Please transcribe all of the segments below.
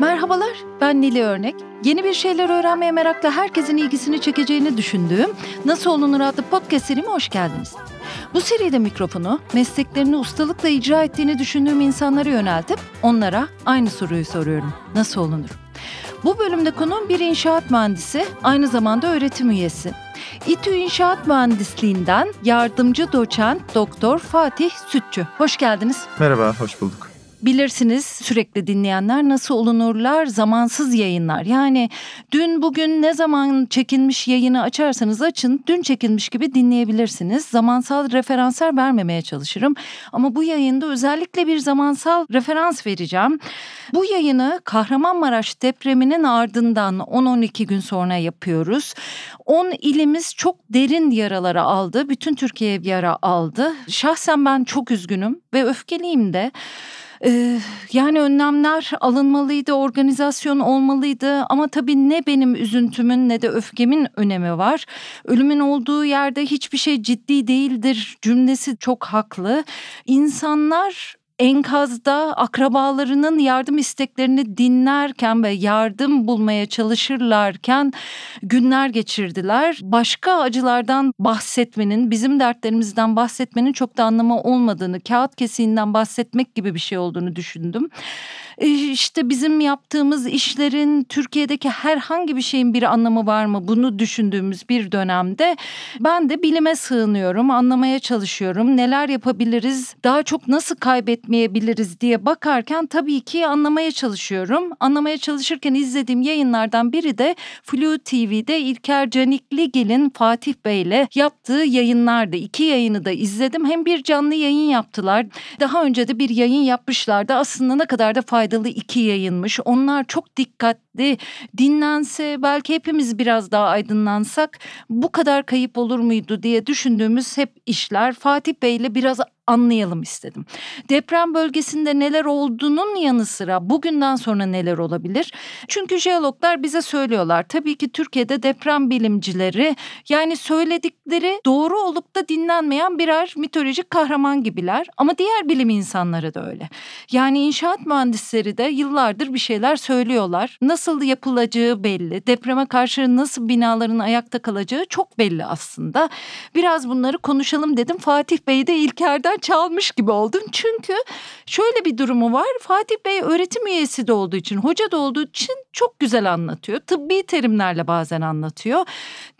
Merhabalar, ben Nili Örnek. Yeni bir şeyler öğrenmeye merakla herkesin ilgisini çekeceğini düşündüğüm Nasıl Olunur adlı podcast serime hoş geldiniz. Bu seride mikrofonu mesleklerini ustalıkla icra ettiğini düşündüğüm insanlara yöneltip onlara aynı soruyu soruyorum. Nasıl olunur? Bu bölümde konuğum bir inşaat mühendisi, aynı zamanda öğretim üyesi. İTÜ İnşaat Mühendisliğinden yardımcı doçent Doktor Fatih Sütçü. Hoş geldiniz. Merhaba, hoş bulduk bilirsiniz sürekli dinleyenler nasıl olunurlar zamansız yayınlar. Yani dün bugün ne zaman çekilmiş yayını açarsanız açın dün çekilmiş gibi dinleyebilirsiniz. Zamansal referanslar vermemeye çalışırım ama bu yayında özellikle bir zamansal referans vereceğim. Bu yayını Kahramanmaraş depreminin ardından 10-12 gün sonra yapıyoruz. 10 ilimiz çok derin yaralara aldı. Bütün Türkiye yara aldı. Şahsen ben çok üzgünüm ve öfkeliyim de. Ee, yani önlemler alınmalıydı, organizasyon olmalıydı ama tabii ne benim üzüntümün ne de öfkemin önemi var. Ölümün olduğu yerde hiçbir şey ciddi değildir cümlesi çok haklı. İnsanlar enkazda akrabalarının yardım isteklerini dinlerken ve yardım bulmaya çalışırlarken günler geçirdiler. Başka acılardan bahsetmenin, bizim dertlerimizden bahsetmenin çok da anlamı olmadığını, kağıt kesiğinden bahsetmek gibi bir şey olduğunu düşündüm. E, işte bizim yaptığımız işlerin Türkiye'deki herhangi bir şeyin bir anlamı var mı? Bunu düşündüğümüz bir dönemde ben de bilime sığınıyorum, anlamaya çalışıyorum. Neler yapabiliriz? Daha çok nasıl kaybetmeyebiliriz diye bakarken tabii ki anlamaya çalışıyorum. Anlamaya çalışırken izlediğim yayınlardan biri de Flu TV'de İlker Canikligil'in Fatih Bey'le yaptığı yayınlardı. İki yayını da izledim. Hem bir canlı yayın yaptılar. Daha önce de bir yayın yapmışlardı. Aslında ne kadar da faydalı faydalı iki yayınmış. Onlar çok dikkatli dinlense belki hepimiz biraz daha aydınlansak bu kadar kayıp olur muydu diye düşündüğümüz hep işler. Fatih Bey'le biraz anlayalım istedim. Deprem bölgesinde neler olduğunun yanı sıra bugünden sonra neler olabilir? Çünkü jeologlar bize söylüyorlar. Tabii ki Türkiye'de deprem bilimcileri yani söyledikleri doğru olup da dinlenmeyen birer mitolojik kahraman gibiler. Ama diğer bilim insanları da öyle. Yani inşaat mühendisleri de yıllardır bir şeyler söylüyorlar. Nasıl yapılacağı belli. Depreme karşı nasıl binaların ayakta kalacağı çok belli aslında. Biraz bunları konuşalım dedim. Fatih Bey de İlker'den benden çalmış gibi oldum. Çünkü şöyle bir durumu var. Fatih Bey öğretim üyesi de olduğu için, hoca da olduğu için çok güzel anlatıyor. Tıbbi terimlerle bazen anlatıyor.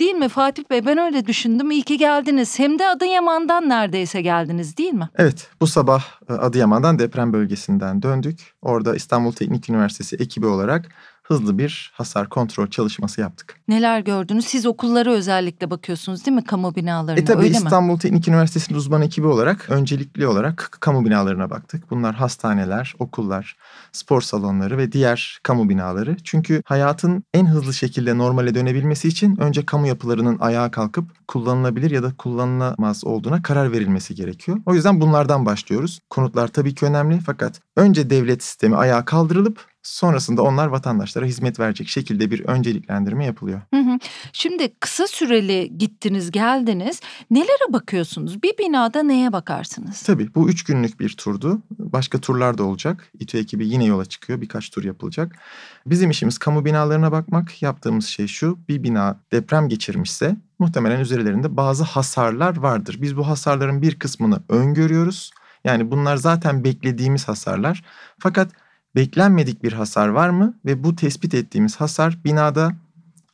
Değil mi Fatih Bey? Ben öyle düşündüm. İyi ki geldiniz. Hem de Adıyaman'dan neredeyse geldiniz değil mi? Evet. Bu sabah e, Adıyaman'dan deprem bölgesinden döndük. Orada İstanbul Teknik Üniversitesi ekibi olarak hızlı bir hasar kontrol çalışması yaptık. Neler gördünüz? Siz okullara özellikle bakıyorsunuz değil mi kamu binalarına? E tabii öyle İstanbul mi? Teknik Üniversitesi'nin uzman ekibi olarak öncelikli olarak kamu binalarına baktık. Bunlar hastaneler, okullar, spor salonları ve diğer kamu binaları. Çünkü hayatın en hızlı şekilde normale dönebilmesi için önce kamu yapılarının ayağa kalkıp kullanılabilir ya da kullanılamaz olduğuna karar verilmesi gerekiyor. O yüzden bunlardan başlıyoruz. Konutlar tabii ki önemli fakat önce devlet sistemi ayağa kaldırılıp Sonrasında onlar vatandaşlara hizmet verecek şekilde bir önceliklendirme yapılıyor. Hı hı. Şimdi kısa süreli gittiniz geldiniz. Nelere bakıyorsunuz? Bir binada neye bakarsınız? Tabii bu üç günlük bir turdu. Başka turlar da olacak. İTÜ ekibi yine yola çıkıyor. Birkaç tur yapılacak. Bizim işimiz kamu binalarına bakmak. Yaptığımız şey şu. Bir bina deprem geçirmişse muhtemelen üzerlerinde bazı hasarlar vardır. Biz bu hasarların bir kısmını öngörüyoruz. Yani bunlar zaten beklediğimiz hasarlar. Fakat beklenmedik bir hasar var mı ve bu tespit ettiğimiz hasar binada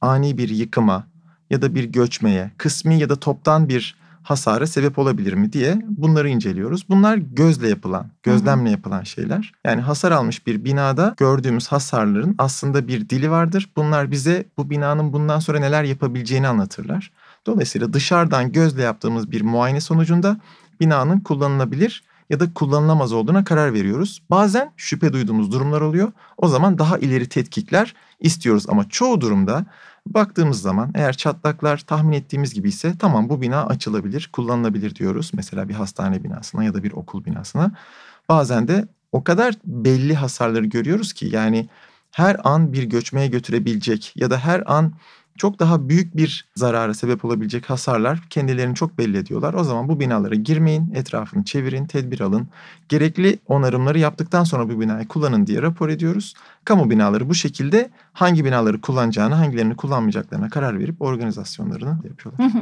ani bir yıkıma ya da bir göçmeye, kısmi ya da toptan bir hasara sebep olabilir mi diye bunları inceliyoruz. Bunlar gözle yapılan, gözlemle yapılan şeyler. Yani hasar almış bir binada gördüğümüz hasarların aslında bir dili vardır. Bunlar bize bu binanın bundan sonra neler yapabileceğini anlatırlar. Dolayısıyla dışarıdan gözle yaptığımız bir muayene sonucunda binanın kullanılabilir ya da kullanılamaz olduğuna karar veriyoruz. Bazen şüphe duyduğumuz durumlar oluyor. O zaman daha ileri tetkikler istiyoruz ama çoğu durumda baktığımız zaman eğer çatlaklar tahmin ettiğimiz gibi ise tamam bu bina açılabilir, kullanılabilir diyoruz. Mesela bir hastane binasına ya da bir okul binasına. Bazen de o kadar belli hasarları görüyoruz ki yani her an bir göçmeye götürebilecek ya da her an çok daha büyük bir zarara sebep olabilecek hasarlar kendilerini çok belli ediyorlar. O zaman bu binalara girmeyin, etrafını çevirin, tedbir alın. Gerekli onarımları yaptıktan sonra bu binayı kullanın diye rapor ediyoruz. Kamu binaları bu şekilde hangi binaları kullanacağını, hangilerini kullanmayacaklarına karar verip organizasyonlarını yapıyorlar.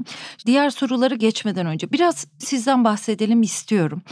Diğer soruları geçmeden önce biraz sizden bahsedelim istiyorum.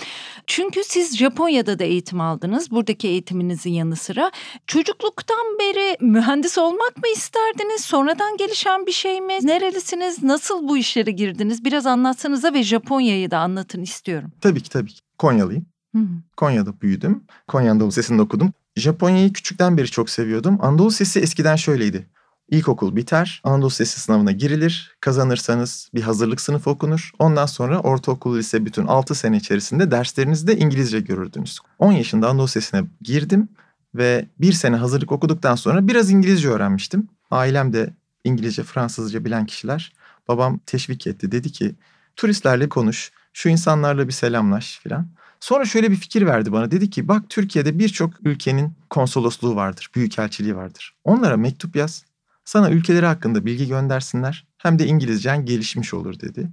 Çünkü siz Japonya'da da eğitim aldınız. Buradaki eğitiminizin yanı sıra. Çocukluktan beri mühendis olmak mı isterdiniz? Sonradan gelişen bir şey mi? Nerelisiniz? Nasıl bu işlere girdiniz? Biraz anlatsanıza ve Japonya'yı da anlatın istiyorum. Tabii ki tabii ki. Konyalıyım. Hı hı. Konya'da büyüdüm. Konya Anadolu Lisesi'nde okudum. Japonya'yı küçükten beri çok seviyordum. Anadolu Lisesi eskiden şöyleydi. İlkokul biter, Anadolu Lisesi sınavına girilir. Kazanırsanız bir hazırlık sınıfı okunur. Ondan sonra ortaokul, lise bütün 6 sene içerisinde derslerinizde İngilizce görürdünüz. 10 yaşında Anadolu Lisesi'ne girdim ve bir sene hazırlık okuduktan sonra biraz İngilizce öğrenmiştim. Ailem de İngilizce, Fransızca bilen kişiler. Babam teşvik etti. Dedi ki turistlerle konuş, şu insanlarla bir selamlaş filan. Sonra şöyle bir fikir verdi bana. Dedi ki bak Türkiye'de birçok ülkenin konsolosluğu vardır, büyükelçiliği vardır. Onlara mektup yaz. Sana ülkeleri hakkında bilgi göndersinler. Hem de İngilizcen gelişmiş olur dedi.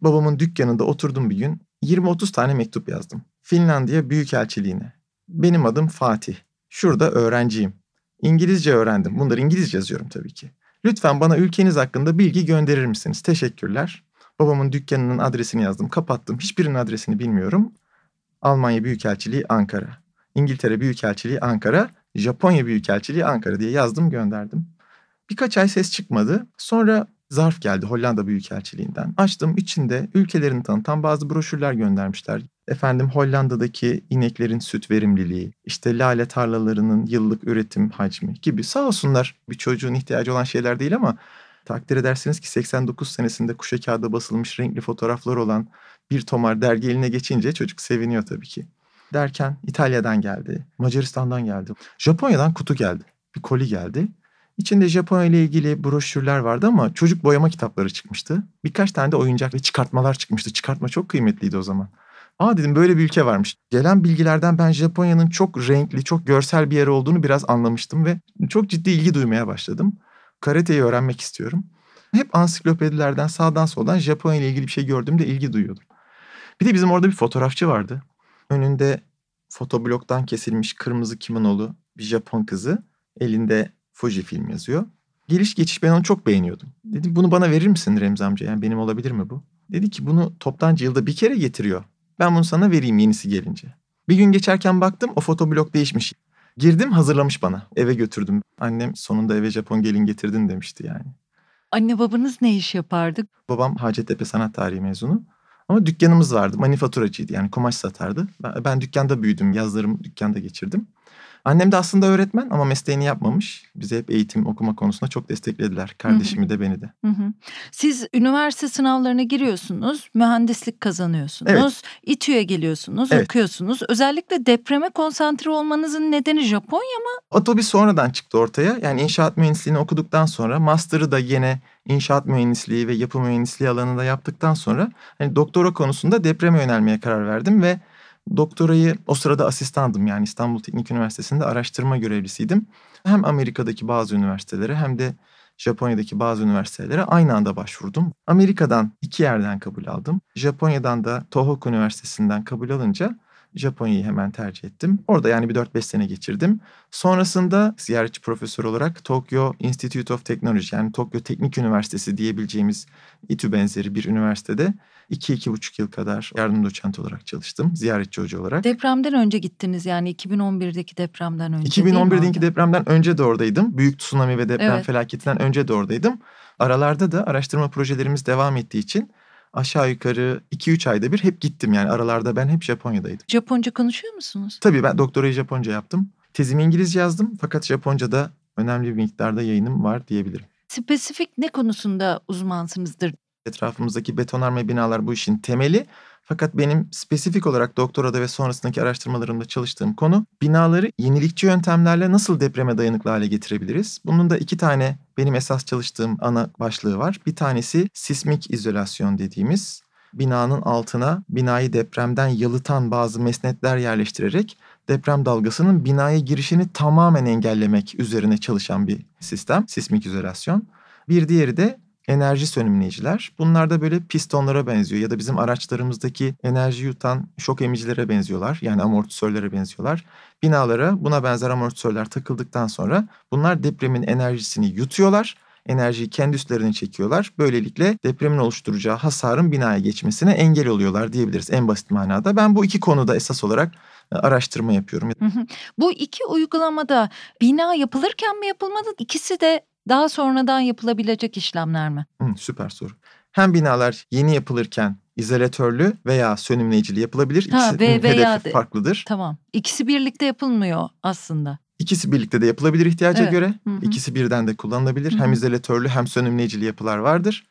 Babamın dükkanında oturdum bir gün. 20-30 tane mektup yazdım. Finlandiya Büyükelçiliğine. Benim adım Fatih. Şurada öğrenciyim. İngilizce öğrendim. Bunları İngilizce yazıyorum tabii ki. Lütfen bana ülkeniz hakkında bilgi gönderir misiniz? Teşekkürler. Babamın dükkanının adresini yazdım, kapattım. Hiçbirinin adresini bilmiyorum. Almanya Büyükelçiliği Ankara. İngiltere Büyükelçiliği Ankara. Japonya Büyükelçiliği Ankara diye yazdım gönderdim. Birkaç ay ses çıkmadı. Sonra zarf geldi Hollanda Büyükelçiliğinden. Açtım içinde ülkelerini tanıtan bazı broşürler göndermişler. Efendim Hollanda'daki ineklerin süt verimliliği, işte lale tarlalarının yıllık üretim hacmi gibi sağ olsunlar bir çocuğun ihtiyacı olan şeyler değil ama takdir edersiniz ki 89 senesinde kuşa kağıda basılmış renkli fotoğraflar olan bir tomar dergi eline geçince çocuk seviniyor tabii ki. Derken İtalya'dan geldi, Macaristan'dan geldi, Japonya'dan kutu geldi, bir koli geldi. İçinde Japonya ile ilgili broşürler vardı ama çocuk boyama kitapları çıkmıştı. Birkaç tane de oyuncak ve çıkartmalar çıkmıştı. Çıkartma çok kıymetliydi o zaman. Aa dedim böyle bir ülke varmış. Gelen bilgilerden ben Japonya'nın çok renkli, çok görsel bir yer olduğunu biraz anlamıştım ve çok ciddi ilgi duymaya başladım. Karateyi öğrenmek istiyorum. Hep ansiklopedilerden sağdan soldan Japonya ile ilgili bir şey gördüğümde ilgi duyuyordum. Bir de bizim orada bir fotoğrafçı vardı. Önünde fotobloktan kesilmiş kırmızı kimonolu bir Japon kızı. Elinde Fuji film yazıyor. Geliş geçiş ben onu çok beğeniyordum. Dedim bunu bana verir misin Remzi amca? Yani benim olabilir mi bu? Dedi ki bunu toptancı yılda bir kere getiriyor. Ben bunu sana vereyim yenisi gelince. Bir gün geçerken baktım o fotoblok değişmiş. Girdim hazırlamış bana. Eve götürdüm. Annem sonunda eve Japon gelin getirdin demişti yani. Anne babanız ne iş yapardı? Babam Hacettepe Sanat Tarihi mezunu. Ama dükkanımız vardı. Manifaturacıydı yani kumaş satardı. Ben, ben dükkanda büyüdüm. Yazlarımı dükkanda geçirdim. Annem de aslında öğretmen ama mesleğini yapmamış. Bize hep eğitim okuma konusunda çok desteklediler. Kardeşimi de beni de. Hı hı. Siz üniversite sınavlarına giriyorsunuz, mühendislik kazanıyorsunuz, evet. İTÜ'ye geliyorsunuz, evet. okuyorsunuz. Özellikle depreme konsantre olmanızın nedeni Japonya mı? O tabii sonradan çıktı ortaya. Yani inşaat mühendisliğini okuduktan sonra master'ı da yine inşaat mühendisliği ve yapı mühendisliği alanında yaptıktan sonra hani doktora konusunda depreme yönelmeye karar verdim ve Doktorayı o sırada asistandım yani İstanbul Teknik Üniversitesi'nde araştırma görevlisiydim. Hem Amerika'daki bazı üniversitelere hem de Japonya'daki bazı üniversitelere aynı anda başvurdum. Amerika'dan iki yerden kabul aldım. Japonya'dan da Tohoku Üniversitesi'nden kabul alınca Japonya'yı hemen tercih ettim. Orada yani bir 4-5 sene geçirdim. Sonrasında ziyaretçi profesör olarak Tokyo Institute of Technology yani Tokyo Teknik Üniversitesi diyebileceğimiz İTÜ benzeri bir üniversitede 2-2,5 yıl kadar yardım doçent olarak çalıştım. Ziyaretçi hoca olarak. Depremden önce gittiniz yani 2011'deki depremden önce 2011'deki depremden önce de oradaydım. Büyük tsunami ve deprem evet. felaketinden önce de oradaydım. Aralarda da araştırma projelerimiz devam ettiği için aşağı yukarı 2-3 ayda bir hep gittim yani aralarda ben hep Japonya'daydım. Japonca konuşuyor musunuz? Tabii ben doktorayı Japonca yaptım. Tezimi İngilizce yazdım fakat Japonca'da önemli bir miktarda yayınım var diyebilirim. Spesifik ne konusunda uzmansınızdır? Etrafımızdaki betonarme binalar bu işin temeli. Fakat benim spesifik olarak doktorada ve sonrasındaki araştırmalarımda çalıştığım konu binaları yenilikçi yöntemlerle nasıl depreme dayanıklı hale getirebiliriz? Bunun da iki tane benim esas çalıştığım ana başlığı var. Bir tanesi sismik izolasyon dediğimiz binanın altına binayı depremden yalıtan bazı mesnetler yerleştirerek deprem dalgasının binaya girişini tamamen engellemek üzerine çalışan bir sistem, sismik izolasyon. Bir diğeri de enerji sönümleyiciler. Bunlar da böyle pistonlara benziyor ya da bizim araçlarımızdaki enerji yutan şok emicilere benziyorlar. Yani amortisörlere benziyorlar. Binalara buna benzer amortisörler takıldıktan sonra bunlar depremin enerjisini yutuyorlar enerjiyi kendi üstlerine çekiyorlar. Böylelikle depremin oluşturacağı hasarın binaya geçmesine engel oluyorlar diyebiliriz en basit manada. Ben bu iki konuda esas olarak e, araştırma yapıyorum. Bu iki uygulamada bina yapılırken mi yapılmalı? İkisi de daha sonradan yapılabilecek işlemler mi? Hı, süper soru. Hem binalar yeni yapılırken izolatörlü veya sönümleyicili yapılabilir. İkisi ha, ve, veya hedefi farklıdır. Tamam. İkisi birlikte yapılmıyor aslında. İkisi birlikte de yapılabilir ihtiyaca evet. göre. Hı hı. İkisi birden de kullanılabilir. Hı hı. Hem izolatörlü hem sönümleyicili yapılar vardır.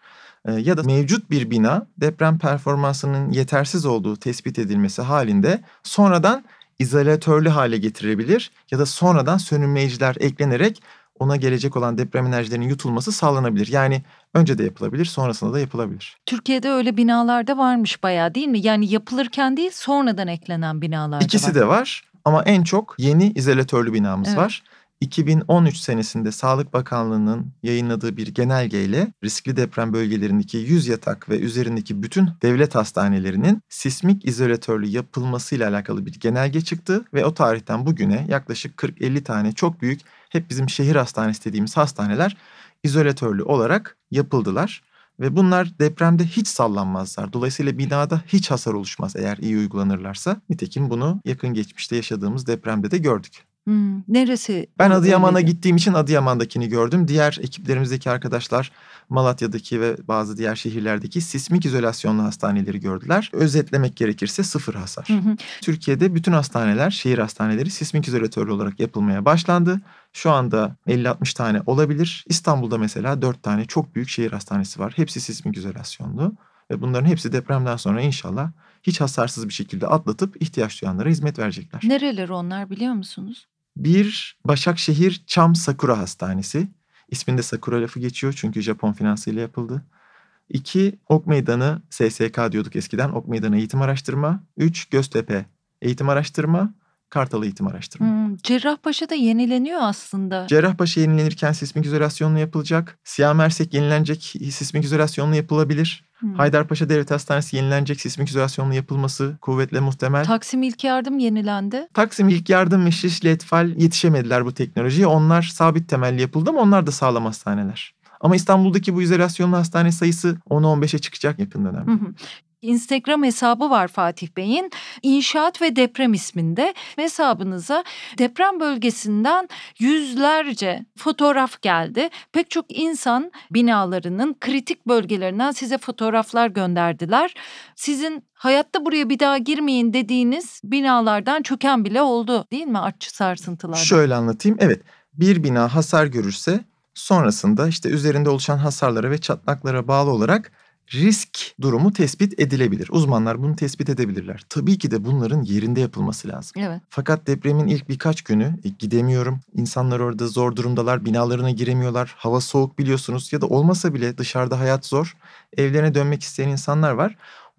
Ee, ya da mevcut bir bina deprem performansının yetersiz olduğu tespit edilmesi halinde sonradan izolatörlü hale getirebilir ya da sonradan sönümleyiciler eklenerek ona gelecek olan deprem enerjilerinin yutulması sağlanabilir. Yani önce de yapılabilir, sonrasında da yapılabilir. Türkiye'de öyle binalarda varmış bayağı değil mi? Yani yapılırken değil, sonradan eklenen binalar İkisi var. de var ama en çok yeni izolatörlü binamız evet. var. 2013 senesinde Sağlık Bakanlığı'nın yayınladığı bir genelgeyle riskli deprem bölgelerindeki 100 yatak ve üzerindeki bütün devlet hastanelerinin sismik izolatörlü yapılmasıyla alakalı bir genelge çıktı ve o tarihten bugüne yaklaşık 40-50 tane çok büyük hep bizim şehir hastanesi dediğimiz hastaneler izolatörlü olarak yapıldılar. Ve bunlar depremde hiç sallanmazlar. Dolayısıyla binada hiç hasar oluşmaz eğer iyi uygulanırlarsa. Nitekim bunu yakın geçmişte yaşadığımız depremde de gördük. Hmm, neresi? Ben Adıyaman'a gittiğim için Adıyaman'dakini gördüm. Diğer ekiplerimizdeki arkadaşlar Malatya'daki ve bazı diğer şehirlerdeki sismik izolasyonlu hastaneleri gördüler. Özetlemek gerekirse sıfır hasar. Hı hı. Türkiye'de bütün hastaneler, şehir hastaneleri sismik izolatörlü olarak yapılmaya başlandı. Şu anda 50-60 tane olabilir. İstanbul'da mesela 4 tane çok büyük şehir hastanesi var. Hepsi sismik izolasyonlu. Ve bunların hepsi depremden sonra inşallah hiç hasarsız bir şekilde atlatıp ihtiyaç duyanlara hizmet verecekler. Nereleri onlar biliyor musunuz? Bir Başakşehir Çam Sakura Hastanesi. İsminde Sakura lafı geçiyor çünkü Japon finansıyla yapıldı. İki Ok Meydanı SSK diyorduk eskiden. Ok Meydanı Eğitim Araştırma. Üç Göztepe Eğitim Araştırma. Kartal Eğitim Araştırma. Hmm, Cerrahpaşa'da yenileniyor aslında. Cerrahpaşa yenilenirken sismik izolasyonlu yapılacak. Siyah Mersek yenilenecek, sismik izolasyonlu yapılabilir. Hmm. Haydarpaşa Devlet Hastanesi yenilenecek sismik izolasyonlu yapılması kuvvetle muhtemel. Taksim İlk Yardım yenilendi. Taksim İlk Yardım ve Şişli Etfal yetişemediler bu teknolojiye. Onlar sabit temelli yapıldı ama onlar da sağlam hastaneler. Ama İstanbul'daki bu izolasyonlu hastane sayısı 10'a 15'e çıkacak yakın dönemde. Hı hı. Instagram hesabı var Fatih Bey'in. İnşaat ve Deprem isminde hesabınıza deprem bölgesinden yüzlerce fotoğraf geldi. Pek çok insan binalarının kritik bölgelerinden size fotoğraflar gönderdiler. Sizin hayatta buraya bir daha girmeyin dediğiniz binalardan çöken bile oldu değil mi artçı sarsıntılarda? Şöyle anlatayım. Evet bir bina hasar görürse sonrasında işte üzerinde oluşan hasarlara ve çatlaklara bağlı olarak risk durumu tespit edilebilir. Uzmanlar bunu tespit edebilirler. Tabii ki de bunların yerinde yapılması lazım. Evet. Fakat depremin ilk birkaç günü e, gidemiyorum. İnsanlar orada zor durumdalar, binalarına giremiyorlar. Hava soğuk biliyorsunuz ya da olmasa bile dışarıda hayat zor. Evlerine dönmek isteyen insanlar var.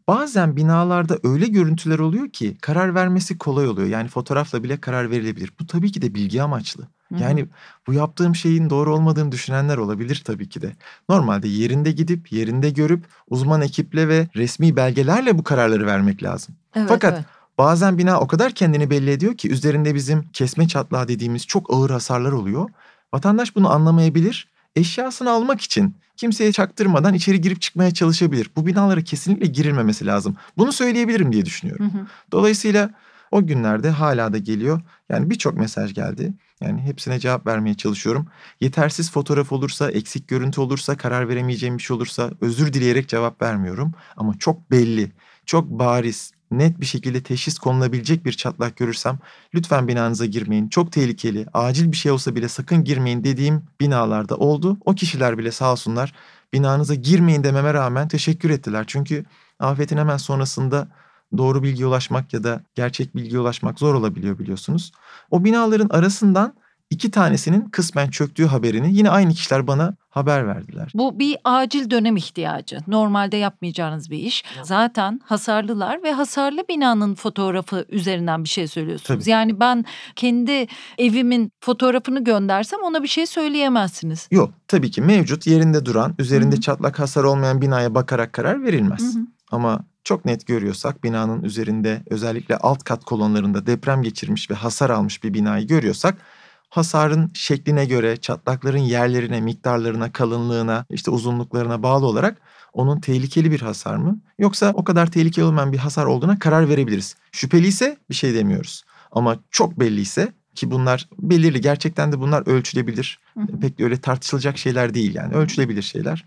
Bazen binalarda öyle görüntüler oluyor ki karar vermesi kolay oluyor. Yani fotoğrafla bile karar verilebilir. Bu tabii ki de bilgi amaçlı. Yani bu yaptığım şeyin doğru olmadığını düşünenler olabilir tabii ki de. Normalde yerinde gidip, yerinde görüp uzman ekiple ve resmi belgelerle bu kararları vermek lazım. Evet, Fakat evet. bazen bina o kadar kendini belli ediyor ki üzerinde bizim kesme çatlağı dediğimiz çok ağır hasarlar oluyor. Vatandaş bunu anlamayabilir. Eşyasını almak için kimseye çaktırmadan içeri girip çıkmaya çalışabilir. Bu binalara kesinlikle girilmemesi lazım. Bunu söyleyebilirim diye düşünüyorum. Hı hı. Dolayısıyla o günlerde hala da geliyor. Yani birçok mesaj geldi. Yani hepsine cevap vermeye çalışıyorum. Yetersiz fotoğraf olursa, eksik görüntü olursa, karar veremeyeceğim bir şey olursa özür dileyerek cevap vermiyorum. Ama çok belli, çok bariz, net bir şekilde teşhis konulabilecek bir çatlak görürsem lütfen binanıza girmeyin. Çok tehlikeli, acil bir şey olsa bile sakın girmeyin dediğim binalarda oldu. O kişiler bile sağ olsunlar binanıza girmeyin dememe rağmen teşekkür ettiler. Çünkü afetin hemen sonrasında doğru bilgiye ulaşmak ya da gerçek bilgiye ulaşmak zor olabiliyor biliyorsunuz. O binaların arasından iki tanesinin kısmen çöktüğü haberini yine aynı kişiler bana haber verdiler. Bu bir acil dönem ihtiyacı. Normalde yapmayacağınız bir iş. Zaten hasarlılar ve hasarlı binanın fotoğrafı üzerinden bir şey söylüyorsunuz. Tabii. Yani ben kendi evimin fotoğrafını göndersem ona bir şey söyleyemezsiniz. Yok tabii ki mevcut yerinde duran üzerinde Hı hı. çatlak hasar olmayan binaya bakarak karar verilmez. Hı hı. Ama çok net görüyorsak binanın üzerinde özellikle alt kat kolonlarında deprem geçirmiş ve hasar almış bir binayı görüyorsak hasarın şekline göre çatlakların yerlerine, miktarlarına, kalınlığına, işte uzunluklarına bağlı olarak onun tehlikeli bir hasar mı yoksa o kadar tehlikeli olmayan bir hasar olduğuna karar verebiliriz. Şüpheli ise bir şey demiyoruz. Ama çok belli ise ki bunlar belirli gerçekten de bunlar ölçülebilir. Hı hı. Pek de öyle tartışılacak şeyler değil yani ölçülebilir şeyler.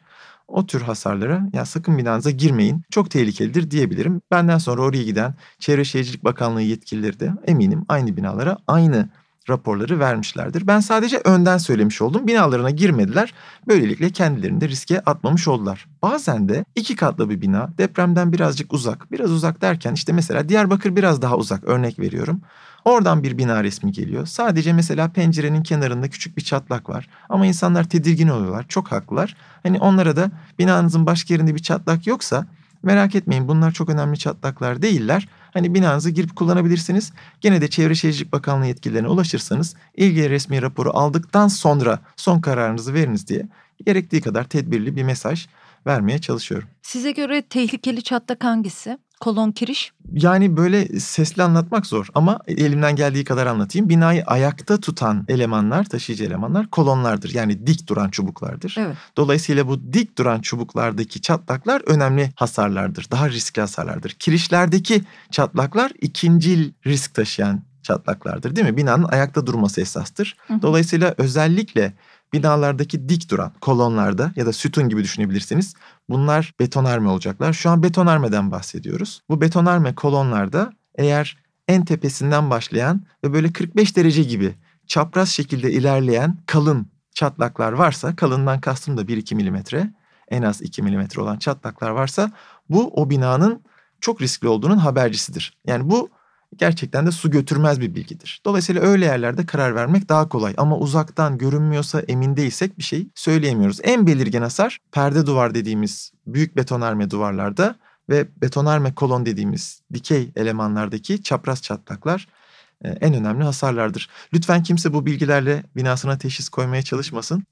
O tür hasarlara ya sakın binanıza girmeyin çok tehlikelidir diyebilirim. Benden sonra oraya giden Çevre Şehircilik Bakanlığı yetkilileri de eminim aynı binalara aynı raporları vermişlerdir. Ben sadece önden söylemiş oldum. Binalarına girmediler. Böylelikle kendilerini de riske atmamış oldular. Bazen de iki katlı bir bina depremden birazcık uzak. Biraz uzak derken işte mesela Diyarbakır biraz daha uzak örnek veriyorum. Oradan bir bina resmi geliyor. Sadece mesela pencerenin kenarında küçük bir çatlak var. Ama insanlar tedirgin oluyorlar. Çok haklılar. Hani onlara da binanızın başka yerinde bir çatlak yoksa merak etmeyin bunlar çok önemli çatlaklar değiller. Hani binanızı girip kullanabilirsiniz. Gene de Çevre Şehircilik Bakanlığı yetkililerine ulaşırsanız ilgili resmi raporu aldıktan sonra son kararınızı veriniz diye gerektiği kadar tedbirli bir mesaj vermeye çalışıyorum. Size göre tehlikeli çatlak hangisi? Kolon kiriş? Yani böyle sesli anlatmak zor ama elimden geldiği kadar anlatayım. Binayı ayakta tutan elemanlar, taşıyıcı elemanlar kolonlardır. Yani dik duran çubuklardır. Evet. Dolayısıyla bu dik duran çubuklardaki çatlaklar önemli hasarlardır. Daha riskli hasarlardır. Kirişlerdeki çatlaklar ikincil risk taşıyan çatlaklardır değil mi? Binanın ayakta durması esastır. Hı hı. Dolayısıyla özellikle binalardaki dik duran kolonlarda ya da sütun gibi düşünebilirsiniz. Bunlar betonarme olacaklar. Şu an betonarmeden bahsediyoruz. Bu betonarme kolonlarda eğer en tepesinden başlayan ve böyle 45 derece gibi çapraz şekilde ilerleyen kalın çatlaklar varsa, kalından kastım da 1-2 milimetre, en az 2 milimetre olan çatlaklar varsa bu o binanın çok riskli olduğunun habercisidir. Yani bu gerçekten de su götürmez bir bilgidir. Dolayısıyla öyle yerlerde karar vermek daha kolay ama uzaktan görünmüyorsa emin değilsek bir şey söyleyemiyoruz. En belirgin hasar perde duvar dediğimiz büyük betonarme duvarlarda ve betonarme kolon dediğimiz dikey elemanlardaki çapraz çatlaklar e, en önemli hasarlardır. Lütfen kimse bu bilgilerle binasına teşhis koymaya çalışmasın.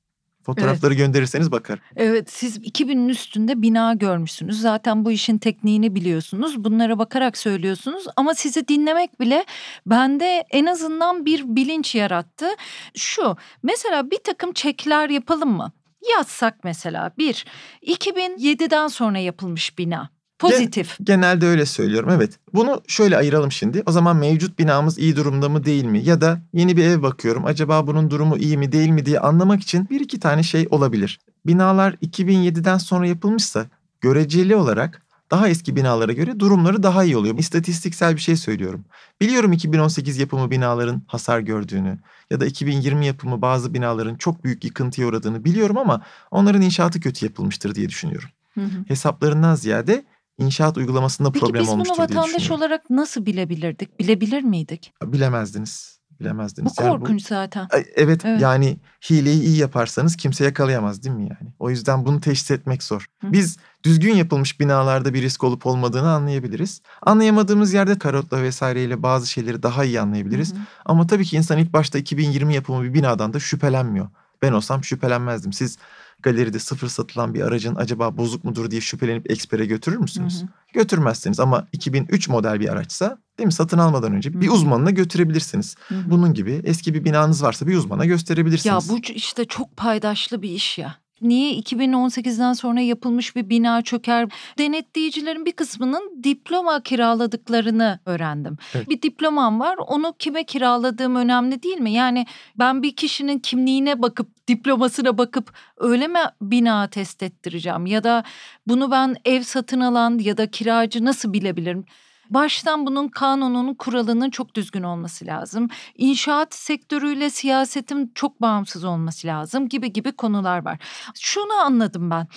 Fotoğrafları gönderirseniz bakar. Evet siz 2000'in üstünde bina görmüşsünüz. Zaten bu işin tekniğini biliyorsunuz. Bunlara bakarak söylüyorsunuz. Ama sizi dinlemek bile bende en azından bir bilinç yarattı. Şu mesela bir takım çekler yapalım mı? Yazsak mesela bir 2007'den sonra yapılmış bina. Pozitif. Genelde öyle söylüyorum evet. Bunu şöyle ayıralım şimdi. O zaman mevcut binamız iyi durumda mı değil mi? Ya da yeni bir ev bakıyorum. Acaba bunun durumu iyi mi değil mi diye anlamak için bir iki tane şey olabilir. Binalar 2007'den sonra yapılmışsa göreceli olarak daha eski binalara göre durumları daha iyi oluyor. İstatistiksel bir şey söylüyorum. Biliyorum 2018 yapımı binaların hasar gördüğünü ya da 2020 yapımı bazı binaların çok büyük yıkıntıya uğradığını biliyorum ama onların inşaatı kötü yapılmıştır diye düşünüyorum. Hı hı. Hesaplarından ziyade inşaat uygulamasında Peki problem biz bunu olmuştur diye vatandaş düşünüyorum. olarak nasıl bilebilirdik? Bilebilir miydik? Bilemezdiniz. Bilemezdiniz. Bu Yani korkunç zaten. Evet, Evet. yani hileyi iyi yaparsanız kimse yakalayamaz değil mi yani? O yüzden bunu teşhis etmek zor. Hı. Biz düzgün yapılmış binalarda bir risk olup olmadığını anlayabiliriz. Anlayamadığımız yerde karotla vesaireyle bazı şeyleri daha iyi anlayabiliriz. Hı. Ama tabii ki insan ilk başta 2020 yapımı bir binadan da şüphelenmiyor. Ben olsam şüphelenmezdim. Siz galeride sıfır satılan bir aracın acaba bozuk mudur diye şüphelenip ekspere götürür müsünüz? Hı hı. Götürmezsiniz ama 2003 model bir araçsa değil mi satın almadan önce bir Hı. uzmanına götürebilirsiniz. Hı hı. Bunun gibi eski bir binanız varsa bir uzmana Ya gösterebilirsiniz. bu ç- işte çok paydaşlı bir iş ya. Niye 2018'den sonra yapılmış bir bina çöker? Denetleyicilerin bir kısmının diploma kiraladıklarını öğrendim. Evet. Bir diplomam var. Onu kime kiraladığım önemli değil mi? Yani ben bir kişinin kimliğine bakıp diplomasına bakıp öyle mi bina test ettireceğim ya da bunu ben ev satın alan ya da kiracı nasıl bilebilirim? Baştan bunun kanununun kuralının çok düzgün olması lazım. İnşaat sektörüyle siyasetin çok bağımsız olması lazım gibi gibi konular var. Şunu anladım ben.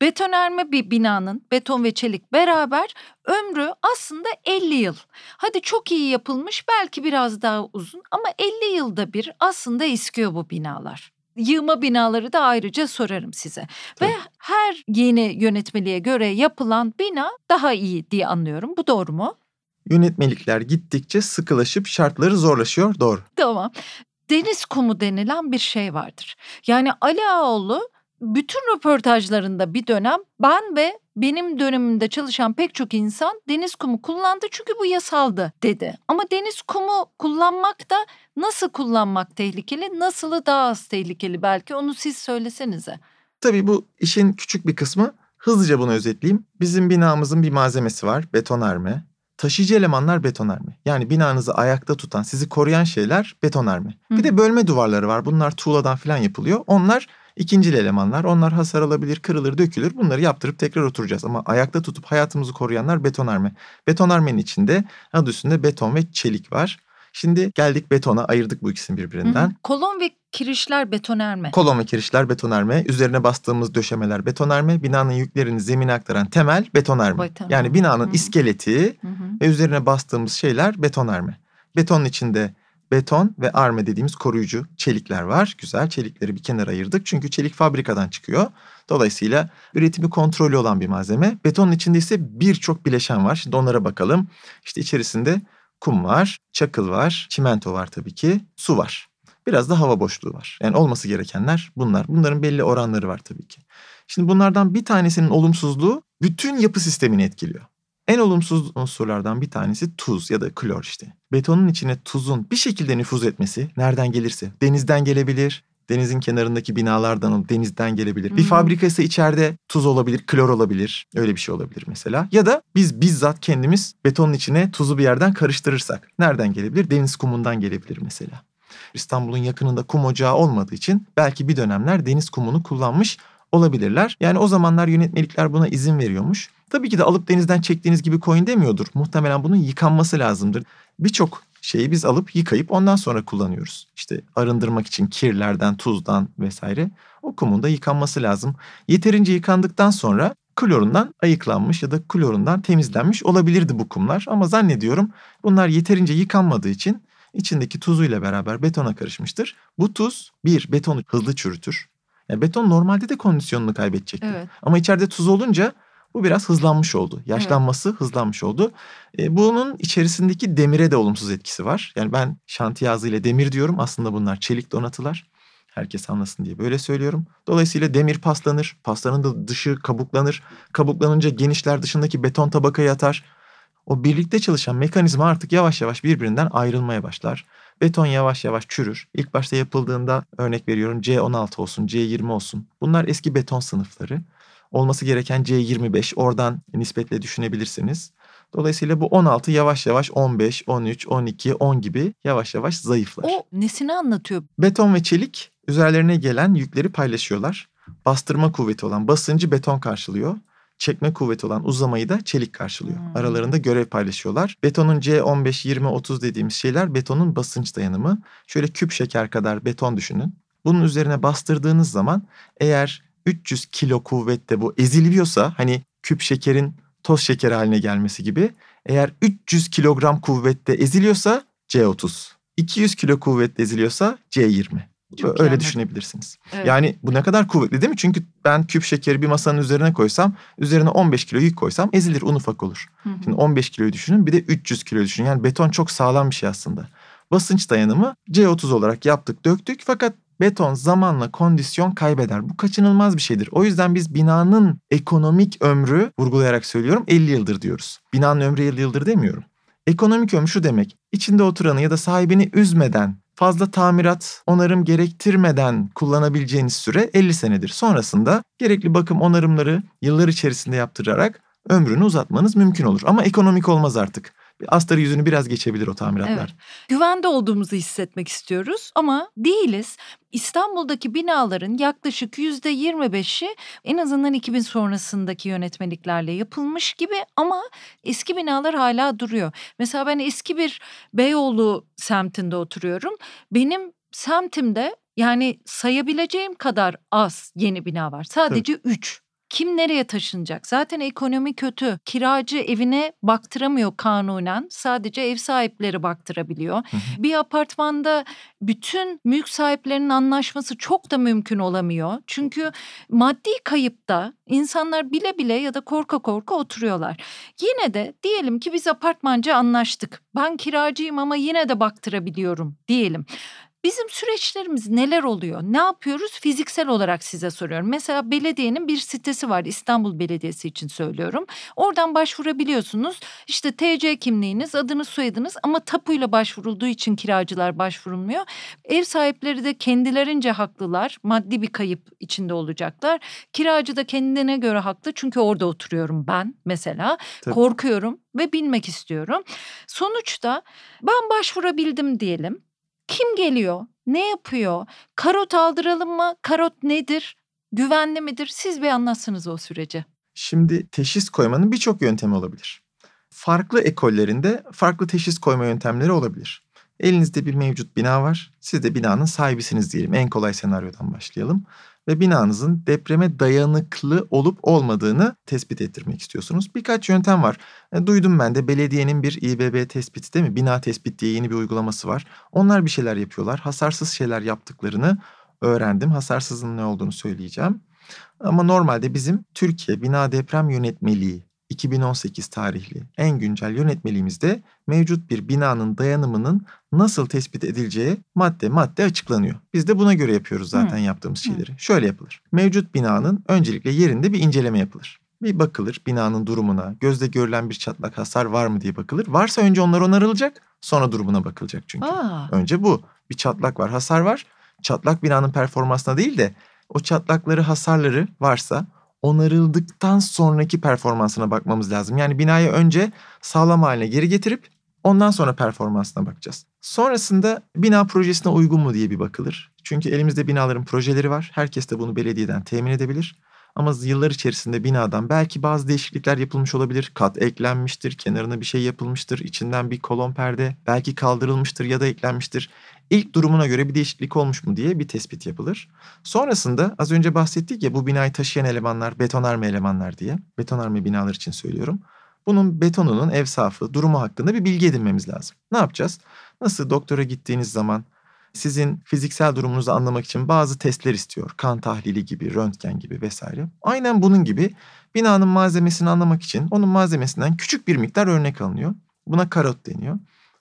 Betonerme bir binanın beton ve çelik beraber ömrü aslında 50 yıl. Hadi çok iyi yapılmış belki biraz daha uzun ama 50 yılda bir aslında eskiyor bu binalar. Yığma binaları da ayrıca sorarım size. Tabii. Ve her yeni yönetmeliğe göre yapılan bina daha iyi diye anlıyorum. Bu doğru mu? Yönetmelikler gittikçe sıkılaşıp şartları zorlaşıyor. Doğru. Tamam. Deniz kumu denilen bir şey vardır. Yani Ali Ağoğlu bütün röportajlarında bir dönem ben ve benim dönemimde çalışan pek çok insan deniz kumu kullandı çünkü bu yasaldı dedi. Ama deniz kumu kullanmak da nasıl kullanmak tehlikeli, nasılı daha az tehlikeli belki onu siz söylesenize. Tabii bu işin küçük bir kısmı. Hızlıca bunu özetleyeyim. Bizim binamızın bir malzemesi var, betonarme. Taşıyıcı elemanlar betonarme. Yani binanızı ayakta tutan, sizi koruyan şeyler betonarme. Hı. Bir de bölme duvarları var. Bunlar tuğladan falan yapılıyor. Onlar İkincil elemanlar onlar hasar alabilir, kırılır, dökülür. Bunları yaptırıp tekrar oturacağız. Ama ayakta tutup hayatımızı koruyanlar betonarme. Betonarmenin içinde adı üstünde beton ve çelik var. Şimdi geldik betona ayırdık bu ikisini birbirinden. Hı hı. Kolon ve kirişler betonerme. Kolon ve kirişler betonarme. Üzerine bastığımız döşemeler betonarme. Binanın yüklerini zemine aktaran temel betonarme. Beton. Yani binanın hı iskeleti hı hı. ve üzerine bastığımız şeyler betonarme. Betonun içinde beton ve arme dediğimiz koruyucu çelikler var. Güzel çelikleri bir kenara ayırdık. Çünkü çelik fabrikadan çıkıyor. Dolayısıyla üretimi kontrolü olan bir malzeme. Betonun içinde ise birçok bileşen var. Şimdi onlara bakalım. İşte içerisinde kum var, çakıl var, çimento var tabii ki, su var. Biraz da hava boşluğu var. Yani olması gerekenler bunlar. Bunların belli oranları var tabii ki. Şimdi bunlardan bir tanesinin olumsuzluğu bütün yapı sistemini etkiliyor. En olumsuz unsurlardan bir tanesi tuz ya da klor işte. Betonun içine tuzun bir şekilde nüfuz etmesi nereden gelirse. Denizden gelebilir, denizin kenarındaki binalardan denizden gelebilir. Hmm. Bir fabrika ise içeride tuz olabilir, klor olabilir. Öyle bir şey olabilir mesela. Ya da biz bizzat kendimiz betonun içine tuzu bir yerden karıştırırsak. Nereden gelebilir? Deniz kumundan gelebilir mesela. İstanbul'un yakınında kum ocağı olmadığı için belki bir dönemler deniz kumunu kullanmış olabilirler. Yani o zamanlar yönetmelikler buna izin veriyormuş. Tabii ki de alıp denizden çektiğiniz gibi koyun demiyordur. Muhtemelen bunun yıkanması lazımdır. Birçok şeyi biz alıp yıkayıp ondan sonra kullanıyoruz. İşte arındırmak için kirlerden, tuzdan vesaire o kumun da yıkanması lazım. Yeterince yıkandıktan sonra klorundan ayıklanmış ya da klorundan temizlenmiş olabilirdi bu kumlar. Ama zannediyorum bunlar yeterince yıkanmadığı için içindeki tuzuyla beraber betona karışmıştır. Bu tuz bir betonu hızlı çürütür. Yani beton normalde de kondisyonunu kaybedecekti. Evet. Ama içeride tuz olunca bu biraz hızlanmış oldu. Yaşlanması evet. hızlanmış oldu. E, bunun içerisindeki demire de olumsuz etkisi var. Yani ben şantiye ağzıyla demir diyorum. Aslında bunlar çelik donatılar. Herkes anlasın diye böyle söylüyorum. Dolayısıyla demir paslanır. Paslanın da dışı kabuklanır. Kabuklanınca genişler dışındaki beton tabakayı atar. O birlikte çalışan mekanizma artık yavaş yavaş birbirinden ayrılmaya başlar. Beton yavaş yavaş çürür. İlk başta yapıldığında örnek veriyorum C16 olsun, C20 olsun. Bunlar eski beton sınıfları olması gereken C25 oradan nispetle düşünebilirsiniz. Dolayısıyla bu 16 yavaş yavaş 15, 13, 12, 10 gibi yavaş yavaş zayıflar. O nesini anlatıyor? Beton ve çelik üzerlerine gelen yükleri paylaşıyorlar. Bastırma kuvveti olan basıncı beton karşılıyor. Çekme kuvveti olan uzamayı da çelik karşılıyor. Hmm. Aralarında görev paylaşıyorlar. Betonun C15, 20, 30 dediğimiz şeyler betonun basınç dayanımı. Şöyle küp şeker kadar beton düşünün. Bunun üzerine bastırdığınız zaman eğer 300 kilo kuvvette bu eziliyorsa hani küp şekerin toz şeker haline gelmesi gibi eğer 300 kilogram kuvvette eziliyorsa C30. 200 kilo kuvvette eziliyorsa C20. Çok Öyle düşünebilirsiniz. Evet. Yani bu ne kadar kuvvetli değil mi? Çünkü ben küp şekeri bir masanın üzerine koysam, üzerine 15 kilo yük koysam ezilir, un ufak olur. Hı hı. Şimdi 15 kiloyu düşünün, bir de 300 kilo düşünün. Yani beton çok sağlam bir şey aslında. Basınç dayanımı C30 olarak yaptık, döktük. Fakat beton zamanla kondisyon kaybeder. Bu kaçınılmaz bir şeydir. O yüzden biz binanın ekonomik ömrü vurgulayarak söylüyorum 50 yıldır diyoruz. Binanın ömrü 50 yıldır demiyorum. Ekonomik ömrü şu demek. İçinde oturanı ya da sahibini üzmeden, fazla tamirat, onarım gerektirmeden kullanabileceğiniz süre 50 senedir. Sonrasında gerekli bakım onarımları yıllar içerisinde yaptırarak ömrünü uzatmanız mümkün olur. Ama ekonomik olmaz artık astarı yüzünü biraz geçebilir o tamiratlar. Evet. Güvende olduğumuzu hissetmek istiyoruz ama değiliz. İstanbul'daki binaların yaklaşık yüzde yirmi beşi en azından 2000 sonrasındaki yönetmeliklerle yapılmış gibi ama eski binalar hala duruyor. Mesela ben eski bir Beyoğlu semtinde oturuyorum. Benim semtimde yani sayabileceğim kadar az yeni bina var. Sadece üç. Kim nereye taşınacak? Zaten ekonomi kötü. Kiracı evine baktıramıyor kanunen. Sadece ev sahipleri baktırabiliyor. Hı hı. Bir apartmanda bütün mülk sahiplerinin anlaşması çok da mümkün olamıyor. Çünkü maddi kayıpta insanlar bile bile ya da korka korka oturuyorlar. Yine de diyelim ki biz apartmanca anlaştık. Ben kiracıyım ama yine de baktırabiliyorum diyelim. Bizim süreçlerimiz neler oluyor? Ne yapıyoruz? Fiziksel olarak size soruyorum. Mesela belediyenin bir sitesi var. İstanbul Belediyesi için söylüyorum. Oradan başvurabiliyorsunuz. İşte TC kimliğiniz, adınız, soyadınız ama tapuyla başvurulduğu için kiracılar başvurulmuyor. Ev sahipleri de kendilerince haklılar. Maddi bir kayıp içinde olacaklar. Kiracı da kendine göre haklı. Çünkü orada oturuyorum ben mesela. Tabii. Korkuyorum ve bilmek istiyorum. Sonuçta ben başvurabildim diyelim. Kim geliyor? Ne yapıyor? Karot aldıralım mı? Karot nedir? Güvenli midir? Siz bir anlatsınız o süreci. Şimdi teşhis koymanın birçok yöntemi olabilir. Farklı ekollerinde farklı teşhis koyma yöntemleri olabilir. Elinizde bir mevcut bina var. Siz de binanın sahibisiniz diyelim. En kolay senaryodan başlayalım ve binanızın depreme dayanıklı olup olmadığını tespit ettirmek istiyorsunuz. Birkaç yöntem var. E, duydum ben de belediyenin bir İBB tespiti değil mi? Bina tespit diye yeni bir uygulaması var. Onlar bir şeyler yapıyorlar. Hasarsız şeyler yaptıklarını öğrendim. Hasarsızın ne olduğunu söyleyeceğim. Ama normalde bizim Türkiye Bina Deprem Yönetmeliği 2018 tarihli en güncel yönetmeliğimizde mevcut bir binanın dayanımının nasıl tespit edileceği madde madde açıklanıyor. Biz de buna göre yapıyoruz zaten Hı. yaptığımız şeyleri. Hı. Şöyle yapılır. Mevcut binanın öncelikle yerinde bir inceleme yapılır. Bir bakılır binanın durumuna, gözle görülen bir çatlak hasar var mı diye bakılır. Varsa önce onlar onarılacak, sonra durumuna bakılacak çünkü. Aa. Önce bu. Bir çatlak var, hasar var. Çatlak binanın performansına değil de o çatlakları, hasarları varsa onarıldıktan sonraki performansına bakmamız lazım. Yani binayı önce sağlam haline geri getirip ondan sonra performansına bakacağız. Sonrasında bina projesine uygun mu diye bir bakılır. Çünkü elimizde binaların projeleri var. Herkes de bunu belediyeden temin edebilir. Ama yıllar içerisinde binadan belki bazı değişiklikler yapılmış olabilir. Kat eklenmiştir, kenarına bir şey yapılmıştır, içinden bir kolon perde belki kaldırılmıştır ya da eklenmiştir. İlk durumuna göre bir değişiklik olmuş mu diye bir tespit yapılır. Sonrasında az önce bahsettik ya bu binayı taşıyan elemanlar betonarme elemanlar diye. Betonarme binalar için söylüyorum. Bunun betonunun ev safı, durumu hakkında bir bilgi edinmemiz lazım. Ne yapacağız? Nasıl doktora gittiğiniz zaman sizin fiziksel durumunuzu anlamak için bazı testler istiyor. Kan tahlili gibi, röntgen gibi vesaire. Aynen bunun gibi binanın malzemesini anlamak için onun malzemesinden küçük bir miktar örnek alınıyor. Buna karot deniyor.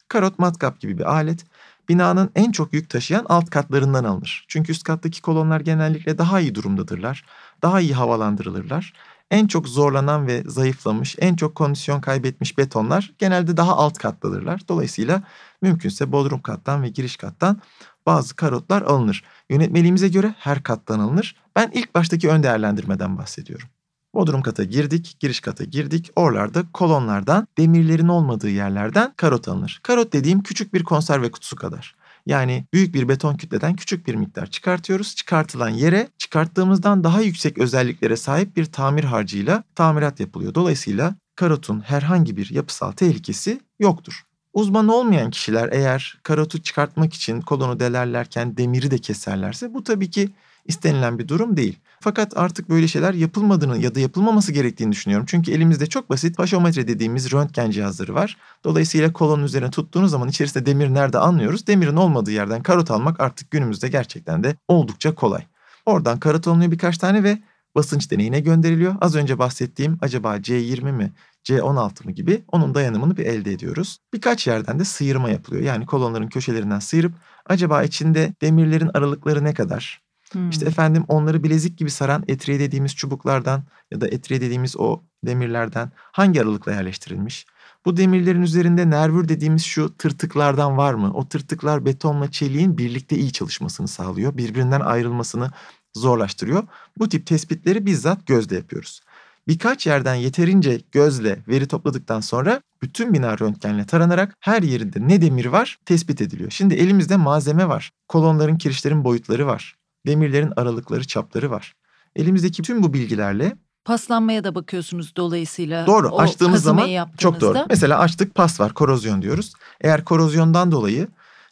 Karot matkap gibi bir alet. Binanın en çok yük taşıyan alt katlarından alınır. Çünkü üst kattaki kolonlar genellikle daha iyi durumdadırlar. Daha iyi havalandırılırlar. En çok zorlanan ve zayıflamış, en çok kondisyon kaybetmiş betonlar genelde daha alt kattadırlar. Dolayısıyla mümkünse bodrum kattan ve giriş kattan bazı karotlar alınır. Yönetmeliğimize göre her kattan alınır. Ben ilk baştaki ön değerlendirmeden bahsediyorum. Bodrum kata girdik, giriş kata girdik. Oralarda kolonlardan, demirlerin olmadığı yerlerden karot alınır. Karot dediğim küçük bir konserve kutusu kadar. Yani büyük bir beton kütleden küçük bir miktar çıkartıyoruz. Çıkartılan yere çıkarttığımızdan daha yüksek özelliklere sahip bir tamir harcıyla tamirat yapılıyor. Dolayısıyla karotun herhangi bir yapısal tehlikesi yoktur. Uzman olmayan kişiler eğer karotu çıkartmak için kolonu delerlerken demiri de keserlerse bu tabii ki istenilen bir durum değil. Fakat artık böyle şeyler yapılmadığını ya da yapılmaması gerektiğini düşünüyorum. Çünkü elimizde çok basit paşometre dediğimiz röntgen cihazları var. Dolayısıyla kolonun üzerine tuttuğunuz zaman içerisinde demir nerede anlıyoruz. Demirin olmadığı yerden karot almak artık günümüzde gerçekten de oldukça kolay. Oradan karot alınıyor birkaç tane ve basınç deneyine gönderiliyor. Az önce bahsettiğim acaba C20 mi C16 mı gibi onun dayanımını bir elde ediyoruz. Birkaç yerden de sıyırma yapılıyor. Yani kolonların köşelerinden sıyırıp acaba içinde demirlerin aralıkları ne kadar? Hmm. İşte efendim onları bilezik gibi saran etriye dediğimiz çubuklardan ya da etriye dediğimiz o demirlerden hangi aralıkla yerleştirilmiş? Bu demirlerin üzerinde nervür dediğimiz şu tırtıklardan var mı? O tırtıklar betonla çeliğin birlikte iyi çalışmasını sağlıyor. Birbirinden ayrılmasını zorlaştırıyor. Bu tip tespitleri bizzat gözle yapıyoruz. Birkaç yerden yeterince gözle veri topladıktan sonra bütün bina röntgenle taranarak her yerinde ne demir var tespit ediliyor. Şimdi elimizde malzeme var. Kolonların, kirişlerin boyutları var. Demirlerin aralıkları, çapları var. Elimizdeki tüm bu bilgilerle Paslanmaya da bakıyorsunuz dolayısıyla. Doğru. Açtığımız zaman çok doğru. Mesela açtık pas var, korozyon diyoruz. Eğer korozyondan dolayı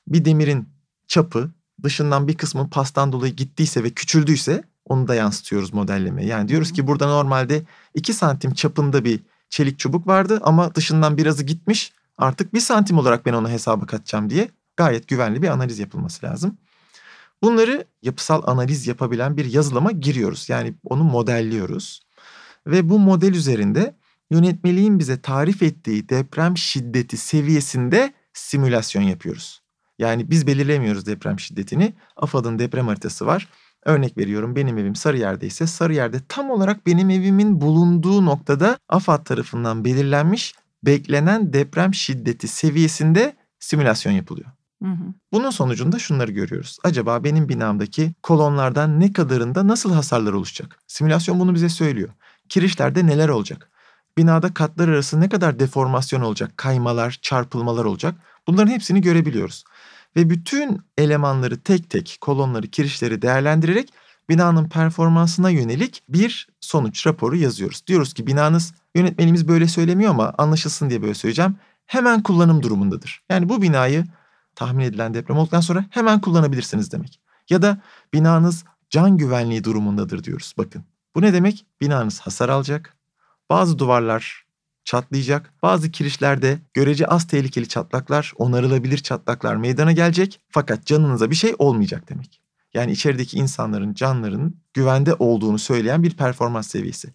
bir demirin çapı dışından bir kısmı pastan dolayı gittiyse ve küçüldüyse Onu da yansıtıyoruz modelleme. Yani diyoruz ki burada normalde 2 santim çapında bir çelik çubuk vardı ama dışından birazı gitmiş. Artık 1 santim olarak ben onu hesaba katacağım diye gayet güvenli bir analiz yapılması lazım. Bunları yapısal analiz yapabilen bir yazılıma giriyoruz. Yani onu modelliyoruz. Ve bu model üzerinde yönetmeliğin bize tarif ettiği deprem şiddeti seviyesinde simülasyon yapıyoruz. Yani biz belirlemiyoruz deprem şiddetini. AFAD'ın deprem haritası var. Örnek veriyorum benim evim Sarıyer'de ise Sarıyer'de tam olarak benim evimin bulunduğu noktada AFAD tarafından belirlenmiş beklenen deprem şiddeti seviyesinde simülasyon yapılıyor. Bunun sonucunda şunları görüyoruz. Acaba benim binamdaki kolonlardan ne kadarında nasıl hasarlar oluşacak? Simülasyon bunu bize söylüyor. Kirişlerde neler olacak? Binada katlar arası ne kadar deformasyon olacak? Kaymalar, çarpılmalar olacak? Bunların hepsini görebiliyoruz. Ve bütün elemanları tek tek, kolonları, kirişleri değerlendirerek binanın performansına yönelik bir sonuç raporu yazıyoruz. Diyoruz ki binanız yönetmenimiz böyle söylemiyor ama anlaşılsın diye böyle söyleyeceğim. Hemen kullanım durumundadır. Yani bu binayı tahmin edilen deprem olduktan sonra hemen kullanabilirsiniz demek. Ya da binanız can güvenliği durumundadır diyoruz. Bakın bu ne demek? Binanız hasar alacak. Bazı duvarlar çatlayacak. Bazı kirişlerde görece az tehlikeli çatlaklar, onarılabilir çatlaklar meydana gelecek. Fakat canınıza bir şey olmayacak demek. Yani içerideki insanların, canların güvende olduğunu söyleyen bir performans seviyesi.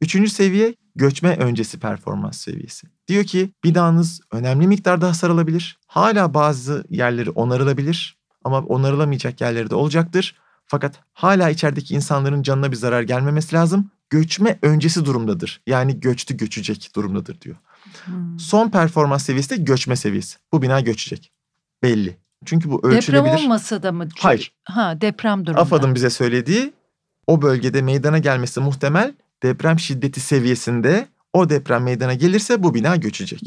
Üçüncü seviye göçme öncesi performans seviyesi. Diyor ki binanız önemli miktarda hasar alabilir. Hala bazı yerleri onarılabilir ama onarılamayacak yerleri de olacaktır. Fakat hala içerideki insanların canına bir zarar gelmemesi lazım. Göçme öncesi durumdadır. Yani göçtü göçecek durumdadır diyor. Hmm. Son performans seviyesi de göçme seviyesi. Bu bina göçecek. Belli. Çünkü bu ölçülebilir. Deprem olmasa da mı? Hayır. Ha deprem durumunda. AFAD'ın bize söylediği o bölgede meydana gelmesi muhtemel deprem şiddeti seviyesinde o deprem meydana gelirse bu bina göçecek.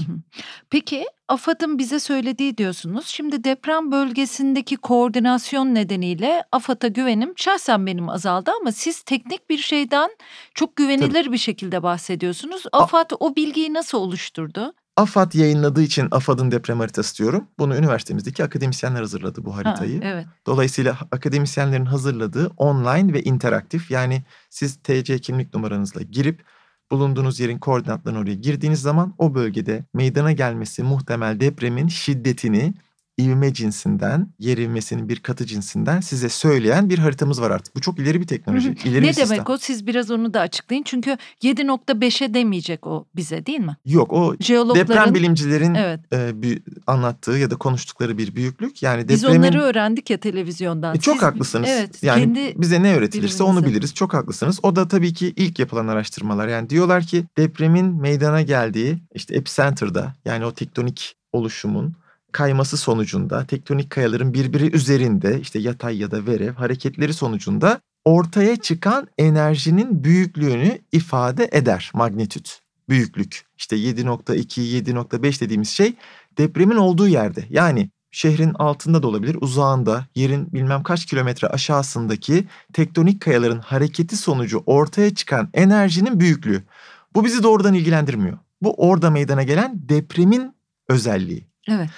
Peki AFAD'ın bize söylediği diyorsunuz. Şimdi deprem bölgesindeki koordinasyon nedeniyle AFAD'a güvenim şahsen benim azaldı ama siz teknik bir şeyden çok güvenilir Tabii. bir şekilde bahsediyorsunuz. AFAD A- o bilgiyi nasıl oluşturdu? AFAD yayınladığı için AFAD'ın deprem haritası diyorum. Bunu üniversitemizdeki akademisyenler hazırladı bu haritayı. Ha, evet. Dolayısıyla akademisyenlerin hazırladığı online ve interaktif yani siz TC kimlik numaranızla girip bulunduğunuz yerin koordinatlarını oraya girdiğiniz zaman o bölgede meydana gelmesi muhtemel depremin şiddetini ivme cinsinden, yer ivmesinin bir katı cinsinden size söyleyen bir haritamız var artık. Bu çok ileri bir teknoloji. Hı ileri ne bir demek sistem. o? Siz biraz onu da açıklayın. Çünkü 7.5'e demeyecek o bize değil mi? Yok o Jeologların, deprem bilimcilerin evet. e, bir anlattığı ya da konuştukları bir büyüklük. Yani Biz depremin... onları öğrendik ya televizyondan. E, çok Siz, haklısınız. Evet, yani kendi bize ne öğretilirse onu biliriz. Çok haklısınız. O da tabii ki ilk yapılan araştırmalar. Yani diyorlar ki depremin meydana geldiği işte epicenter'da yani o tektonik oluşumun kayması sonucunda tektonik kayaların birbiri üzerinde işte yatay ya da verev hareketleri sonucunda ortaya çıkan enerjinin büyüklüğünü ifade eder magnitüt. Büyüklük işte 7.2 7.5 dediğimiz şey depremin olduğu yerde. Yani şehrin altında da olabilir, uzağında, yerin bilmem kaç kilometre aşağısındaki tektonik kayaların hareketi sonucu ortaya çıkan enerjinin büyüklüğü. Bu bizi doğrudan ilgilendirmiyor. Bu orada meydana gelen depremin özelliği. Evet.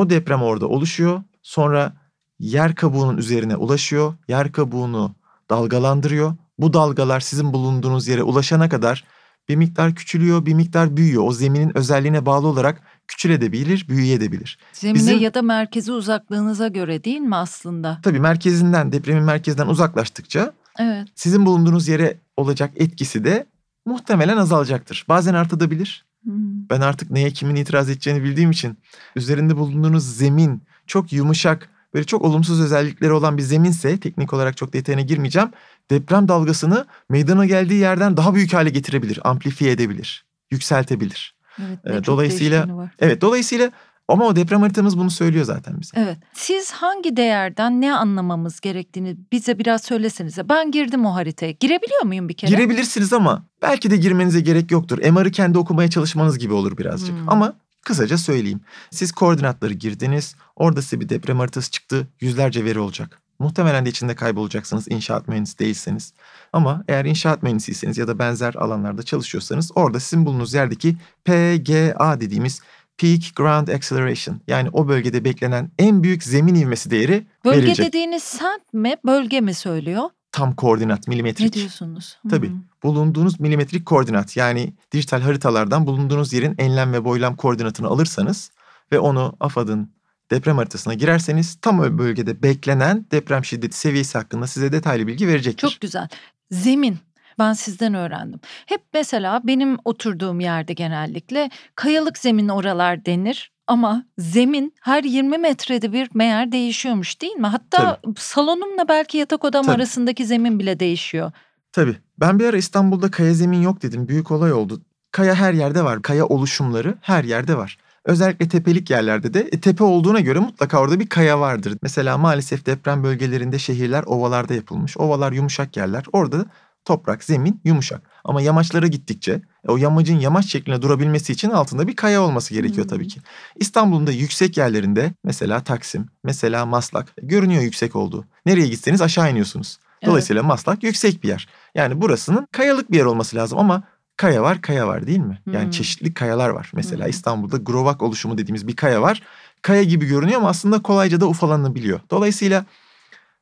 O deprem orada oluşuyor. Sonra yer kabuğunun üzerine ulaşıyor. Yer kabuğunu dalgalandırıyor. Bu dalgalar sizin bulunduğunuz yere ulaşana kadar bir miktar küçülüyor, bir miktar büyüyor. O zeminin özelliğine bağlı olarak küçülebilir, büyüyebilir. Zemine Bizim, ya da merkezi uzaklığınıza göre değil mi aslında? Tabii merkezinden, depremin merkezinden uzaklaştıkça evet. sizin bulunduğunuz yere olacak etkisi de muhtemelen azalacaktır. Bazen artabilir, Hmm. Ben artık neye kimin itiraz edeceğini bildiğim için üzerinde bulunduğunuz zemin çok yumuşak, böyle çok olumsuz özellikleri olan bir zeminse teknik olarak çok detayına girmeyeceğim. Deprem dalgasını meydana geldiği yerden daha büyük hale getirebilir, amplifiye edebilir, yükseltebilir. Evet, ee, dolayısıyla evet dolayısıyla ama o deprem haritamız bunu söylüyor zaten bize. Evet. Siz hangi değerden ne anlamamız gerektiğini bize biraz söylesenize. Ben girdim o haritaya. Girebiliyor muyum bir kere? Girebilirsiniz ama belki de girmenize gerek yoktur. MR'ı kendi okumaya çalışmanız gibi olur birazcık. Hmm. Ama kısaca söyleyeyim. Siz koordinatları girdiniz. Orada size bir deprem haritası çıktı. Yüzlerce veri olacak. Muhtemelen de içinde kaybolacaksınız inşaat mühendisi değilseniz. Ama eğer inşaat mühendisiyseniz ya da benzer alanlarda çalışıyorsanız orada sizin bulunduğunuz yerdeki PGA dediğimiz Peak Ground Acceleration yani o bölgede beklenen en büyük zemin ivmesi değeri Bölge verilecek. dediğiniz sent mi bölge mi söylüyor? tam koordinat Ne milimetrik. diyorsunuz? Tabii. Hı. Bulunduğunuz milimetrik koordinat yani dijital haritalardan bulunduğunuz yerin enlem ve boylam koordinatını alırsanız ve onu AFAD'ın deprem haritasına girerseniz tam o bölgede beklenen deprem şiddeti seviyesi hakkında size detaylı bilgi verecektir. Çok güzel. Zemin. Ben sizden öğrendim. Hep mesela benim oturduğum yerde genellikle kayalık zemin oralar denir. Ama zemin her 20 metrede bir meğer değişiyormuş değil mi? Hatta salonumla belki yatak odam Tabii. arasındaki zemin bile değişiyor. Tabii. Ben bir ara İstanbul'da kaya zemin yok dedim. Büyük olay oldu. Kaya her yerde var. Kaya oluşumları her yerde var. Özellikle tepelik yerlerde de e, tepe olduğuna göre mutlaka orada bir kaya vardır. Mesela maalesef deprem bölgelerinde şehirler ovalarda yapılmış. Ovalar yumuşak yerler. Orada toprak, zemin yumuşak. Ama yamaçlara gittikçe o yamacın yamaç şeklinde durabilmesi için altında bir kaya olması gerekiyor Hmm. tabii ki. İstanbul'un da yüksek yerlerinde mesela Taksim, mesela Maslak e, görünüyor yüksek olduğu. Nereye gitseniz aşağı iniyorsunuz. Dolayısıyla Maslak yüksek bir yer. Yani burasının kayalık bir yer olması lazım ama kaya var kaya var değil mi? Yani Hmm. çeşitli kayalar var. Mesela Hmm. İstanbul'da Grovak oluşumu dediğimiz bir kaya var. Kaya gibi görünüyor ama aslında kolayca da ufalanabiliyor. Dolayısıyla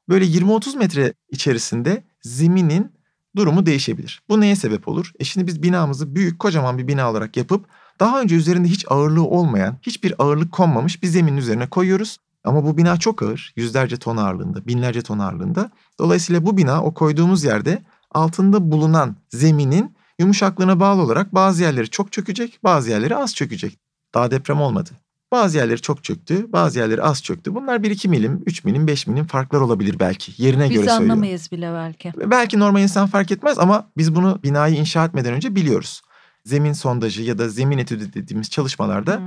böyle 20-30 metre içerisinde zeminin durumu değişebilir. Bu neye sebep olur? E şimdi biz binamızı büyük kocaman bir bina olarak yapıp daha önce üzerinde hiç ağırlığı olmayan, hiçbir ağırlık konmamış bir zeminin üzerine koyuyoruz. Ama bu bina çok ağır. Yüzlerce ton ağırlığında, binlerce ton ağırlığında. Dolayısıyla bu bina o koyduğumuz yerde altında bulunan zeminin yumuşaklığına bağlı olarak bazı yerleri çok çökecek, bazı yerleri az çökecek. Daha deprem olmadı. Bazı yerleri çok çöktü, bazı yerleri az çöktü. Bunlar 1-2 milim, 3 milim, 5 milim farklar olabilir belki. Yerine Biz göre söylüyorum. anlamayız bile belki. Belki normal insan fark etmez ama biz bunu binayı inşa etmeden önce biliyoruz. Zemin sondajı ya da zemin etüdü dediğimiz çalışmalarda Hmm.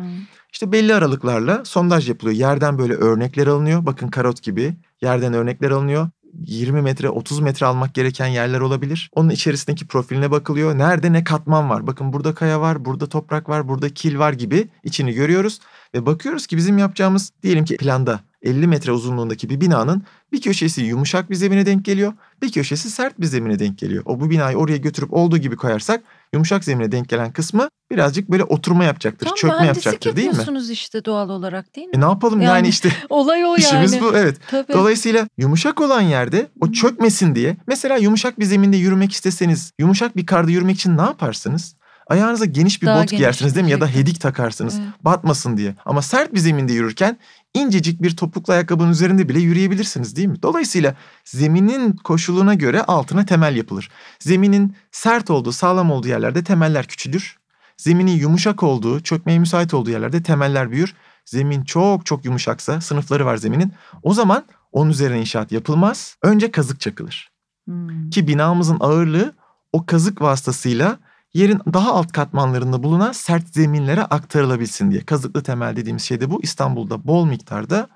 işte belli aralıklarla sondaj yapılıyor. Yerden böyle örnekler alınıyor. Bakın karot gibi yerden örnekler alınıyor. 20 metre 30 metre almak gereken yerler olabilir. Onun içerisindeki profiline bakılıyor. Nerede ne katman var? Bakın burada kaya var, burada toprak var, burada kil var gibi içini görüyoruz. Ve bakıyoruz ki bizim yapacağımız diyelim ki planda 50 metre uzunluğundaki bir binanın bir köşesi yumuşak bir zemine denk geliyor. Bir köşesi sert bir zemine denk geliyor. O bu binayı oraya götürüp olduğu gibi koyarsak yumuşak zemine denk gelen kısmı birazcık böyle oturma yapacaktır, Tam çökme yapacaktır değil mi? yapıyorsunuz işte doğal olarak değil mi? E ne yapalım yani, Yani işte Olay o yani. işimiz bu evet. Tabii. Dolayısıyla yumuşak olan yerde o çökmesin diye mesela yumuşak bir zeminde yürümek isteseniz yumuşak bir karda yürümek için ne yaparsınız? Ayağınıza geniş bir Daha bot geniş giyersiniz değil mi? Ya da hedik takarsınız Evet. batmasın diye. Ama sert bir zeminde yürürken incecik bir topuklu ayakkabının üzerinde bile yürüyebilirsiniz değil mi? Dolayısıyla zeminin koşuluna göre altına temel yapılır. Zeminin sert olduğu, sağlam olduğu yerlerde temeller küçülür. Zeminin yumuşak olduğu, çökmeye müsait olduğu yerlerde temeller büyür. Zemin çok çok yumuşaksa, sınıfları var zeminin. O zaman onun üzerine inşaat yapılmaz. Önce kazık çakılır. Hmm. Ki binamızın ağırlığı o kazık vasıtasıyla yerin daha alt katmanlarında bulunan sert zeminlere aktarılabilsin diye. Kazıklı temel dediğimiz şey de bu. İstanbul'da bol miktarda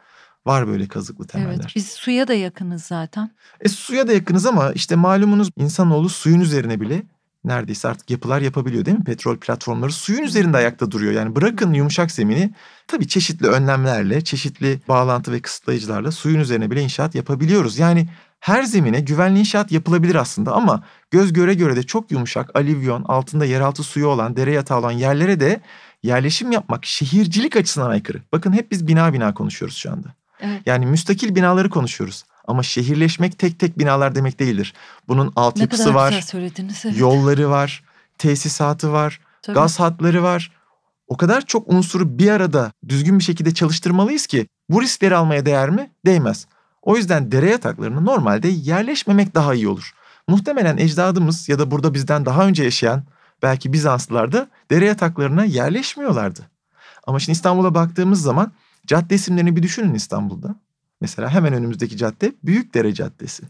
var böyle kazıklı temeller. Evet biz suya da yakınız zaten. E suya da yakınız ama işte malumunuz insanoğlu suyun üzerine bile neredeyse artık yapılar yapabiliyor değil mi? Petrol platformları suyun üzerinde ayakta duruyor. Yani bırakın yumuşak zemini tabii çeşitli önlemlerle, çeşitli bağlantı ve kısıtlayıcılarla suyun üzerine bile inşaat yapabiliyoruz. Yani her zemine güvenli inşaat yapılabilir aslında ama göz göre göre de çok yumuşak, alüvyon, altında yeraltı suyu olan, dere yatağı olan yerlere de yerleşim yapmak şehircilik açısından aykırı. Bakın hep biz bina bina konuşuyoruz şu anda. Evet. Yani müstakil binaları konuşuyoruz. Ama şehirleşmek tek tek binalar demek değildir. Bunun altyapısı var. Evet. yolları var, tesisatı var, Tabii. gaz hatları var. O kadar çok unsuru bir arada düzgün bir şekilde çalıştırmalıyız ki bu riskleri almaya değer mi? Değmez. O yüzden dere yataklarına normalde yerleşmemek daha iyi olur. Muhtemelen ecdadımız ya da burada bizden daha önce yaşayan belki Bizanslılar da dere yataklarına yerleşmiyorlardı. Ama şimdi İstanbul'a baktığımız zaman cadde isimlerini bir düşünün İstanbul'da. Mesela hemen önümüzdeki cadde Büyükdere Caddesi.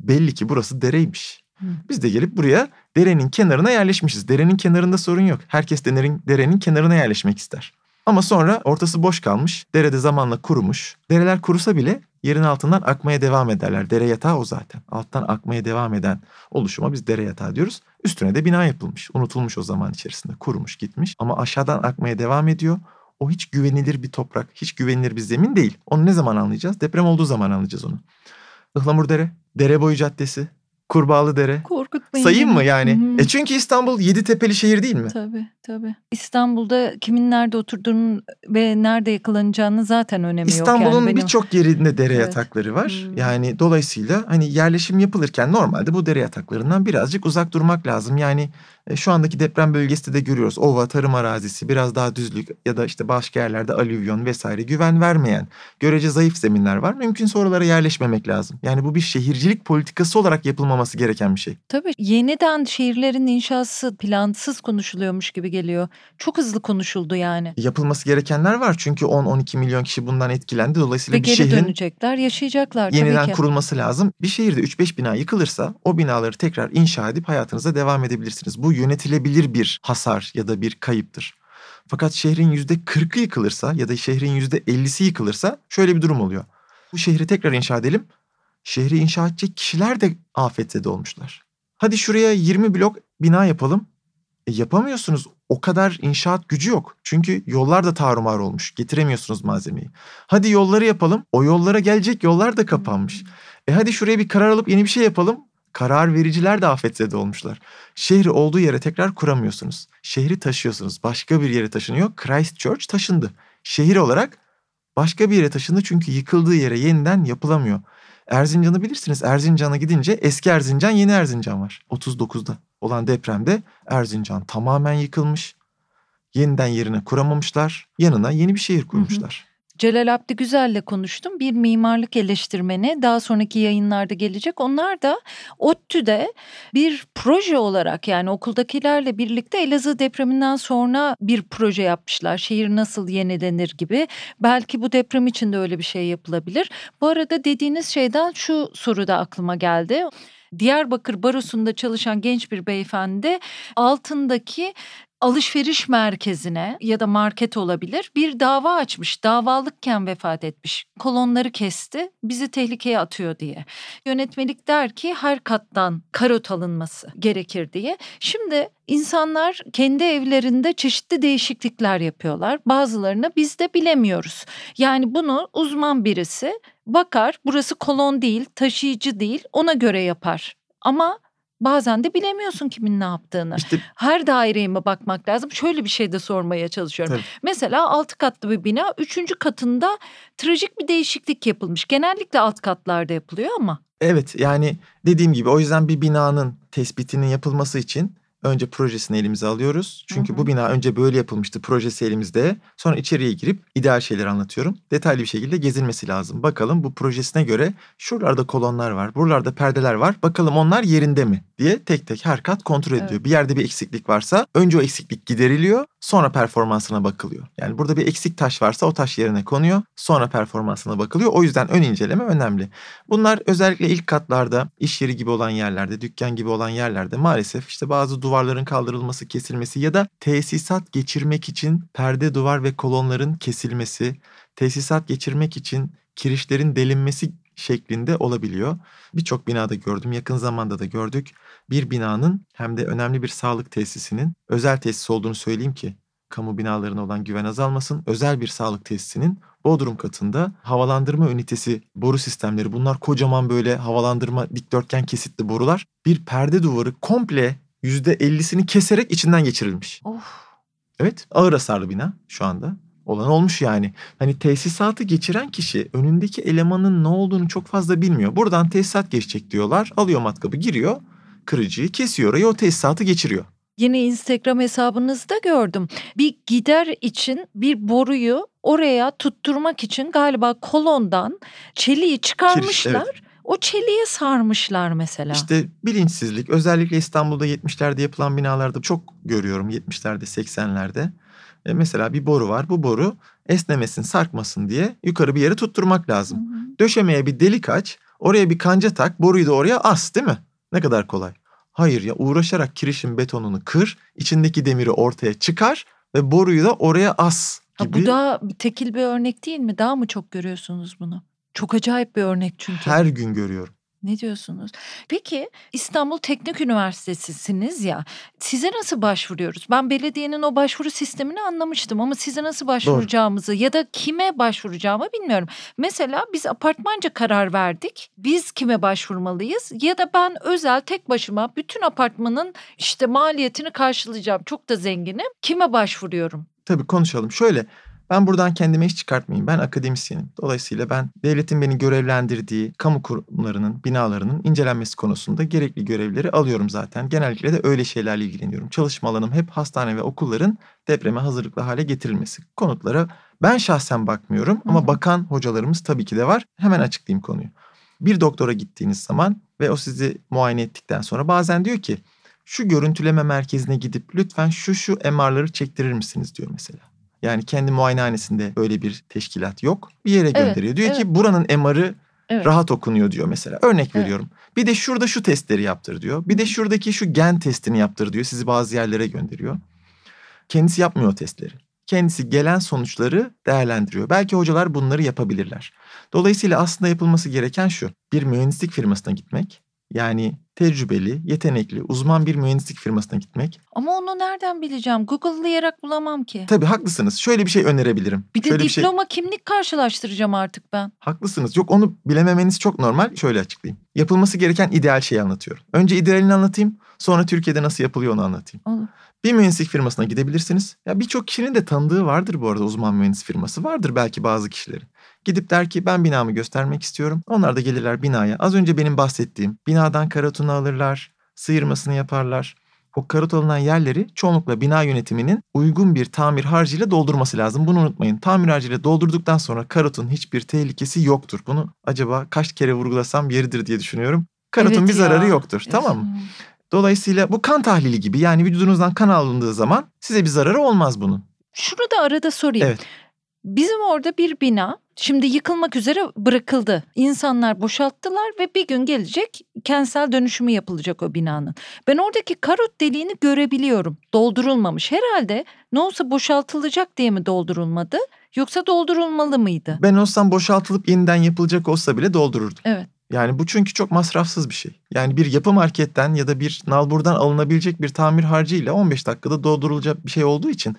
Belli ki burası dereymiş. Biz de gelip buraya derenin kenarına yerleşmişiz. Derenin kenarında sorun yok. Herkes derenin, derenin kenarına yerleşmek ister. Ama sonra ortası boş kalmış. Derede zamanla kurumuş. Dereler kurusa bile yerin altından akmaya devam ederler. Dere yatağı o zaten. Alttan akmaya devam eden oluşuma biz dere yatağı diyoruz. Üstüne de bina yapılmış. Unutulmuş o zaman içerisinde. Kurumuş gitmiş. Ama aşağıdan akmaya devam ediyor. O hiç güvenilir bir toprak, hiç güvenilir bir zemin değil. Onu ne zaman anlayacağız? Deprem olduğu zaman anlayacağız onu. Ihlamur Dere, Dere Boyu Caddesi, Kurbağalı Dere, Kur korkutmayın. Sayayım mı yani? Hı hı. E çünkü İstanbul yedi tepeli şehir değil mi? Tabii tabii. İstanbul'da kimin nerede oturduğunun ve nerede yakalanacağını zaten önemi yok. İstanbul'un yani benim... birçok yerinde dere Evet. yatakları var. Hmm. Yani dolayısıyla hani yerleşim yapılırken normalde bu dere yataklarından birazcık uzak durmak lazım. Yani e, şu andaki deprem bölgesinde de görüyoruz. Ova, tarım arazisi, biraz daha düzlük ya da işte başka yerlerde alüvyon vesaire güven vermeyen, görece zayıf zeminler var. Mümkünse oralara yerleşmemek lazım. Yani bu bir şehircilik politikası olarak yapılmaması gereken bir şey. Tabii yeniden şehirlerin inşası plansız konuşuluyormuş gibi geliyor. Çok hızlı konuşuldu yani. Yapılması gerekenler var çünkü 10-12 milyon kişi bundan etkilendi. Dolayısıyla Ve bir geri şehrin dönecekler, yaşayacaklar yeniden tabii ki. kurulması lazım. Bir şehirde 3-5 bina yıkılırsa o binaları tekrar inşa edip hayatınıza devam edebilirsiniz. Bu yönetilebilir bir hasar ya da bir kayıptır. Fakat şehrin %40'ı yıkılırsa ya da şehrin %50'si yıkılırsa şöyle bir durum oluyor. Bu şehri tekrar inşa edelim. Şehri inşa edecek kişiler de afetzede olmuşlar. Hadi şuraya 20 blok bina yapalım. E yapamıyorsunuz. O kadar inşaat gücü yok. Çünkü yollar da tarumar olmuş. Getiremiyorsunuz malzemeyi. Hadi yolları yapalım. O yollara gelecek yollar da kapanmış. E hadi şuraya bir karar alıp yeni bir şey yapalım. Karar vericiler de afetzede olmuşlar. Şehri olduğu yere tekrar kuramıyorsunuz. Şehri taşıyorsunuz. Başka bir yere taşınıyor. Christchurch taşındı. Şehir olarak başka bir yere taşındı çünkü yıkıldığı yere yeniden yapılamıyor. Erzincan'ı bilirsiniz. Erzincan'a gidince eski Erzincan yeni Erzincan var. 39'da olan depremde Erzincan tamamen yıkılmış. Yeniden yerine kuramamışlar. Yanına yeni bir şehir kurmuşlar. Celal Abdi Güzel'le konuştum. Bir mimarlık eleştirmeni daha sonraki yayınlarda gelecek. Onlar da ODTÜ'de bir proje olarak yani okuldakilerle birlikte Elazığ depreminden sonra bir proje yapmışlar. Şehir nasıl yenilenir gibi. Belki bu deprem için de öyle bir şey yapılabilir. Bu arada dediğiniz şeyden şu soru da aklıma geldi. Diyarbakır Barosu'nda çalışan genç bir beyefendi altındaki alışveriş merkezine ya da market olabilir bir dava açmış. Davalıkken vefat etmiş. Kolonları kesti. Bizi tehlikeye atıyor diye. Yönetmelik der ki her kattan karot alınması gerekir diye. Şimdi insanlar kendi evlerinde çeşitli değişiklikler yapıyorlar. Bazılarını biz de bilemiyoruz. Yani bunu uzman birisi bakar burası kolon değil, taşıyıcı değil ona göre yapar. Ama bazen de bilemiyorsun kimin ne yaptığını. İşte Her daireye mi bakmak lazım? Şöyle bir şey de sormaya çalışıyorum. Tabii. Mesela altı katlı bir bina, üçüncü katında trajik bir değişiklik yapılmış. Genellikle alt katlarda yapılıyor ama. Evet yani dediğim gibi o yüzden bir binanın tespitinin yapılması için önce projesini elimize alıyoruz. Çünkü Hı hı. bu bina önce böyle yapılmıştı projesi elimizde. Sonra içeriye girip ideal şeyleri anlatıyorum. Detaylı bir şekilde gezilmesi lazım. Bakalım bu projesine göre şuralarda kolonlar var, buralarda perdeler var. Bakalım onlar yerinde mi diye tek tek her kat kontrol ediliyor. Evet. Bir yerde bir eksiklik varsa önce o eksiklik gideriliyor. Sonra performansına bakılıyor. Yani burada bir eksik taş varsa o taş yerine konuyor. Sonra performansına bakılıyor. O yüzden ön inceleme önemli. Bunlar özellikle ilk katlarda iş yeri gibi olan yerlerde, dükkan gibi olan yerlerde maalesef işte bazı duvarların kaldırılması, kesilmesi ya da tesisat geçirmek için perde, duvar ve kolonların kesilmesi, tesisat geçirmek için kirişlerin delinmesi şeklinde olabiliyor. Birçok binada gördüm, yakın zamanda da gördük. Bir binanın hem de önemli bir sağlık tesisinin özel tesis olduğunu söyleyeyim ki kamu binalarına olan güven azalmasın. Özel bir sağlık tesisinin Bodrum katında havalandırma ünitesi boru sistemleri bunlar kocaman böyle havalandırma dikdörtgen kesitli borular. Bir perde duvarı komple %50'sini keserek içinden geçirilmiş. Of. Evet ağır hasarlı bina şu anda. Olan olmuş yani. Hani tesisatı geçiren kişi önündeki elemanın ne olduğunu çok fazla bilmiyor. Buradan tesisat geçecek diyorlar. Alıyor matkabı giriyor. Kırıcıyı kesiyor orayı o tesisatı geçiriyor. Yine Instagram hesabınızda gördüm. Bir gider için bir boruyu oraya tutturmak için galiba kolondan çeliği çıkarmışlar. O çeliğe sarmışlar mesela. İşte bilinçsizlik özellikle İstanbul'da 70'lerde yapılan binalarda çok görüyorum 70'lerde 80'lerde. E mesela bir boru var bu boru esnemesin sarkmasın diye yukarı bir yere tutturmak lazım. Hı hı. Döşemeye bir delik aç oraya bir kanca tak boruyu da oraya as değil mi? Ne kadar kolay. Hayır ya uğraşarak kirişin betonunu kır içindeki demiri ortaya çıkar ve boruyu da oraya as Ha, gibi. bu da tekil bir örnek değil mi? Daha mı çok görüyorsunuz bunu? Çok acayip bir örnek çünkü. Her gün görüyorum. Ne diyorsunuz? Peki İstanbul Teknik Üniversitesi'siniz ya. Size nasıl başvuruyoruz? Ben belediyenin o başvuru sistemini anlamıştım ama size nasıl başvuracağımızı ya da kime başvuracağımı bilmiyorum. Mesela biz apartmanca karar verdik. Biz kime başvurmalıyız? Ya da ben özel tek başıma bütün apartmanın işte maliyetini karşılayacağım. Çok da zenginim. Kime başvuruyorum? Tabii konuşalım. Şöyle ben buradan kendime iş çıkartmayayım. Ben akademisyenim. Dolayısıyla ben devletin beni görevlendirdiği kamu kurumlarının, binalarının incelenmesi konusunda gerekli görevleri alıyorum zaten. Genellikle de öyle şeylerle ilgileniyorum. Çalışma alanım hep hastane ve okulların depreme hazırlıklı hale getirilmesi. Konutlara ben şahsen bakmıyorum ama bakan hocalarımız tabii ki de var. Hemen açıklayayım konuyu. Bir doktora gittiğiniz zaman ve o sizi muayene ettikten sonra bazen diyor ki şu görüntüleme merkezine gidip lütfen şu şu MR'ları çektirir misiniz diyor mesela. Yani kendi muayenehanesinde böyle bir teşkilat yok. Bir yere gönderiyor. diyor evet. ki buranın MR'ı Evet. rahat okunuyor diyor mesela. Örnek Evet. veriyorum. Bir de şurada şu testleri yaptır diyor. Bir de şuradaki şu gen testini yaptır diyor. Sizi bazı yerlere gönderiyor. Kendisi yapmıyor testleri. Kendisi gelen sonuçları değerlendiriyor. Belki hocalar bunları yapabilirler. Dolayısıyla aslında yapılması gereken şu. Bir mühendislik firmasına gitmek. Yani tecrübeli, yetenekli, uzman bir mühendislik firmasına gitmek. Ama onu nereden bileceğim? Google'layarak bulamam ki. Tabii haklısınız. Şöyle bir şey önerebilirim. Bir de Şöyle bir şey diploma kimlik karşılaştıracağım artık ben. Haklısınız. Yok onu bilememeniz çok normal. Şöyle açıklayayım. Yapılması gereken ideal şeyi anlatıyorum. Önce idealini anlatayım. Sonra Türkiye'de nasıl yapılıyor onu anlatayım. Olur. Bir mühendislik firmasına gidebilirsiniz. Ya birçok kişinin de tanıdığı vardır bu arada uzman mühendis firması. Vardır belki bazı kişilerin. Gidip der ki ben binamı göstermek istiyorum. Onlar da gelirler binaya. Az önce benim bahsettiğim binadan karotunu alırlar, sıyırmasını yaparlar. O karot alınan yerleri çoğunlukla bina yönetiminin uygun bir tamir harcıyla doldurması lazım. Bunu unutmayın. Tamir harcıyla doldurduktan sonra karotun hiçbir tehlikesi yoktur. Bunu acaba kaç kere vurgulasam yeridir diye düşünüyorum. Karotun Evet bir zararı ya. yoktur. Tamam mı? Dolayısıyla bu kan tahlili gibi yani vücudunuzdan kan alındığı zaman size bir zararı olmaz bunun. Şunu da arada sorayım. Evet. Bizim orada bir bina şimdi yıkılmak üzere bırakıldı. İnsanlar boşalttılar ve bir gün gelecek kentsel dönüşümü yapılacak o binanın. Ben oradaki karot deliğini görebiliyorum. Doldurulmamış. Herhalde ne olsa boşaltılacak diye mi doldurulmadı yoksa doldurulmalı mıydı? Ben olsam boşaltılıp yeniden yapılacak olsa bile doldururdum. Evet. Yani bu çünkü çok masrafsız bir şey. Yani bir yapı marketten ya da bir nalburdan alınabilecek bir tamir harcıyla 15 dakikada doldurulacak bir şey olduğu için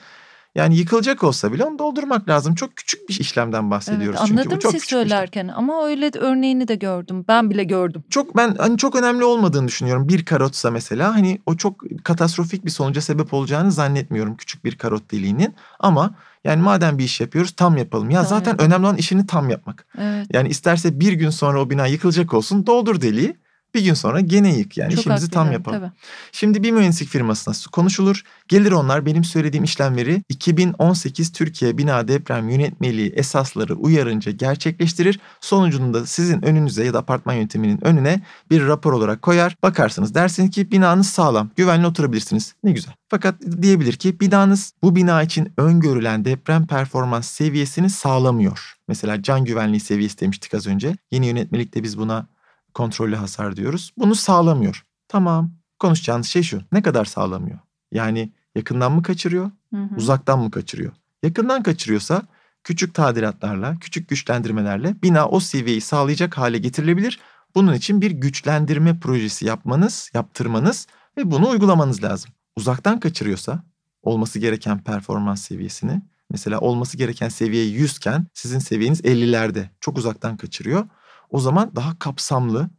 yani yıkılacak olsa bile onu doldurmak lazım. Çok küçük bir işlemden bahsediyoruz Evet, çünkü. anladım bu çok siz bir işlem. söylerken ama öyle örneğini de gördüm. Ben bile gördüm. Çok ben hani çok önemli olmadığını düşünüyorum. Bir karotsa mesela hani o çok katastrofik bir sonuca sebep olacağını zannetmiyorum küçük bir karot deliğinin. Ama yani madem bir iş yapıyoruz tam yapalım. Ya Tam zaten önemli olan işini tam yapmak. Evet. Yani isterse bir gün sonra o bina yıkılacak olsun doldur deliği. Bir gün sonra gene yık yani Çok işimizi tam yapalım. tabii. Şimdi bir mühendislik firmasına konuşulur. Gelir onlar benim söylediğim işlemleri 2018 Türkiye Bina Deprem Yönetmeliği esasları uyarınca gerçekleştirir. Sonucunda sizin önünüze ya da apartman yönetiminin önüne bir rapor olarak koyar. Bakarsınız dersiniz ki binanız sağlam, güvenli oturabilirsiniz. Ne güzel. Fakat diyebilir ki binanız bu bina için öngörülen deprem performans seviyesini sağlamıyor. Mesela can güvenliği seviyesi demiştik az önce. Yeni yönetmelikte biz buna kontrollü hasar diyoruz. Bunu sağlamıyor. Tamam. Konuşacağınız şey şu. Ne kadar sağlamıyor? Yani yakından mı kaçırıyor, Hı hı. uzaktan mı kaçırıyor? Yakından kaçırıyorsa küçük tadilatlarla, küçük güçlendirmelerle bina o seviyeyi sağlayacak hale getirilebilir. Bunun için bir güçlendirme projesi yapmanız, yaptırmanız ve bunu uygulamanız lazım. Uzaktan kaçırıyorsa olması gereken performans seviyesini, mesela olması gereken seviye 100 iken sizin seviyeniz 50'lerde çok uzaktan kaçırıyor. O zaman daha kapsamlı,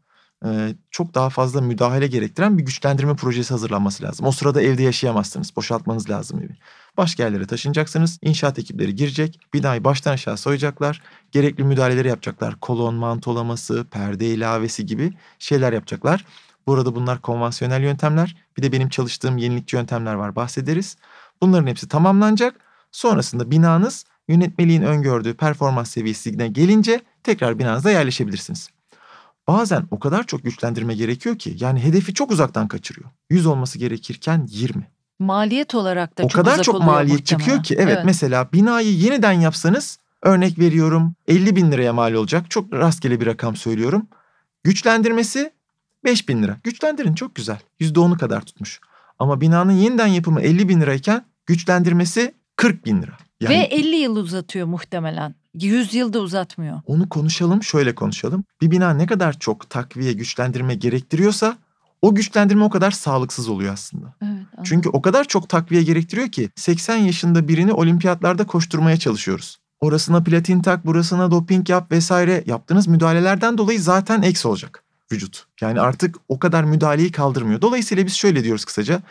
e, çok daha fazla müdahale gerektiren bir güçlendirme projesi hazırlanması lazım. O sırada evde yaşayamazsınız. Boşaltmanız lazım evi. Başka yerlere taşınacaksınız. İnşaat ekipleri girecek. Binayı baştan aşağı soyacaklar. Gerekli müdahaleleri yapacaklar. Kolon mantolaması, perde ilavesi gibi şeyler yapacaklar. Burada bunlar konvansiyonel yöntemler. Bir de benim çalıştığım yenilikçi yöntemler var bahsederiz. Bunların hepsi tamamlanacak. Sonrasında binanız yönetmeliğin öngördüğü performans seviyesine gelince tekrar binanıza yerleşebilirsiniz. Bazen o kadar çok güçlendirme gerekiyor ki yani hedefi çok uzaktan kaçırıyor. 100 olması gerekirken 20. Maliyet olarak da o çok kadar uzak çok maliyet muhtemelen. çıkıyor ki evet, mesela binayı yeniden yapsanız örnek veriyorum 50 bin liraya mal olacak. Çok rastgele bir rakam söylüyorum. Güçlendirmesi 5 bin lira. Güçlendirin çok güzel. %10'u kadar tutmuş. Ama binanın yeniden yapımı 50 bin lirayken güçlendirmesi 40 bin lira. Yani Ve 50 yıl uzatıyor muhtemelen. 100 yılda uzatmıyor. Onu konuşalım, şöyle konuşalım. Bir bina ne kadar çok takviye, güçlendirme gerektiriyorsa o güçlendirme o kadar sağlıksız oluyor aslında. Evet, anladım. Çünkü o kadar çok takviye gerektiriyor ki 80 yaşında birini olimpiyatlarda koşturmaya çalışıyoruz. Orasına platin tak, burasına doping yap vesaire yaptığınız müdahalelerden dolayı zaten eks olacak vücut. Yani artık o kadar müdahaleyi kaldırmıyor. Dolayısıyla biz şöyle diyoruz kısaca.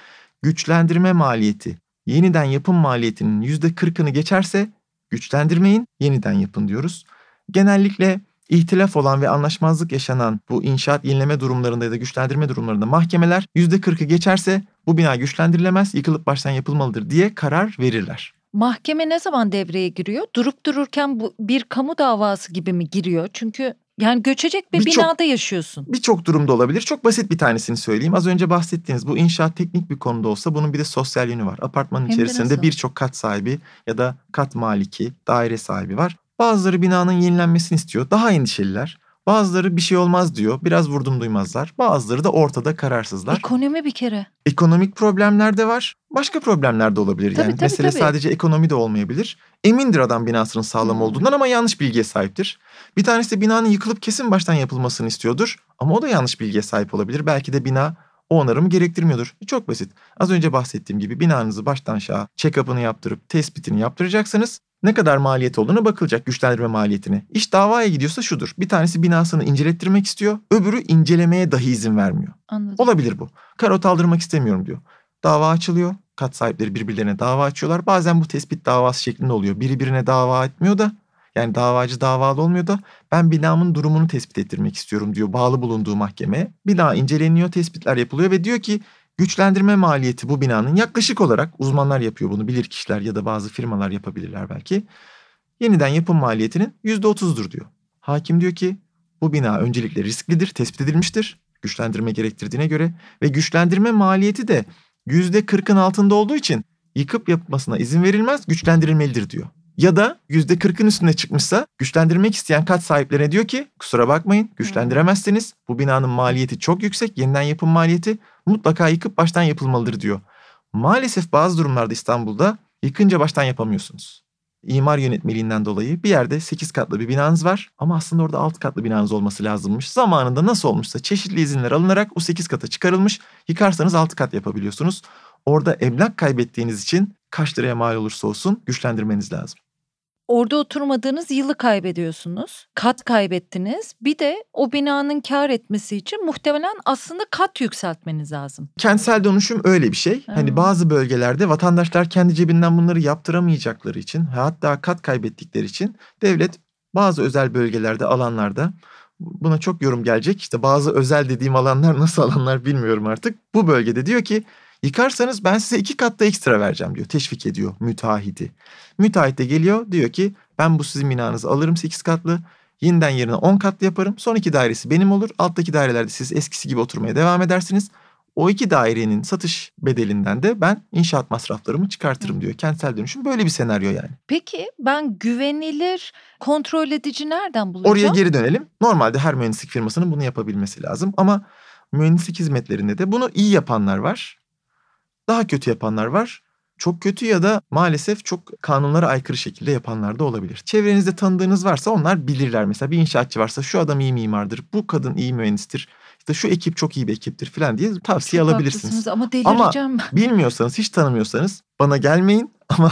Güçlendirme maliyeti yeniden yapım maliyetinin %40'ını geçerse güçlendirmeyin, yeniden yapın diyoruz. Genellikle ihtilaf olan ve anlaşmazlık yaşanan bu inşaat yenileme durumlarında ya da güçlendirme durumlarında mahkemeler %40'ı geçerse bu bina güçlendirilemez, yıkılıp baştan yapılmalıdır diye karar verirler. Mahkeme ne zaman devreye giriyor? Durup dururken bu bir kamu davası gibi mi giriyor? Çünkü yani göçecek bir Birçok- binada yaşıyorsun. Birçok durumda olabilir. Çok basit bir tanesini söyleyeyim. Az önce bahsettiğiniz bu inşaat teknik bir konuda olsa bunun bir de sosyal yönü var. Apartmanın Hem de içerisinde birçok kat sahibi ya da kat maliki, daire sahibi var. Bazıları binanın yenilenmesini istiyor. Daha endişeliler. Bazıları bir şey olmaz diyor. Biraz vurdum duymazlar. Bazıları da ortada kararsızlar. Ekonomi bir kere. Ekonomik problemler de var. Başka problemler de olabilir. Tabii, yani tabii, mesele tabii. sadece ekonomi de olmayabilir. Emindir adam binasının sağlam Hmm. olduğundan ama yanlış bilgiye sahiptir. Bir tanesi de binanın yıkılıp kesin baştan yapılmasını istiyordur. Ama o da yanlış bilgiye sahip olabilir. Belki de bina o onarımı gerektirmiyordur. Çok basit. Az önce bahsettiğim gibi binanızı baştan aşağı check-up'ını yaptırıp tespitini yaptıracaksınız. Ne kadar maliyet olduğuna bakılacak güçlendirme maliyetine. İş davaya gidiyorsa şudur. Bir tanesi binasını incelettirmek istiyor. Öbürü incelemeye dahi izin vermiyor. Anladım. Olabilir bu. Karot aldırmak istemiyorum diyor. Dava açılıyor. Kat sahipleri birbirlerine dava açıyorlar. Bazen bu tespit davası şeklinde oluyor. Biri birine dava etmiyor da yani davacı davalı olmuyor da ben binamın durumunu tespit ettirmek istiyorum diyor bağlı bulunduğu mahkemeye. Bina inceleniyor, tespitler yapılıyor ve diyor ki güçlendirme maliyeti bu binanın yaklaşık olarak uzmanlar yapıyor bunu bilir kişiler ya da bazı firmalar yapabilirler belki. Yeniden yapım maliyetinin %30'dur diyor. Hakim diyor ki bu bina öncelikle risklidir, tespit edilmiştir güçlendirme gerektirdiğine göre ve güçlendirme maliyeti de %40'ın altında olduğu için yıkıp yapmasına izin verilmez, güçlendirilmelidir diyor. Ya da %40'ın üstüne çıkmışsa güçlendirmek isteyen kat sahiplerine diyor ki kusura bakmayın güçlendiremezsiniz. Bu binanın maliyeti çok yüksek, yeniden yapım maliyeti mutlaka yıkıp baştan yapılmalıdır diyor. Maalesef bazı durumlarda İstanbul'da yıkınca baştan yapamıyorsunuz. İmar yönetmeliğinden dolayı bir yerde 8 katlı bir binanız var ama aslında orada 6 katlı binanız olması lazımmış. Zamanında nasıl olmuşsa çeşitli izinler alınarak o 8 kata çıkarılmış. Yıkarsanız 6 kat yapabiliyorsunuz. Orada emlak kaybettiğiniz için kaç liraya mal olursa olsun güçlendirmeniz lazım. Orada oturmadığınız yılı kaybediyorsunuz. Kat kaybettiniz. Bir de o binanın kar etmesi için muhtemelen aslında kat yükseltmeniz lazım. Kentsel dönüşüm öyle bir şey. Ha. Hani bazı bölgelerde vatandaşlar kendi cebinden bunları yaptıramayacakları için hatta kat kaybettikleri için devlet bazı özel bölgelerde alanlarda buna çok yorum gelecek. İşte bazı özel dediğim alanlar nasıl alanlar bilmiyorum artık. Bu bölgede diyor ki yıkarsanız ben size iki katta ekstra vereceğim diyor. Teşvik ediyor müteahhiti. Müteahhit de geliyor diyor ki ben bu sizin binanızı alırım 8 katlı. Yeniden yerine 10 katlı yaparım. Son iki dairesi benim olur. Alttaki dairelerde siz eskisi gibi oturmaya devam edersiniz. O iki dairenin satış bedelinden de ben inşaat masraflarımı çıkartırım diyor. Kentsel dönüşüm böyle bir senaryo yani. Peki ben güvenilir kontrol edici nereden bulacağım? Oraya geri dönelim. Normalde her mühendislik firmasının bunu yapabilmesi lazım. Ama mühendislik hizmetlerinde de bunu iyi yapanlar var. Daha kötü yapanlar var. Çok kötü ya da maalesef çok kanunlara aykırı şekilde yapanlar da olabilir. Çevrenizde tanıdığınız varsa onlar bilirler. Mesela bir inşaatçı varsa şu adam iyi mimardır, bu kadın iyi mühendistir, işte şu ekip çok iyi bir ekiptir falan diye tavsiye Çok alabilirsiniz. ama delireceğim. Bilmiyorsanız, hiç tanımıyorsanız bana gelmeyin ama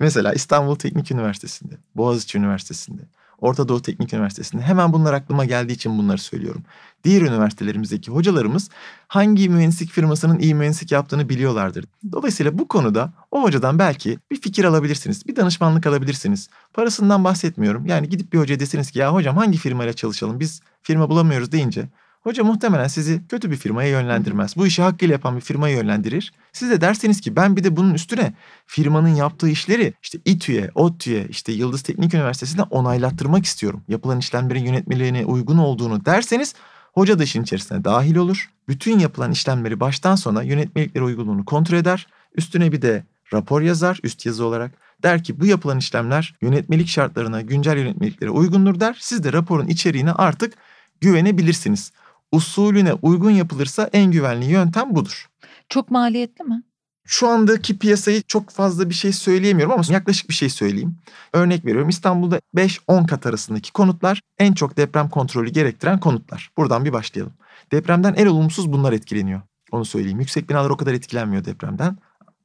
mesela İstanbul Teknik Üniversitesi'nde, Boğaziçi Üniversitesi'nde, Orta Doğu Teknik Üniversitesi'nde hemen bunlar aklıma geldiği için bunları söylüyorum. Diğer üniversitelerimizdeki hocalarımız hangi mühendislik firmasının iyi mühendislik yaptığını biliyorlardır. Dolayısıyla bu konuda o hocadan belki bir fikir alabilirsiniz, bir danışmanlık alabilirsiniz. Parasından bahsetmiyorum. Yani gidip bir hocaya deseniz ki ya hocam hangi firmayla çalışalım biz firma bulamıyoruz deyince Hoca muhtemelen sizi kötü bir firmaya yönlendirmez. Bu işi hakkıyla yapan bir firmaya yönlendirir. Siz de derseniz ki ben bir de bunun üstüne firmanın yaptığı işleri işte İTÜ'ye, ODTÜ'ye, işte Yıldız Teknik Üniversitesi'ne onaylattırmak istiyorum. Yapılan işlemlerin yönetmeliğine uygun olduğunu derseniz hoca da işin içerisine dahil olur. Bütün yapılan işlemleri baştan sona yönetmeliklere uygunluğunu kontrol eder. Üstüne bir de rapor yazar üst yazı olarak. Der ki bu yapılan işlemler yönetmelik şartlarına, güncel yönetmeliklere uygundur der. Siz de raporun içeriğine artık güvenebilirsiniz. Usulüne uygun yapılırsa en güvenli yöntem budur. Çok maliyetli mi? Şu andaki piyasayı çok fazla bir şey söyleyemiyorum ama yaklaşık bir şey söyleyeyim. Örnek veriyorum İstanbul'da 5-10 kat arasındaki konutlar en çok deprem kontrolü gerektiren konutlar. Buradan bir başlayalım. Depremden en olumsuz bunlar etkileniyor. Onu söyleyeyim. Yüksek binalar o kadar etkilenmiyor depremden.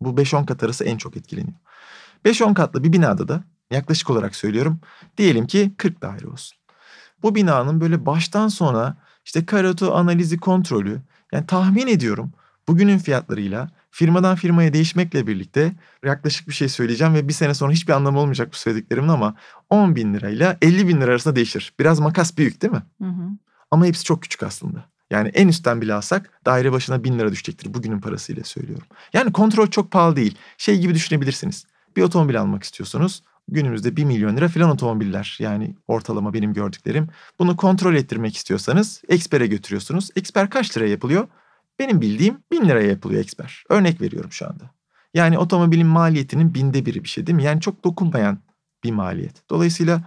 Bu 5-10 kat arası en çok etkileniyor. 5-10 katlı bir binada da yaklaşık olarak söylüyorum. Diyelim ki 40 daire olsun. Bu binanın böyle baştan sona işte karotu analizi kontrolü yani tahmin ediyorum bugünün fiyatlarıyla firmadan firmaya değişmekle birlikte yaklaşık bir şey söyleyeceğim ve bir sene sonra hiçbir anlamı olmayacak bu söylediklerimin ama 10 bin lirayla 50 bin lira arasında değişir. Biraz makas büyük değil mi? Hı hı. Ama hepsi çok küçük aslında. Yani en üstten bile alsak daire başına bin lira düşecektir bugünün parasıyla söylüyorum. Yani kontrol çok pahalı değil. Şey gibi düşünebilirsiniz. Bir otomobil almak istiyorsunuz. Günümüzde 1 milyon lira filan otomobiller yani ortalama benim gördüklerim. Bunu kontrol ettirmek istiyorsanız ekspere götürüyorsunuz. Eksper kaç liraya yapılıyor? Benim bildiğim 1000 liraya yapılıyor eksper. Örnek veriyorum şu anda. Yani otomobilin maliyetinin binde biri bir şey değil mi? Yani çok dokunmayan bir maliyet. Dolayısıyla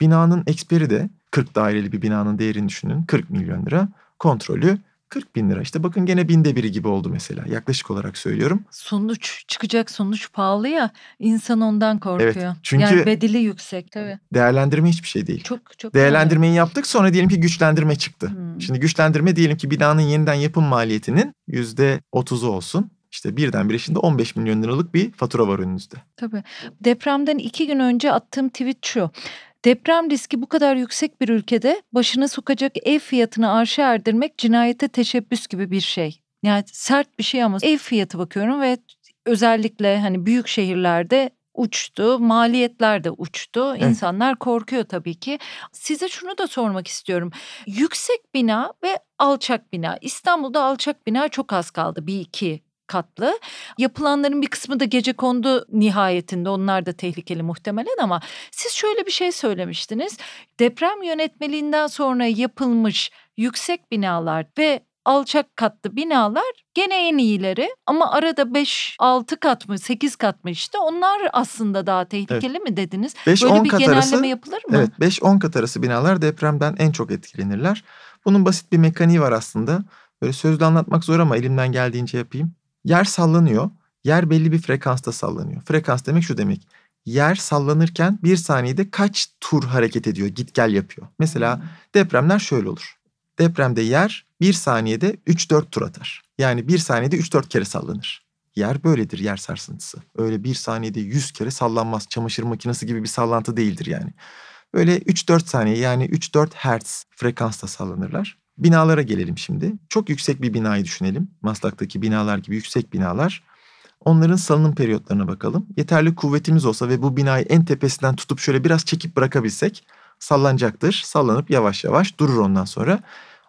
binanın eksperi de 40 daireli bir binanın değerini düşünün 40 milyon lira. Kontrolü 40 bin lira. İşte bakın gene binde biri gibi oldu mesela. Yaklaşık olarak söylüyorum. Sonuç çıkacak sonuç pahalı ya insan ondan korkuyor. Evet, çünkü yani bedeli yüksek tabii. Değerlendirme hiçbir şey değil. Çok çok. Değerlendirmeyi önemli. yaptık sonra diyelim ki güçlendirme çıktı. Hmm. Şimdi güçlendirme diyelim ki binanın yeniden yapım maliyetinin yüzde otuzu olsun. İşte birdenbire şimdi 15 milyon liralık bir fatura var önünüzde. Tabii. Depremden iki gün önce attığım tweet şu. Deprem riski bu kadar yüksek bir ülkede başına sokacak ev fiyatını arşa erdirmek cinayete teşebbüs gibi bir şey. Yani sert bir şey ama ev fiyatı bakıyorum ve özellikle hani büyük şehirlerde uçtu, maliyetler de uçtu. Evet. İnsanlar korkuyor tabii ki. Size şunu da sormak istiyorum. Yüksek bina ve alçak bina. İstanbul'da alçak bina çok az kaldı. Bir iki katlı. Yapılanların bir kısmı da gece kondu nihayetinde onlar da tehlikeli muhtemelen ama siz şöyle bir şey söylemiştiniz. Deprem yönetmeliğinden sonra yapılmış yüksek binalar ve alçak katlı binalar gene en iyileri ama arada 5-6 kat mı 8 kat mı işte onlar aslında daha tehlikeli evet. mi dediniz? 5, Böyle bir kat genelleme arası, yapılır mı? Evet 5-10 kat arası binalar depremden en çok etkilenirler. Bunun basit bir mekaniği var aslında. Böyle sözlü anlatmak zor ama elimden geldiğince yapayım. Yer sallanıyor. Yer belli bir frekansta sallanıyor. Frekans demek şu demek. Yer sallanırken bir saniyede kaç tur hareket ediyor, git gel yapıyor. Mesela hmm. depremler şöyle olur. Depremde yer bir saniyede 3-4 tur atar. Yani bir saniyede 3-4 kere sallanır. Yer böyledir yer sarsıntısı. Öyle bir saniyede 100 kere sallanmaz. Çamaşır makinesi gibi bir sallantı değildir yani. Böyle 3-4 saniye yani 3-4 hertz frekansta sallanırlar. Binalara gelelim şimdi. Çok yüksek bir binayı düşünelim. Maslak'taki binalar gibi yüksek binalar. Onların salınım periyotlarına bakalım. Yeterli kuvvetimiz olsa ve bu binayı en tepesinden tutup şöyle biraz çekip bırakabilsek sallanacaktır. Sallanıp yavaş yavaş durur ondan sonra.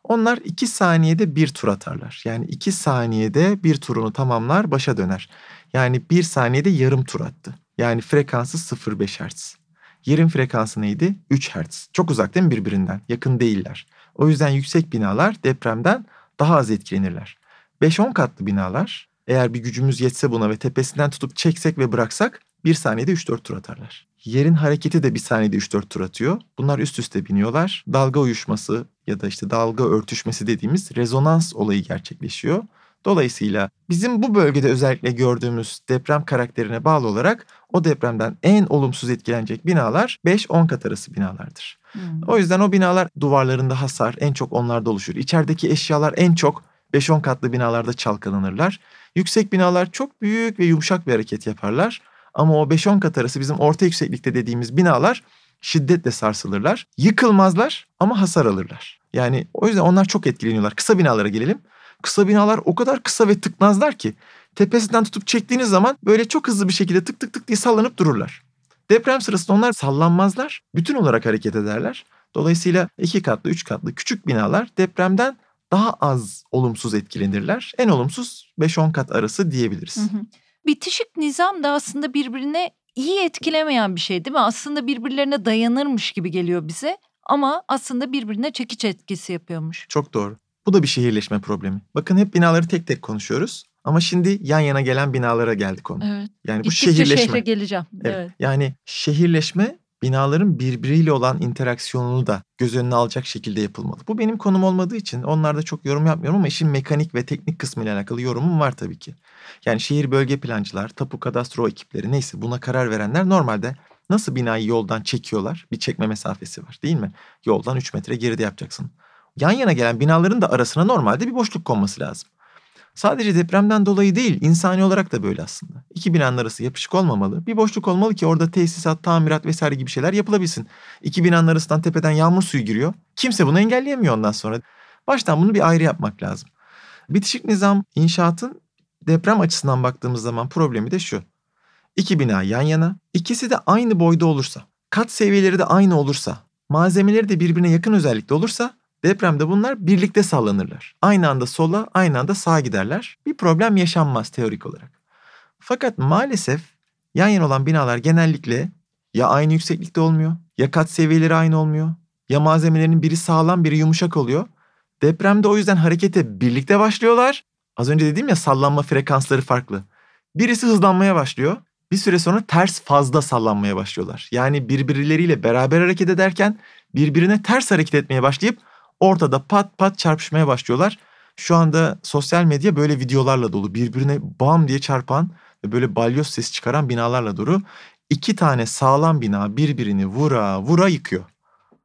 Onlar iki saniyede bir tur atarlar. Yani iki saniyede bir turunu tamamlar başa döner. Yani bir saniyede yarım tur attı. Yani frekansı 0.5 Hz. Yerin frekansı neydi? 3 Hz. Çok uzak değil mi birbirinden? Yakın değiller. O yüzden yüksek binalar depremden daha az etkilenirler. 5-10 katlı binalar eğer bir gücümüz yetse buna ve tepesinden tutup çeksek ve bıraksak bir saniyede 3-4 tur atarlar. Yerin hareketi de bir saniyede 3-4 tur atıyor. Bunlar üst üste biniyorlar. Dalga uyuşması ya da işte dalga örtüşmesi dediğimiz rezonans olayı gerçekleşiyor. Dolayısıyla bizim bu bölgede özellikle gördüğümüz deprem karakterine bağlı olarak o depremden en olumsuz etkilenecek binalar 5-10 kat arası binalardır. Hmm. O yüzden o binalar duvarlarında hasar en çok onlarda oluşur. İçerideki eşyalar en çok 5-10 katlı binalarda çalkalanırlar. Yüksek binalar çok büyük ve yumuşak bir hareket yaparlar. Ama o 5-10 kat arası bizim orta yükseklikte dediğimiz binalar şiddetle sarsılırlar. Yıkılmazlar ama hasar alırlar. Yani o yüzden onlar çok etkileniyorlar. Kısa binalara gelelim. Kısa binalar o kadar kısa ve tıknazlar ki tepesinden tutup çektiğiniz zaman böyle çok hızlı bir şekilde tık tık tık diye sallanıp dururlar. Deprem sırasında onlar sallanmazlar. Bütün olarak hareket ederler. Dolayısıyla iki katlı, üç katlı küçük binalar depremden daha az olumsuz etkilenirler. En olumsuz 5-10 kat arası diyebiliriz. Hı hı. Bitişik nizam da aslında birbirine iyi etkilemeyen bir şey değil mi? Aslında birbirlerine dayanırmış gibi geliyor bize ama aslında birbirine çekiç etkisi yapıyormuş. Çok doğru. Bu da bir şehirleşme problemi. Bakın hep binaları tek tek konuşuyoruz. Ama şimdi yan yana gelen binalara geldik konu. Evet. Yani bu Gittikçe şehirleşme. şehre geleceğim. Evet. evet. Yani şehirleşme binaların birbiriyle olan interaksiyonunu da göz önüne alacak şekilde yapılmalı. Bu benim konum olmadığı için onlarda çok yorum yapmıyorum ama işin mekanik ve teknik kısmı ile alakalı yorumum var tabii ki. Yani şehir bölge plancılar, tapu kadastro ekipleri neyse buna karar verenler normalde nasıl binayı yoldan çekiyorlar? Bir çekme mesafesi var değil mi? Yoldan 3 metre geride yapacaksın. Yan yana gelen binaların da arasına normalde bir boşluk konması lazım. Sadece depremden dolayı değil, insani olarak da böyle aslında. İki binanın arası yapışık olmamalı. Bir boşluk olmalı ki orada tesisat, tamirat vesaire gibi şeyler yapılabilsin. İki binanın arasından tepeden yağmur suyu giriyor. Kimse bunu engelleyemiyor ondan sonra. Baştan bunu bir ayrı yapmak lazım. Bitişik nizam inşaatın deprem açısından baktığımız zaman problemi de şu. İki bina yan yana, ikisi de aynı boyda olursa, kat seviyeleri de aynı olursa, malzemeleri de birbirine yakın özellikte olursa Depremde bunlar birlikte sallanırlar. Aynı anda sola, aynı anda sağa giderler. Bir problem yaşanmaz teorik olarak. Fakat maalesef yan yana olan binalar genellikle ya aynı yükseklikte olmuyor, ya kat seviyeleri aynı olmuyor, ya malzemelerinin biri sağlam biri yumuşak oluyor. Depremde o yüzden harekete birlikte başlıyorlar. Az önce dediğim ya sallanma frekansları farklı. Birisi hızlanmaya başlıyor. Bir süre sonra ters fazla sallanmaya başlıyorlar. Yani birbirleriyle beraber hareket ederken birbirine ters hareket etmeye başlayıp ortada pat pat çarpışmaya başlıyorlar. Şu anda sosyal medya böyle videolarla dolu. Birbirine bam diye çarpan ve böyle balyoz sesi çıkaran binalarla dolu. İki tane sağlam bina birbirini vura vura yıkıyor.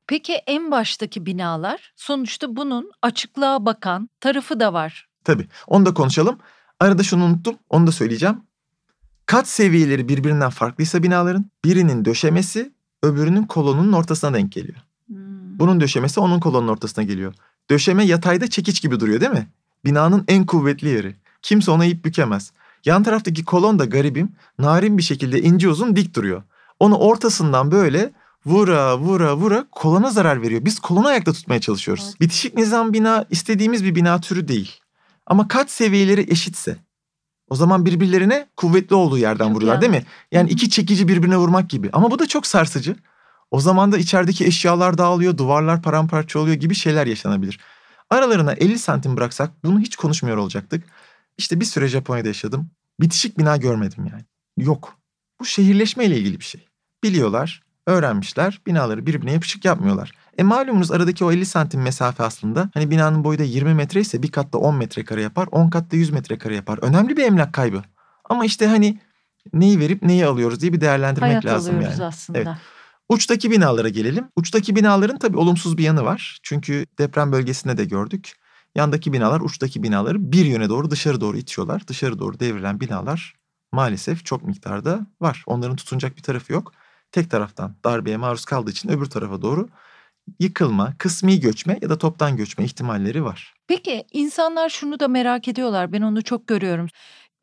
Peki en baştaki binalar sonuçta bunun açıklığa bakan tarafı da var. Tabii onu da konuşalım. Arada şunu unuttum onu da söyleyeceğim. Kat seviyeleri birbirinden farklıysa binaların birinin döşemesi öbürünün kolonunun ortasına denk geliyor. Bunun döşemesi onun kolonun ortasına geliyor. Döşeme yatayda çekiç gibi duruyor değil mi? Binanın en kuvvetli yeri. Kimse ona ip bükemez. Yan taraftaki kolon da garibim narin bir şekilde ince uzun dik duruyor. Onu ortasından böyle vura vura vura kolona zarar veriyor. Biz kolonu ayakta tutmaya çalışıyoruz. Evet. Bitişik nizam bina istediğimiz bir bina türü değil. Ama kat seviyeleri eşitse o zaman birbirlerine kuvvetli olduğu yerden çok vuruyorlar yani. değil mi? Yani iki çekici birbirine vurmak gibi. Ama bu da çok sarsıcı. O zaman da içerideki eşyalar dağılıyor, duvarlar paramparça oluyor gibi şeyler yaşanabilir. Aralarına 50 santim bıraksak bunu hiç konuşmuyor olacaktık. İşte bir süre Japonya'da yaşadım. Bitişik bina görmedim yani. Yok. Bu şehirleşme ile ilgili bir şey. Biliyorlar, öğrenmişler, binaları birbirine yapışık yapmıyorlar. E malumunuz aradaki o 50 santim mesafe aslında hani binanın boyu da 20 metre ise bir katta 10 metrekare yapar, 10 katta 100 metrekare yapar. Önemli bir emlak kaybı. Ama işte hani neyi verip neyi alıyoruz diye bir değerlendirmek Hayat lazım yani. aslında. Evet. Uçtaki binalara gelelim. Uçtaki binaların tabii olumsuz bir yanı var. Çünkü deprem bölgesinde de gördük. Yandaki binalar uçtaki binaları bir yöne doğru dışarı doğru itiyorlar. Dışarı doğru devrilen binalar maalesef çok miktarda var. Onların tutunacak bir tarafı yok. Tek taraftan darbeye maruz kaldığı için öbür tarafa doğru yıkılma, kısmi göçme ya da toptan göçme ihtimalleri var. Peki insanlar şunu da merak ediyorlar. Ben onu çok görüyorum.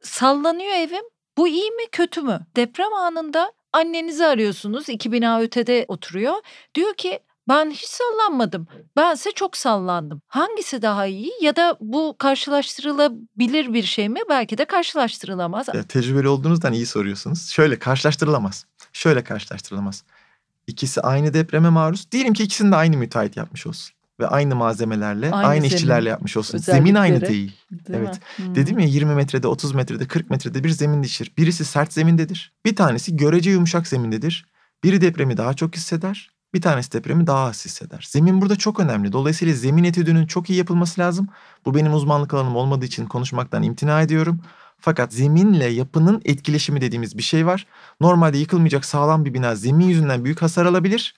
Sallanıyor evim. Bu iyi mi kötü mü? Deprem anında annenizi arıyorsunuz. iki bina ötede oturuyor. Diyor ki ben hiç sallanmadım. Bense çok sallandım. Hangisi daha iyi ya da bu karşılaştırılabilir bir şey mi? Belki de karşılaştırılamaz. Ya, tecrübeli olduğunuzdan iyi soruyorsunuz. Şöyle karşılaştırılamaz. Şöyle karşılaştırılamaz. İkisi aynı depreme maruz. Diyelim ki ikisini de aynı müteahhit yapmış olsun ve aynı malzemelerle, aynı, aynı işçilerle yapmış olsun. Zemin aynı değil. değil evet. Hmm. Dedim ya 20 metrede, 30 metrede, 40 metrede bir zemin değişir. Birisi sert zemindedir. Bir tanesi görece yumuşak zemindedir. Biri depremi daha çok hisseder. Bir tanesi depremi daha az hisseder. Zemin burada çok önemli. Dolayısıyla zemin etüdünün çok iyi yapılması lazım. Bu benim uzmanlık alanım olmadığı için konuşmaktan imtina ediyorum. Fakat zeminle yapının etkileşimi dediğimiz bir şey var. Normalde yıkılmayacak sağlam bir bina zemin yüzünden büyük hasar alabilir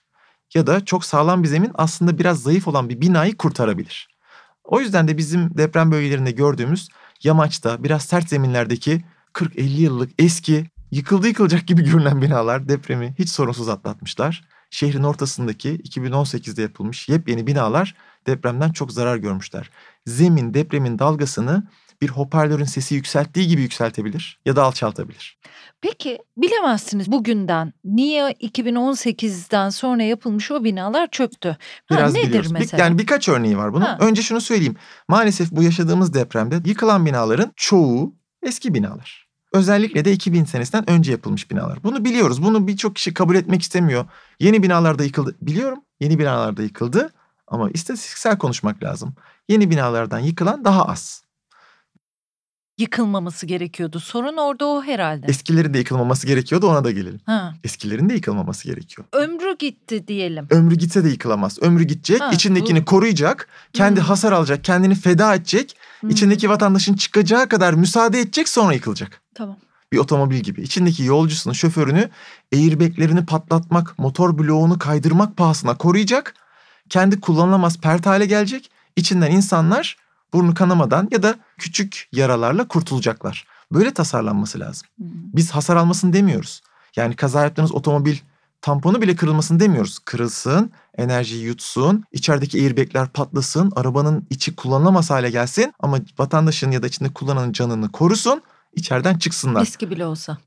ya da çok sağlam bir zemin aslında biraz zayıf olan bir binayı kurtarabilir. O yüzden de bizim deprem bölgelerinde gördüğümüz yamaçta biraz sert zeminlerdeki 40-50 yıllık eski yıkıldı yıkılacak gibi görünen binalar depremi hiç sorunsuz atlatmışlar. Şehrin ortasındaki 2018'de yapılmış yepyeni binalar depremden çok zarar görmüşler. Zemin depremin dalgasını bir hoparlörün sesi yükselttiği gibi yükseltebilir ya da alçaltabilir. Peki bilemezsiniz bugünden niye 2018'den sonra yapılmış o binalar çöktü? Ha, Biraz nedir biliyoruz. mesela? Yani birkaç örneği var bunun. Ha. Önce şunu söyleyeyim. Maalesef bu yaşadığımız depremde yıkılan binaların çoğu eski binalar. Özellikle de 2000 senesinden önce yapılmış binalar. Bunu biliyoruz. Bunu birçok kişi kabul etmek istemiyor. Yeni binalarda yıkıldı. Biliyorum yeni binalarda yıkıldı ama istatistiksel konuşmak lazım. Yeni binalardan yıkılan daha az. Yıkılmaması gerekiyordu. Sorun orada o herhalde. Eskilerin de yıkılmaması gerekiyordu ona da gelelim. ha. Eskilerin de yıkılmaması gerekiyor. Ömrü gitti diyelim. Ömrü gitse de yıkılamaz. Ömrü gidecek, Ha, içindekini bu- koruyacak, kendi Hmm. hasar alacak, kendini feda edecek, Hmm, içindeki vatandaşın çıkacağı kadar müsaade edecek sonra yıkılacak. Tamam. Bir otomobil gibi. İçindeki yolcusunu, şoförünü airbaglerini patlatmak, motor bloğunu kaydırmak pahasına koruyacak. Kendi kullanılamaz pert hale gelecek. İçinden insanlar burnu kanamadan ya da küçük yaralarla kurtulacaklar. Böyle tasarlanması lazım. Hmm. Biz hasar almasın demiyoruz. Yani kaza yaptığınız otomobil tamponu bile kırılmasın demiyoruz. Kırılsın, enerjiyi yutsun, içerideki airbagler patlasın, arabanın içi kullanılamaz hale gelsin ama vatandaşın ya da içinde kullananın canını korusun, içeriden çıksınlar. Eski bile olsa.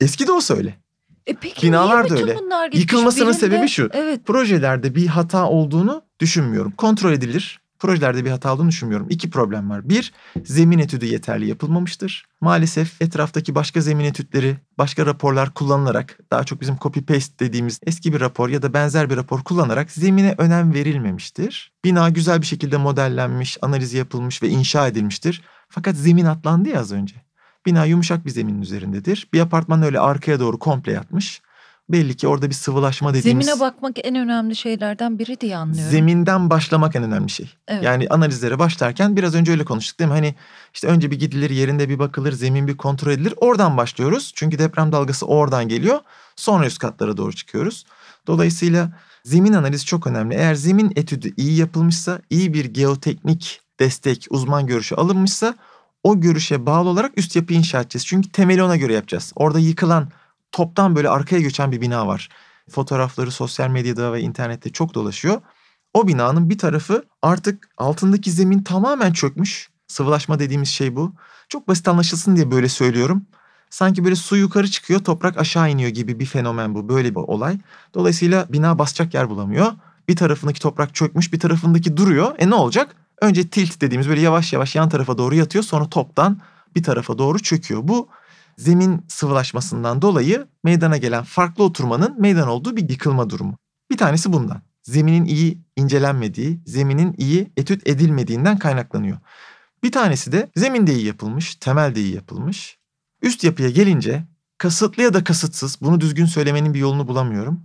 Eski de olsa öyle. E peki Binalar niye da öyle. bunlar? Yıkılmasının Birinde- sebebi şu. Evet. Projelerde bir hata olduğunu düşünmüyorum. Kontrol edilir. Projelerde bir hata olduğunu düşünmüyorum. İki problem var. Bir, zemin etüdü yeterli yapılmamıştır. Maalesef etraftaki başka zemin etütleri, başka raporlar kullanılarak, daha çok bizim copy paste dediğimiz eski bir rapor ya da benzer bir rapor kullanarak zemine önem verilmemiştir. Bina güzel bir şekilde modellenmiş, analizi yapılmış ve inşa edilmiştir. Fakat zemin atlandı ya az önce. Bina yumuşak bir zeminin üzerindedir. Bir apartman öyle arkaya doğru komple yatmış. Belli ki orada bir sıvılaşma dediğimiz... Zemine bakmak en önemli şeylerden biri diye anlıyorum. Zeminden başlamak en önemli şey. Evet. Yani analizlere başlarken biraz önce öyle konuştuk değil mi? Hani işte önce bir gidilir, yerinde bir bakılır, zemin bir kontrol edilir. Oradan başlıyoruz. Çünkü deprem dalgası oradan geliyor. Sonra üst katlara doğru çıkıyoruz. Dolayısıyla zemin analizi çok önemli. Eğer zemin etüdü iyi yapılmışsa, iyi bir geoteknik destek, uzman görüşü alınmışsa o görüşe bağlı olarak üst yapı inşa edeceğiz. Çünkü temeli ona göre yapacağız. Orada yıkılan, toptan böyle arkaya göçen bir bina var. Fotoğrafları sosyal medyada ve internette çok dolaşıyor. O binanın bir tarafı artık altındaki zemin tamamen çökmüş. Sıvılaşma dediğimiz şey bu. Çok basit anlaşılsın diye böyle söylüyorum. Sanki böyle su yukarı çıkıyor, toprak aşağı iniyor gibi bir fenomen bu. Böyle bir olay. Dolayısıyla bina basacak yer bulamıyor. Bir tarafındaki toprak çökmüş, bir tarafındaki duruyor. E ne olacak? Önce tilt dediğimiz böyle yavaş yavaş yan tarafa doğru yatıyor. Sonra toptan bir tarafa doğru çöküyor. Bu zemin sıvılaşmasından dolayı meydana gelen farklı oturmanın meydan olduğu bir yıkılma durumu. Bir tanesi bundan. Zeminin iyi incelenmediği, zeminin iyi etüt edilmediğinden kaynaklanıyor. Bir tanesi de zemin de iyi yapılmış, temel de iyi yapılmış. Üst yapıya gelince kasıtlı ya da kasıtsız bunu düzgün söylemenin bir yolunu bulamıyorum.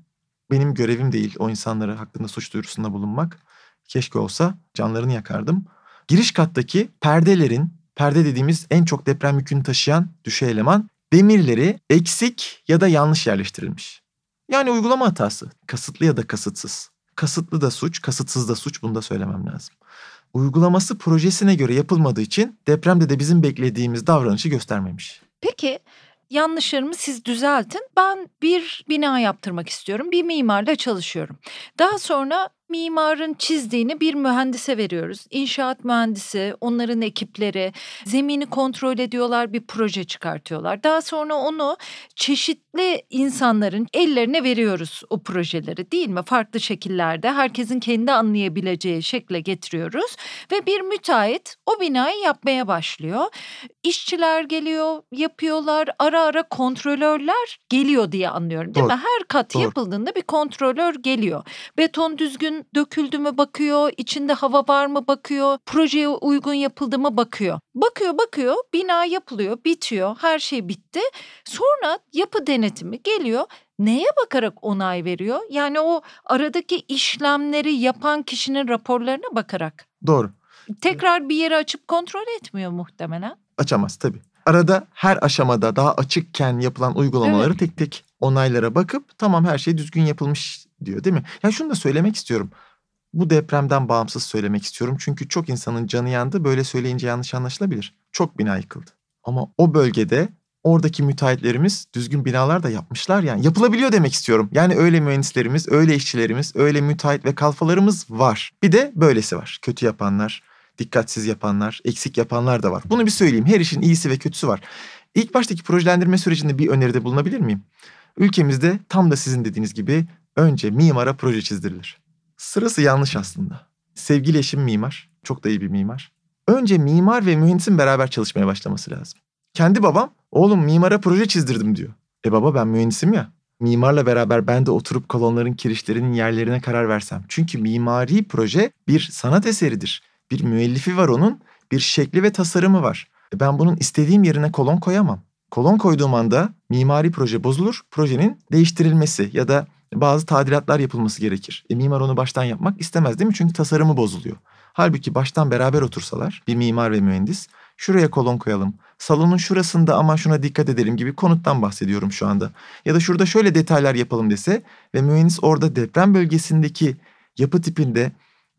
Benim görevim değil o insanları hakkında suç duyurusunda bulunmak. Keşke olsa canlarını yakardım. Giriş kattaki perdelerin, perde dediğimiz en çok deprem yükünü taşıyan düşey eleman demirleri eksik ya da yanlış yerleştirilmiş. Yani uygulama hatası. Kasıtlı ya da kasıtsız. Kasıtlı da suç, kasıtsız da suç bunu da söylemem lazım. Uygulaması projesine göre yapılmadığı için depremde de bizim beklediğimiz davranışı göstermemiş. Peki yanlışlarımı siz düzeltin. Ben bir bina yaptırmak istiyorum. Bir mimarla çalışıyorum. Daha sonra mimarın çizdiğini bir mühendise veriyoruz. İnşaat mühendisi, onların ekipleri zemini kontrol ediyorlar, bir proje çıkartıyorlar. Daha sonra onu çeşitli insanların ellerine veriyoruz o projeleri değil mi? Farklı şekillerde herkesin kendi anlayabileceği şekle getiriyoruz ve bir müteahhit o binayı yapmaya başlıyor. İşçiler geliyor, yapıyorlar. Ara ara kontrolörler geliyor diye anlıyorum değil Doğru. mi? Her kat Doğru. yapıldığında bir kontrolör geliyor. Beton düzgün döküldü mü bakıyor, içinde hava var mı bakıyor, projeye uygun yapıldı mı bakıyor. Bakıyor bakıyor, bina yapılıyor, bitiyor, her şey bitti. Sonra yapı denetimi geliyor. Neye bakarak onay veriyor? Yani o aradaki işlemleri yapan kişinin raporlarına bakarak. Doğru. Tekrar bir yeri açıp kontrol etmiyor muhtemelen. Açamaz tabii. Arada her aşamada daha açıkken yapılan uygulamaları tek tek onaylara bakıp tamam her şey düzgün yapılmış diyor değil mi? Ya şunu da söylemek istiyorum. Bu depremden bağımsız söylemek istiyorum. Çünkü çok insanın canı yandı. Böyle söyleyince yanlış anlaşılabilir. Çok bina yıkıldı. Ama o bölgede oradaki müteahhitlerimiz düzgün binalar da yapmışlar yani. Yapılabiliyor demek istiyorum. Yani öyle mühendislerimiz, öyle işçilerimiz, öyle müteahhit ve kalfalarımız var. Bir de böylesi var. Kötü yapanlar, dikkatsiz yapanlar, eksik yapanlar da var. Bunu bir söyleyeyim. Her işin iyisi ve kötüsü var. İlk baştaki projelendirme sürecinde bir öneride bulunabilir miyim? Ülkemizde tam da sizin dediğiniz gibi önce mimara proje çizdirilir. Sırası yanlış aslında. Sevgili eşim mimar, çok da iyi bir mimar. Önce mimar ve mühendisin beraber çalışmaya başlaması lazım. Kendi babam, oğlum mimara proje çizdirdim diyor. E baba ben mühendisim ya. Mimarla beraber ben de oturup kolonların kirişlerinin yerlerine karar versem. Çünkü mimari proje bir sanat eseridir. Bir müellifi var onun, bir şekli ve tasarımı var. E ben bunun istediğim yerine kolon koyamam. Kolon koyduğum anda mimari proje bozulur. Projenin değiştirilmesi ya da bazı tadilatlar yapılması gerekir. E, mimar onu baştan yapmak istemez değil mi? Çünkü tasarımı bozuluyor. Halbuki baştan beraber otursalar bir mimar ve mühendis şuraya kolon koyalım. Salonun şurasında ama şuna dikkat edelim gibi konuttan bahsediyorum şu anda. Ya da şurada şöyle detaylar yapalım dese ve mühendis orada deprem bölgesindeki yapı tipinde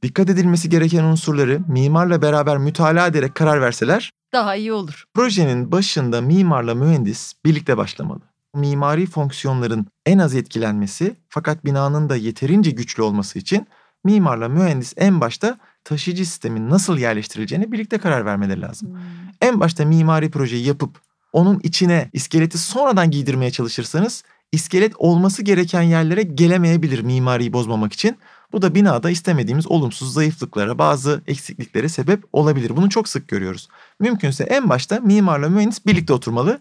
dikkat edilmesi gereken unsurları mimarla beraber mütalaa ederek karar verseler daha iyi olur. Projenin başında mimarla mühendis birlikte başlamalı. Mimari fonksiyonların en az etkilenmesi fakat binanın da yeterince güçlü olması için mimarla mühendis en başta taşıyıcı sistemin nasıl yerleştirileceğine birlikte karar vermeleri lazım. Hmm. En başta mimari projeyi yapıp onun içine iskeleti sonradan giydirmeye çalışırsanız iskelet olması gereken yerlere gelemeyebilir mimariyi bozmamak için. Bu da binada istemediğimiz olumsuz zayıflıklara, bazı eksikliklere sebep olabilir. Bunu çok sık görüyoruz. Mümkünse en başta mimarla mühendis birlikte oturmalı.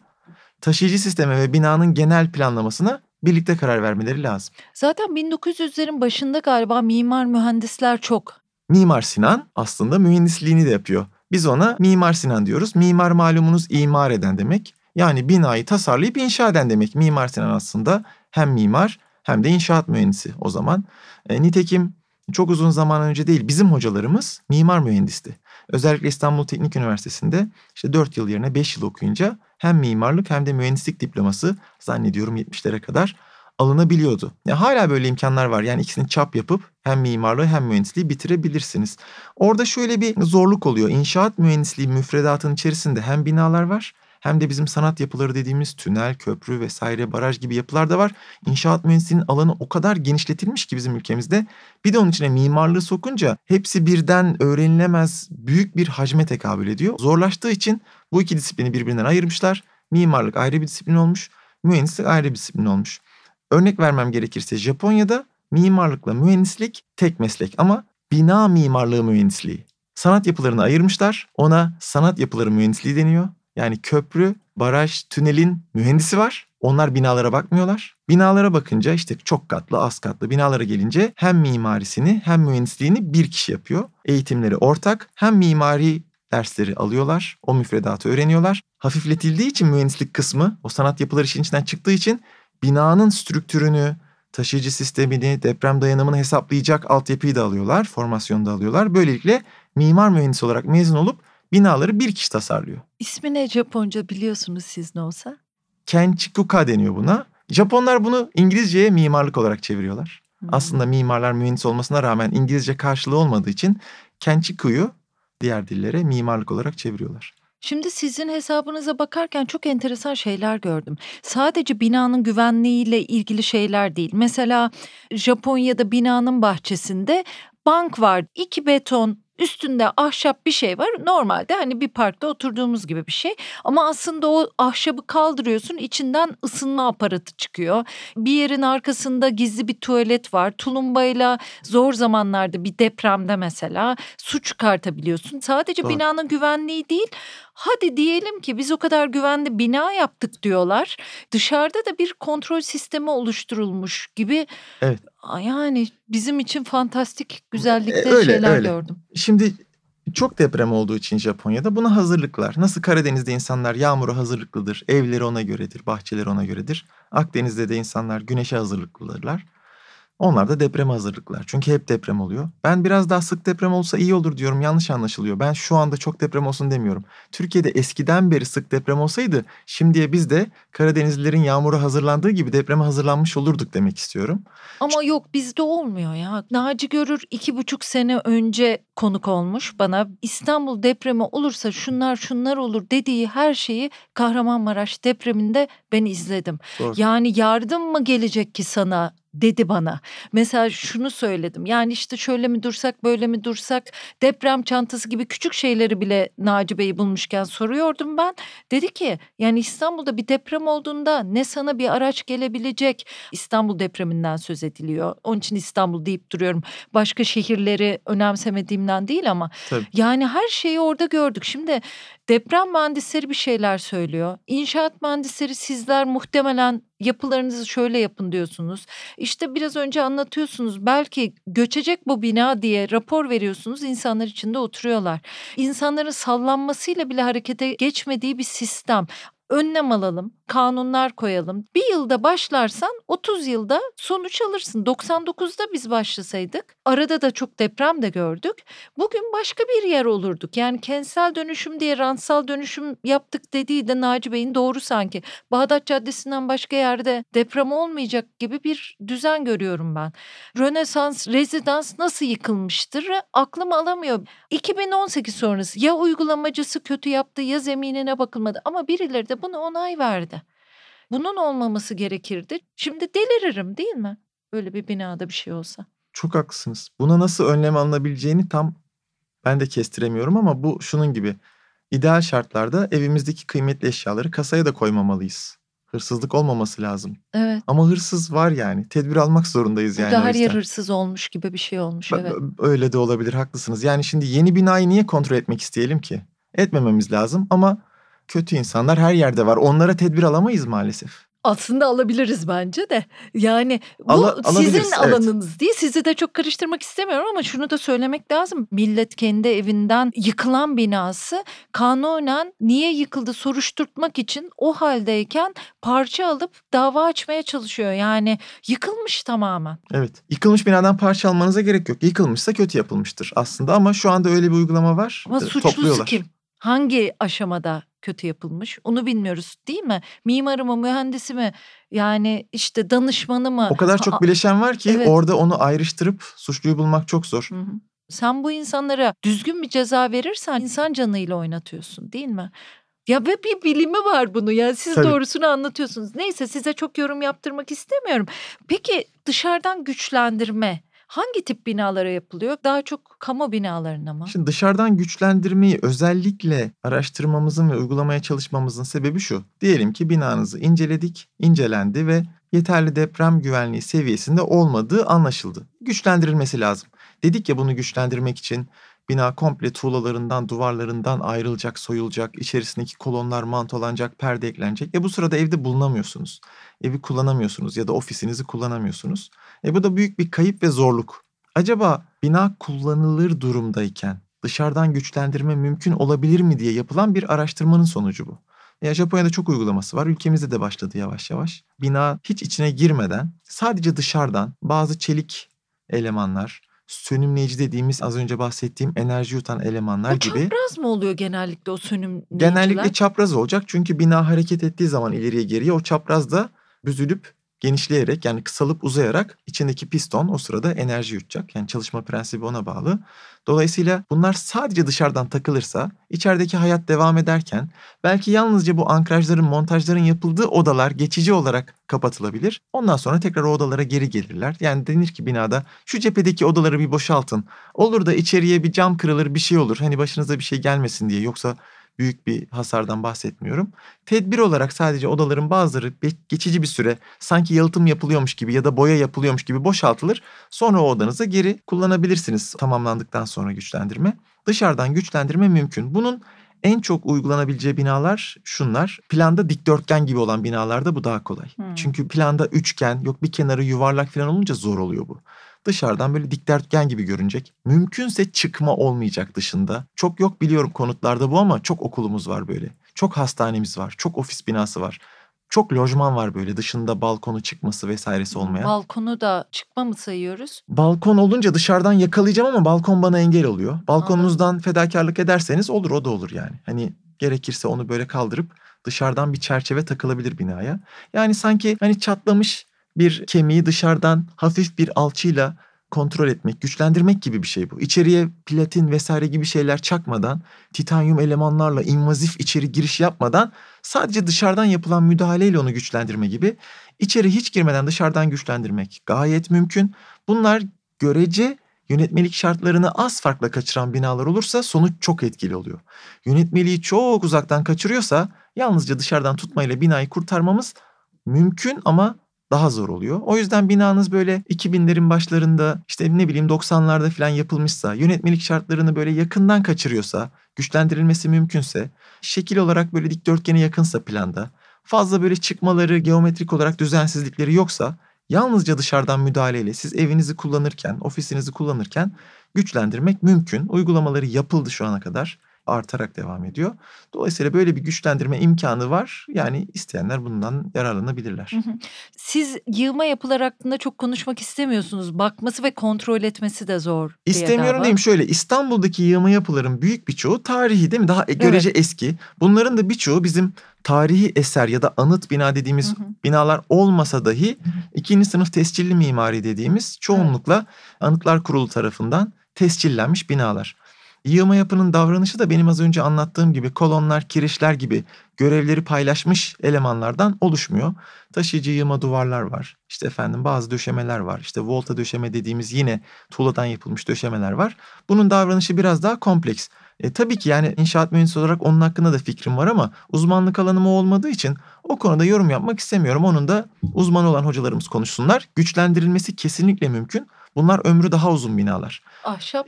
Taşıyıcı sisteme ve binanın genel planlamasına birlikte karar vermeleri lazım. Zaten 1900'lerin başında galiba mimar mühendisler çok. Mimar Sinan aslında mühendisliğini de yapıyor. Biz ona Mimar Sinan diyoruz. Mimar malumunuz imar eden demek. Yani binayı tasarlayıp inşa eden demek. Mimar Sinan aslında hem mimar hem de inşaat mühendisi o zaman. E, nitekim çok uzun zaman önce değil bizim hocalarımız mimar mühendisti. Özellikle İstanbul Teknik Üniversitesi'nde işte 4 yıl yerine 5 yıl okuyunca hem mimarlık hem de mühendislik diploması zannediyorum 70'lere kadar alınabiliyordu. Ya hala böyle imkanlar var. Yani ikisini çap yapıp hem mimarlığı hem mühendisliği bitirebilirsiniz. Orada şöyle bir zorluk oluyor. İnşaat mühendisliği müfredatının içerisinde hem binalar var hem de bizim sanat yapıları dediğimiz tünel, köprü vesaire, baraj gibi yapılar da var. İnşaat mühendisliğinin alanı o kadar genişletilmiş ki bizim ülkemizde. Bir de onun içine mimarlığı sokunca hepsi birden öğrenilemez büyük bir hacme tekabül ediyor. Zorlaştığı için bu iki disiplini birbirinden ayırmışlar. Mimarlık ayrı bir disiplin olmuş, mühendislik ayrı bir disiplin olmuş. Örnek vermem gerekirse Japonya'da mimarlıkla mühendislik tek meslek ama bina mimarlığı mühendisliği. Sanat yapılarını ayırmışlar. Ona sanat yapıları mühendisliği deniyor. Yani köprü, baraj, tünelin mühendisi var. Onlar binalara bakmıyorlar. Binalara bakınca işte çok katlı, az katlı binalara gelince hem mimarisini hem mühendisliğini bir kişi yapıyor. Eğitimleri ortak. Hem mimari dersleri alıyorlar. O müfredatı öğreniyorlar. Hafifletildiği için mühendislik kısmı o sanat yapıları işin içinden çıktığı için binanın strüktürünü, taşıyıcı sistemini, deprem dayanımını hesaplayacak altyapıyı da alıyorlar, formasyonu da alıyorlar. Böylelikle mimar mühendisi olarak mezun olup binaları bir kişi tasarlıyor. İsmi ne Japonca biliyorsunuz siz ne olsa? Kenchikuka deniyor buna. Japonlar bunu İngilizceye mimarlık olarak çeviriyorlar. Hmm. Aslında mimarlar mühendis olmasına rağmen İngilizce karşılığı olmadığı için Kenchiku'yu diğer dillere mimarlık olarak çeviriyorlar. Şimdi sizin hesabınıza bakarken çok enteresan şeyler gördüm. Sadece binanın güvenliğiyle ilgili şeyler değil. Mesela Japonya'da binanın bahçesinde bank var. iki beton Üstünde ahşap bir şey var. Normalde hani bir parkta oturduğumuz gibi bir şey. Ama aslında o ahşabı kaldırıyorsun içinden ısınma aparatı çıkıyor. Bir yerin arkasında gizli bir tuvalet var. Tulumbayla zor zamanlarda bir depremde mesela su çıkartabiliyorsun. Sadece Doğru. binanın güvenliği değil Hadi diyelim ki biz o kadar güvenli bina yaptık diyorlar. Dışarıda da bir kontrol sistemi oluşturulmuş gibi. Evet. Yani bizim için fantastik güzellikte e, öyle, şeyler öyle. gördüm. Şimdi çok deprem olduğu için Japonya'da buna hazırlıklar. Nasıl Karadeniz'de insanlar yağmura hazırlıklıdır, evleri ona göredir, bahçeleri ona göredir. Akdeniz'de de insanlar güneşe hazırlıklıdırlar. Onlar da deprem hazırlıklar. Çünkü hep deprem oluyor. Ben biraz daha sık deprem olsa iyi olur diyorum. Yanlış anlaşılıyor. Ben şu anda çok deprem olsun demiyorum. Türkiye'de eskiden beri sık deprem olsaydı şimdiye biz de Karadenizlilerin yağmura hazırlandığı gibi depreme hazırlanmış olurduk demek istiyorum. Ama yok bizde olmuyor ya. Naci Görür iki buçuk sene önce konuk olmuş bana. İstanbul depremi olursa şunlar şunlar olur dediği her şeyi Kahramanmaraş depreminde ben izledim. Doğru. Yani yardım mı gelecek ki sana dedi bana. Mesela şunu söyledim. Yani işte şöyle mi dursak böyle mi dursak deprem çantası gibi küçük şeyleri bile Naci Bey'i bulmuşken soruyordum ben. Dedi ki yani İstanbul'da bir deprem olduğunda ne sana bir araç gelebilecek İstanbul depreminden söz ediliyor. Onun için İstanbul deyip duruyorum. Başka şehirleri önemsemediğimden değil ama Tabii. yani her şeyi orada gördük. Şimdi Deprem mühendisleri bir şeyler söylüyor. İnşaat mühendisleri sizler muhtemelen yapılarınızı şöyle yapın diyorsunuz. İşte biraz önce anlatıyorsunuz belki göçecek bu bina diye rapor veriyorsunuz insanlar içinde oturuyorlar. İnsanların sallanmasıyla bile harekete geçmediği bir sistem önlem alalım, kanunlar koyalım. Bir yılda başlarsan 30 yılda sonuç alırsın. 99'da biz başlasaydık arada da çok deprem de gördük. Bugün başka bir yer olurduk. Yani kentsel dönüşüm diye rantsal dönüşüm yaptık dediği de Naci Bey'in doğru sanki. Bağdat Caddesi'nden başka yerde deprem olmayacak gibi bir düzen görüyorum ben. Rönesans, rezidans nasıl yıkılmıştır aklım alamıyor. 2018 sonrası ya uygulamacısı kötü yaptı ya zeminine bakılmadı ama birileri de buna onay verdi. Bunun olmaması gerekirdi. Şimdi deliririm değil mi? Böyle bir binada bir şey olsa. Çok haklısınız. Buna nasıl önlem alınabileceğini tam ben de kestiremiyorum ama bu şunun gibi. İdeal şartlarda evimizdeki kıymetli eşyaları kasaya da koymamalıyız. Hırsızlık olmaması lazım. Evet. Ama hırsız var yani. Tedbir almak zorundayız yani. Burada her yer hırsız olmuş gibi bir şey olmuş. Evet. Öyle de olabilir haklısınız. Yani şimdi yeni binayı niye kontrol etmek isteyelim ki? Etmememiz lazım ama kötü insanlar her yerde var. Onlara tedbir alamayız maalesef. Aslında alabiliriz bence de. Yani bu Ala, sizin evet. alanınız değil. Sizi de çok karıştırmak istemiyorum ama şunu da söylemek lazım. Millet kendi evinden yıkılan binası kanunen niye yıkıldı soruşturtmak için o haldeyken parça alıp dava açmaya çalışıyor. Yani yıkılmış tamamen. Evet. Yıkılmış binadan parça almanıza gerek yok. Yıkılmışsa kötü yapılmıştır aslında ama şu anda öyle bir uygulama var. Ama suçlusu kim? Hangi aşamada kötü yapılmış onu bilmiyoruz değil mi? Mimarı mı mühendisi mi yani işte danışmanı mı? O kadar çok bileşen var ki evet. orada onu ayrıştırıp suçluyu bulmak çok zor. Hı hı. Sen bu insanlara düzgün bir ceza verirsen insan canıyla oynatıyorsun değil mi? Ya ve bir bilimi var bunu ya siz Tabii. doğrusunu anlatıyorsunuz. Neyse size çok yorum yaptırmak istemiyorum. Peki dışarıdan güçlendirme Hangi tip binalara yapılıyor? Daha çok kamu binalarına mı? Şimdi dışarıdan güçlendirmeyi özellikle araştırmamızın ve uygulamaya çalışmamızın sebebi şu. Diyelim ki binanızı inceledik, incelendi ve yeterli deprem güvenliği seviyesinde olmadığı anlaşıldı. Güçlendirilmesi lazım. Dedik ya bunu güçlendirmek için bina komple tuğlalarından, duvarlarından ayrılacak, soyulacak, içerisindeki kolonlar mantolanacak, perde eklenecek. E bu sırada evde bulunamıyorsunuz. Evi kullanamıyorsunuz ya da ofisinizi kullanamıyorsunuz. E bu da büyük bir kayıp ve zorluk. Acaba bina kullanılır durumdayken dışarıdan güçlendirme mümkün olabilir mi diye yapılan bir araştırmanın sonucu bu. Ya Japonya'da çok uygulaması var. Ülkemizde de başladı yavaş yavaş. Bina hiç içine girmeden sadece dışarıdan bazı çelik elemanlar, sönümleyici dediğimiz az önce bahsettiğim enerji yutan elemanlar o gibi. çapraz mı oluyor genellikle o sönümleyiciler? Genellikle çapraz olacak çünkü bina hareket ettiği zaman ileriye geriye o çapraz da büzülüp genişleyerek yani kısalıp uzayarak içindeki piston o sırada enerji yutacak. Yani çalışma prensibi ona bağlı. Dolayısıyla bunlar sadece dışarıdan takılırsa içerideki hayat devam ederken belki yalnızca bu ankrajların, montajların yapıldığı odalar geçici olarak kapatılabilir. Ondan sonra tekrar o odalara geri gelirler. Yani denir ki binada şu cephedeki odaları bir boşaltın. Olur da içeriye bir cam kırılır bir şey olur. Hani başınıza bir şey gelmesin diye. Yoksa büyük bir hasardan bahsetmiyorum. Tedbir olarak sadece odaların bazıları geçici bir süre sanki yalıtım yapılıyormuş gibi ya da boya yapılıyormuş gibi boşaltılır. Sonra o odanızı geri kullanabilirsiniz tamamlandıktan sonra güçlendirme. Dışarıdan güçlendirme mümkün. Bunun en çok uygulanabileceği binalar şunlar. Planda dikdörtgen gibi olan binalarda bu daha kolay. Hmm. Çünkü planda üçgen yok bir kenarı yuvarlak falan olunca zor oluyor bu dışarıdan böyle dikdörtgen gibi görünecek. Mümkünse çıkma olmayacak dışında. Çok yok biliyorum konutlarda bu ama çok okulumuz var böyle. Çok hastanemiz var, çok ofis binası var. Çok lojman var böyle dışında balkonu çıkması vesairesi olmayan. Balkonu da çıkma mı sayıyoruz? Balkon olunca dışarıdan yakalayacağım ama balkon bana engel oluyor. Balkonunuzdan Anladım. fedakarlık ederseniz olur o da olur yani. Hani gerekirse onu böyle kaldırıp dışarıdan bir çerçeve takılabilir binaya. Yani sanki hani çatlamış bir kemiği dışarıdan hafif bir alçıyla kontrol etmek, güçlendirmek gibi bir şey bu. İçeriye platin vesaire gibi şeyler çakmadan, titanyum elemanlarla invazif içeri giriş yapmadan sadece dışarıdan yapılan müdahaleyle onu güçlendirme gibi içeri hiç girmeden dışarıdan güçlendirmek gayet mümkün. Bunlar görece yönetmelik şartlarını az farkla kaçıran binalar olursa sonuç çok etkili oluyor. Yönetmeliği çok uzaktan kaçırıyorsa yalnızca dışarıdan tutmayla binayı kurtarmamız mümkün ama daha zor oluyor. O yüzden binanız böyle 2000'lerin başlarında işte ne bileyim 90'larda falan yapılmışsa, yönetmelik şartlarını böyle yakından kaçırıyorsa, güçlendirilmesi mümkünse, şekil olarak böyle dikdörtgene yakınsa planda, fazla böyle çıkmaları, geometrik olarak düzensizlikleri yoksa yalnızca dışarıdan müdahaleyle siz evinizi kullanırken, ofisinizi kullanırken güçlendirmek mümkün. Uygulamaları yapıldı şu ana kadar artarak devam ediyor. Dolayısıyla böyle bir güçlendirme imkanı var. Yani isteyenler bundan yararlanabilirler. Siz yığma yapılar hakkında çok konuşmak istemiyorsunuz. Bakması ve kontrol etmesi de zor. İstemiyorum diyeyim şöyle İstanbul'daki yığma yapıların büyük birçoğu tarihi değil mi? Daha görece evet. eski. Bunların da birçoğu bizim tarihi eser ya da anıt bina dediğimiz hı hı. binalar olmasa dahi ikinci sınıf tescilli mimari dediğimiz çoğunlukla evet. Anıtlar Kurulu tarafından tescillenmiş binalar. Yığma yapının davranışı da benim az önce anlattığım gibi kolonlar, kirişler gibi görevleri paylaşmış elemanlardan oluşmuyor. Taşıyıcı yığma duvarlar var. İşte efendim bazı döşemeler var. İşte volta döşeme dediğimiz yine tuğladan yapılmış döşemeler var. Bunun davranışı biraz daha kompleks. E, tabii ki yani inşaat mühendisi olarak onun hakkında da fikrim var ama uzmanlık alanım olmadığı için o konuda yorum yapmak istemiyorum. Onun da uzman olan hocalarımız konuşsunlar. Güçlendirilmesi kesinlikle mümkün. Bunlar ömrü daha uzun binalar. Ahşap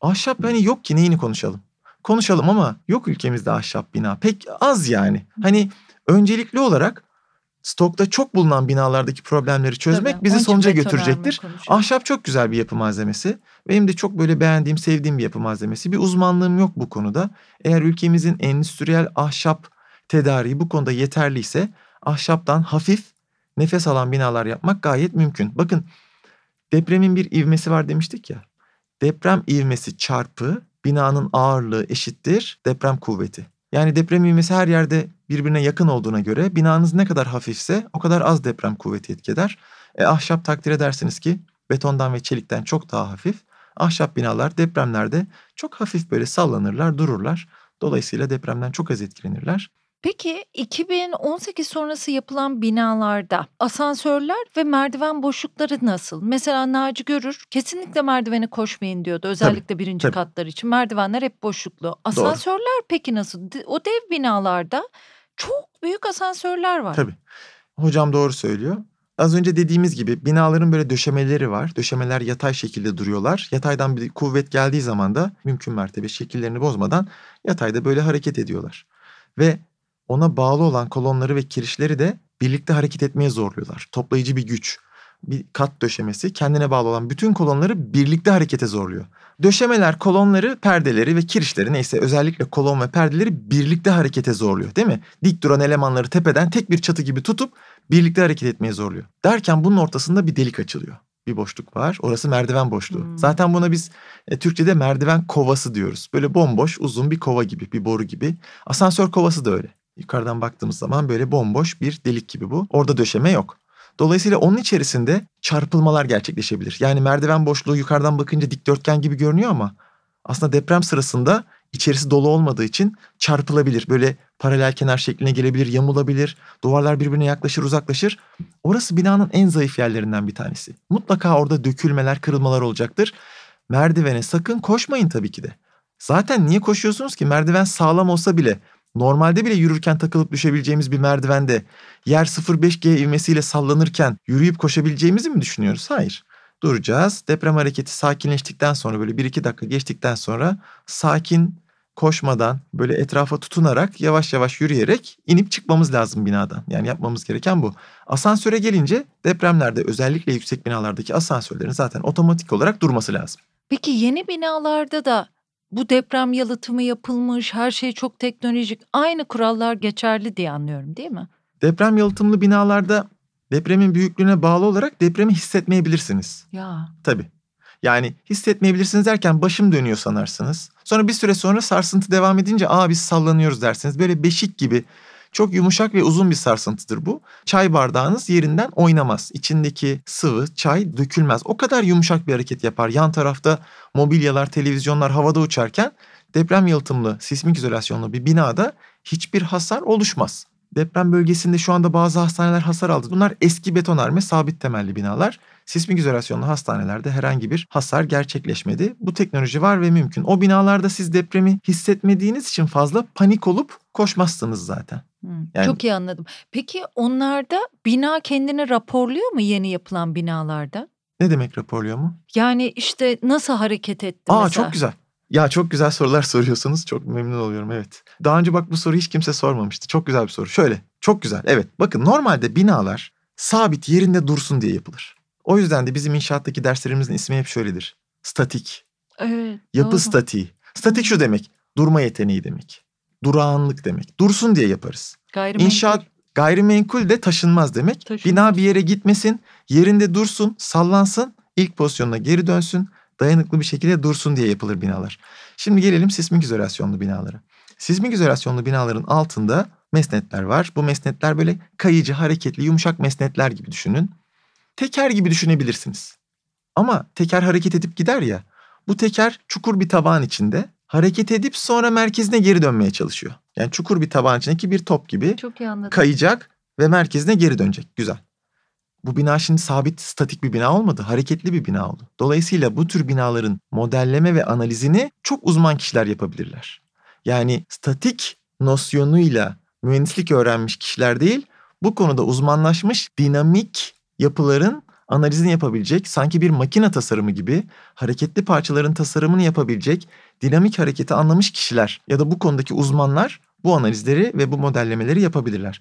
Ahşap hani yok ki neyini konuşalım? Konuşalım ama yok ülkemizde ahşap bina. Pek az yani. Hani öncelikli olarak stokta çok bulunan binalardaki problemleri çözmek Tabii, bizi sonuca götürecektir. Ahşap çok güzel bir yapı malzemesi. Benim de çok böyle beğendiğim, sevdiğim bir yapı malzemesi. Bir uzmanlığım yok bu konuda. Eğer ülkemizin endüstriyel ahşap tedariği bu konuda yeterliyse ahşaptan hafif nefes alan binalar yapmak gayet mümkün. Bakın depremin bir ivmesi var demiştik ya. Deprem ivmesi çarpı binanın ağırlığı eşittir deprem kuvveti. Yani deprem ivmesi her yerde birbirine yakın olduğuna göre binanız ne kadar hafifse o kadar az deprem kuvveti etki. E, ahşap takdir edersiniz ki betondan ve çelikten çok daha hafif. Ahşap binalar depremlerde çok hafif böyle sallanırlar, dururlar. Dolayısıyla depremden çok az etkilenirler. Peki 2018 sonrası yapılan binalarda asansörler ve merdiven boşlukları nasıl? Mesela Naci Görür kesinlikle merdiveni koşmayın diyordu. Özellikle tabii, birinci tabii. katlar için. Merdivenler hep boşluklu. Asansörler Doğru. peki nasıl? O dev binalarda çok büyük asansörler var. Tabii. Hocam doğru söylüyor. Az önce dediğimiz gibi binaların böyle döşemeleri var. Döşemeler yatay şekilde duruyorlar. Yataydan bir kuvvet geldiği zaman da mümkün mertebe şekillerini bozmadan yatayda böyle hareket ediyorlar. Ve ona bağlı olan kolonları ve kirişleri de birlikte hareket etmeye zorluyorlar. Toplayıcı bir güç. Bir kat döşemesi kendine bağlı olan bütün kolonları birlikte harekete zorluyor. Döşemeler kolonları, perdeleri ve kirişleri neyse özellikle kolon ve perdeleri birlikte harekete zorluyor değil mi? Dik duran elemanları tepeden tek bir çatı gibi tutup birlikte hareket etmeye zorluyor. Derken bunun ortasında bir delik açılıyor. Bir boşluk var. Orası merdiven boşluğu. Hmm. Zaten buna biz e, Türkçe'de merdiven kovası diyoruz. Böyle bomboş, uzun bir kova gibi, bir boru gibi. Asansör kovası da öyle. Yukarıdan baktığımız zaman böyle bomboş bir delik gibi bu. Orada döşeme yok. Dolayısıyla onun içerisinde çarpılmalar gerçekleşebilir. Yani merdiven boşluğu yukarıdan bakınca dikdörtgen gibi görünüyor ama aslında deprem sırasında içerisi dolu olmadığı için çarpılabilir. Böyle paralel kenar şekline gelebilir, yamulabilir. Duvarlar birbirine yaklaşır, uzaklaşır. Orası binanın en zayıf yerlerinden bir tanesi. Mutlaka orada dökülmeler, kırılmalar olacaktır. Merdivene sakın koşmayın tabii ki de. Zaten niye koşuyorsunuz ki? Merdiven sağlam olsa bile Normalde bile yürürken takılıp düşebileceğimiz bir merdivende yer 0.5G ivmesiyle sallanırken yürüyüp koşabileceğimizi mi düşünüyoruz? Hayır. Duracağız. Deprem hareketi sakinleştikten sonra böyle 1-2 dakika geçtikten sonra sakin koşmadan böyle etrafa tutunarak yavaş yavaş yürüyerek inip çıkmamız lazım binadan. Yani yapmamız gereken bu. Asansöre gelince depremlerde özellikle yüksek binalardaki asansörlerin zaten otomatik olarak durması lazım. Peki yeni binalarda da bu deprem yalıtımı yapılmış, her şey çok teknolojik. Aynı kurallar geçerli diye anlıyorum değil mi? Deprem yalıtımlı binalarda depremin büyüklüğüne bağlı olarak depremi hissetmeyebilirsiniz. Ya. Tabii. Yani hissetmeyebilirsiniz derken başım dönüyor sanarsınız. Sonra bir süre sonra sarsıntı devam edince aa biz sallanıyoruz dersiniz. Böyle beşik gibi çok yumuşak ve uzun bir sarsıntıdır bu. Çay bardağınız yerinden oynamaz. İçindeki sıvı, çay dökülmez. O kadar yumuşak bir hareket yapar. Yan tarafta mobilyalar, televizyonlar havada uçarken deprem yalıtımlı, sismik izolasyonlu bir binada hiçbir hasar oluşmaz. Deprem bölgesinde şu anda bazı hastaneler hasar aldı. Bunlar eski betonarme sabit temelli binalar. Sismik izolasyonlu hastanelerde herhangi bir hasar gerçekleşmedi. Bu teknoloji var ve mümkün. O binalarda siz depremi hissetmediğiniz için fazla panik olup koşmazsınız zaten. Yani, Çok iyi anladım. Peki onlarda bina kendini raporluyor mu yeni yapılan binalarda? Ne demek raporluyor mu? Yani işte nasıl hareket etti Aa mesela? çok güzel. Ya çok güzel sorular soruyorsunuz. Çok memnun oluyorum evet. Daha önce bak bu soruyu hiç kimse sormamıştı. Çok güzel bir soru. Şöyle çok güzel. Evet bakın normalde binalar sabit yerinde dursun diye yapılır. O yüzden de bizim inşaattaki derslerimizin ismi hep şöyledir. Statik. Evet. Yapı doğru. statiği. Statik şu demek. Durma yeteneği demek. Durağanlık demek. Dursun diye yaparız. Gayrimenkul. İnşaat gayrimenkul de taşınmaz demek. Taşınmaz. Bina bir yere gitmesin, yerinde dursun, sallansın, ilk pozisyonuna geri dönsün, dayanıklı bir şekilde dursun diye yapılır binalar. Şimdi gelelim sismik izolasyonlu binalara. Sismik izolasyonlu binaların altında mesnetler var. Bu mesnetler böyle kayıcı, hareketli, yumuşak mesnetler gibi düşünün. Teker gibi düşünebilirsiniz. Ama teker hareket edip gider ya. Bu teker çukur bir tabağın içinde hareket edip sonra merkezine geri dönmeye çalışıyor. Yani çukur bir tabağın içindeki bir top gibi Çok iyi anladım. kayacak ve merkezine geri dönecek. Güzel. Bu bina şimdi sabit, statik bir bina olmadı. Hareketli bir bina oldu. Dolayısıyla bu tür binaların modelleme ve analizini çok uzman kişiler yapabilirler. Yani statik nosyonuyla mühendislik öğrenmiş kişiler değil, bu konuda uzmanlaşmış dinamik yapıların analizini yapabilecek, sanki bir makine tasarımı gibi hareketli parçaların tasarımını yapabilecek dinamik hareketi anlamış kişiler ya da bu konudaki uzmanlar bu analizleri ve bu modellemeleri yapabilirler.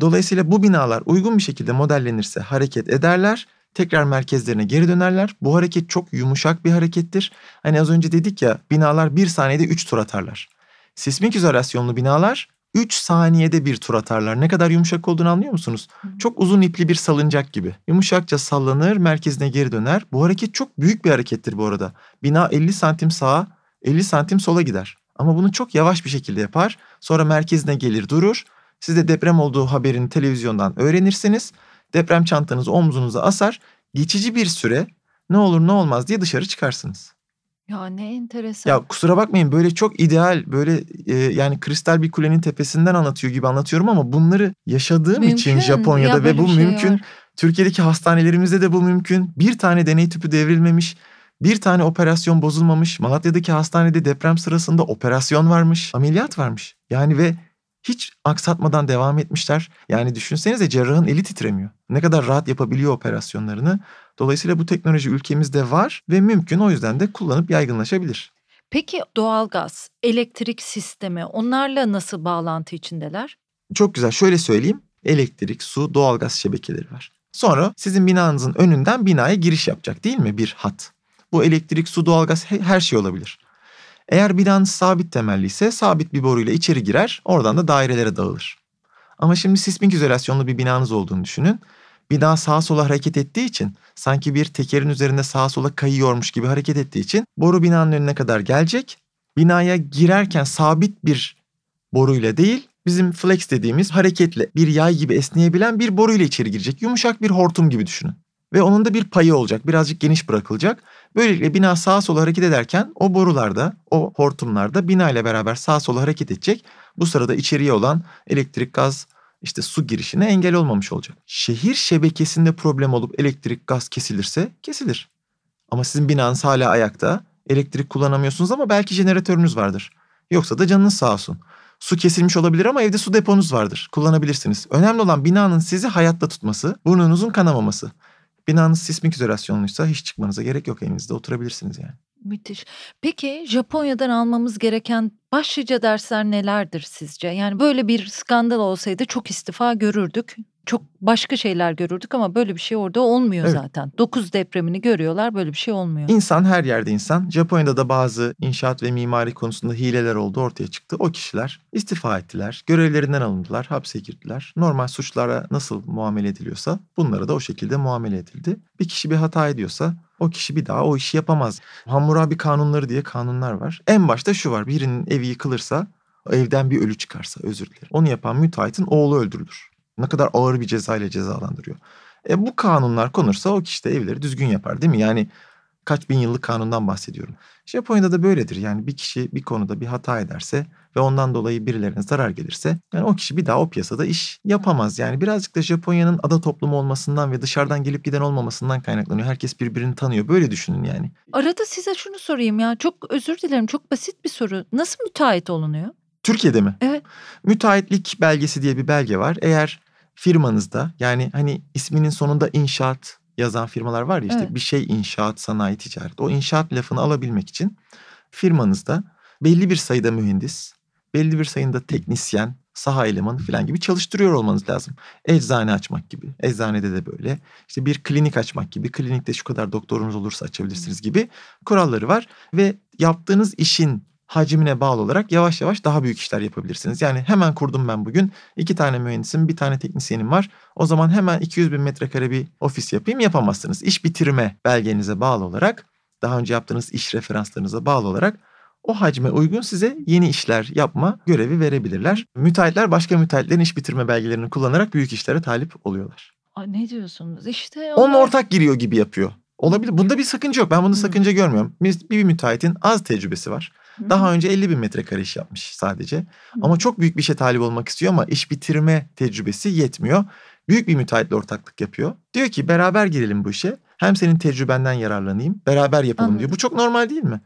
Dolayısıyla bu binalar uygun bir şekilde modellenirse hareket ederler, tekrar merkezlerine geri dönerler. Bu hareket çok yumuşak bir harekettir. Hani az önce dedik ya binalar bir saniyede üç tur atarlar. Sismik izolasyonlu binalar 3 saniyede bir tur atarlar. Ne kadar yumuşak olduğunu anlıyor musunuz? Çok uzun ipli bir salıncak gibi. Yumuşakça sallanır, merkezine geri döner. Bu hareket çok büyük bir harekettir bu arada. Bina 50 santim sağa, 50 santim sola gider. Ama bunu çok yavaş bir şekilde yapar. Sonra merkezine gelir durur. Siz de deprem olduğu haberini televizyondan öğrenirsiniz. Deprem çantanızı omzunuza asar. Geçici bir süre ne olur ne olmaz diye dışarı çıkarsınız. Ya ne enteresan. Ya kusura bakmayın böyle çok ideal böyle e, yani kristal bir kulenin tepesinden anlatıyor gibi anlatıyorum ama bunları yaşadığım mümkün. için Japonya'da ya ve bu şey mümkün. Var. Türkiye'deki hastanelerimizde de bu mümkün. Bir tane deney tüpü devrilmemiş. Bir tane operasyon bozulmamış. Malatya'daki hastanede deprem sırasında operasyon varmış. Ameliyat varmış. Yani ve hiç aksatmadan devam etmişler. Yani düşünsenize cerrahın eli titremiyor. Ne kadar rahat yapabiliyor operasyonlarını. Dolayısıyla bu teknoloji ülkemizde var ve mümkün o yüzden de kullanıp yaygınlaşabilir. Peki doğalgaz, elektrik sistemi onlarla nasıl bağlantı içindeler? Çok güzel. Şöyle söyleyeyim. Elektrik, su, doğalgaz şebekeleri var. Sonra sizin binanızın önünden binaya giriş yapacak değil mi bir hat? Bu elektrik, su, doğalgaz her şey olabilir. Eğer binanız sabit temelli ise sabit bir boruyla içeri girer, oradan da dairelere dağılır. Ama şimdi sismik izolasyonlu bir binanız olduğunu düşünün. Bina sağa sola hareket ettiği için sanki bir tekerin üzerinde sağa sola kayıyormuş gibi hareket ettiği için boru binanın önüne kadar gelecek. Binaya girerken sabit bir boruyla değil bizim flex dediğimiz hareketli bir yay gibi esneyebilen bir boruyla içeri girecek. Yumuşak bir hortum gibi düşünün. Ve onun da bir payı olacak. Birazcık geniş bırakılacak. Böylelikle bina sağa sola hareket ederken o borularda, o hortumlarda bina ile beraber sağa sola hareket edecek. Bu sırada içeriye olan elektrik, gaz, işte su girişine engel olmamış olacak. Şehir şebekesinde problem olup elektrik, gaz kesilirse kesilir. Ama sizin binanız hala ayakta. Elektrik kullanamıyorsunuz ama belki jeneratörünüz vardır. Yoksa da canınız sağ olsun. Su kesilmiş olabilir ama evde su deponuz vardır. Kullanabilirsiniz. Önemli olan binanın sizi hayatta tutması, burnunuzun kanamaması. Binanız sismik izolasyonluysa hiç çıkmanıza gerek yok evinizde oturabilirsiniz yani. Müthiş. Peki Japonya'dan almamız gereken başlıca dersler nelerdir sizce? Yani böyle bir skandal olsaydı çok istifa görürdük çok başka şeyler görürdük ama böyle bir şey orada olmuyor evet. zaten. 9 depremini görüyorlar böyle bir şey olmuyor. İnsan her yerde insan. Japonya'da da bazı inşaat ve mimari konusunda hileler oldu ortaya çıktı. O kişiler istifa ettiler. Görevlerinden alındılar, hapse girdiler. Normal suçlara nasıl muamele ediliyorsa bunlara da o şekilde muamele edildi. Bir kişi bir hata ediyorsa o kişi bir daha o işi yapamaz. Hammurabi kanunları diye kanunlar var. En başta şu var. Birinin evi yıkılırsa evden bir ölü çıkarsa özür dilerim. Onu yapan müteahhitin oğlu öldürülür. Ne kadar ağır bir ceza ile cezalandırıyor. E bu kanunlar konursa o kişi de evleri düzgün yapar değil mi? Yani kaç bin yıllık kanundan bahsediyorum. Japonya'da da böyledir. Yani bir kişi bir konuda bir hata ederse ve ondan dolayı birilerine zarar gelirse yani o kişi bir daha o piyasada iş yapamaz. Yani birazcık da Japonya'nın ada toplumu olmasından ve dışarıdan gelip giden olmamasından kaynaklanıyor. Herkes birbirini tanıyor. Böyle düşünün yani. Arada size şunu sorayım ya. Çok özür dilerim. Çok basit bir soru. Nasıl müteahhit olunuyor? Türkiye'de mi? Evet. Müteahhitlik belgesi diye bir belge var. Eğer firmanızda yani hani isminin sonunda inşaat yazan firmalar var ya işte Evet. bir şey inşaat, sanayi, ticaret. O inşaat lafını alabilmek için firmanızda belli bir sayıda mühendis, belli bir sayıda teknisyen, saha elemanı falan gibi çalıştırıyor olmanız lazım. Eczane açmak gibi. Eczanede de böyle. İşte bir klinik açmak gibi. Klinikte şu kadar doktorunuz olursa açabilirsiniz gibi kuralları var. Ve yaptığınız işin hacmine bağlı olarak yavaş yavaş daha büyük işler yapabilirsiniz. Yani hemen kurdum ben bugün. iki tane mühendisim, bir tane teknisyenim var. O zaman hemen 200 bin metrekare bir ofis yapayım yapamazsınız. İş bitirme belgenize bağlı olarak, daha önce yaptığınız iş referanslarınıza bağlı olarak o hacme uygun size yeni işler yapma görevi verebilirler. Müteahhitler başka müteahhitlerin iş bitirme belgelerini kullanarak büyük işlere talip oluyorlar. Aa, ne diyorsunuz? İşte Onun onlar- ortak giriyor gibi yapıyor. Olabilir. Bunda bir sakınca yok. Ben bunda Hı. sakınca görmüyorum. Bir, bir müteahhitin az tecrübesi var. Daha önce 50 bin metrekare iş yapmış sadece. Ama çok büyük bir işe talip olmak istiyor ama iş bitirme tecrübesi yetmiyor. Büyük bir müteahhitle ortaklık yapıyor. Diyor ki beraber girelim bu işe. Hem senin tecrübenden yararlanayım. Beraber yapalım diyor. Anladım. Bu çok normal değil mi?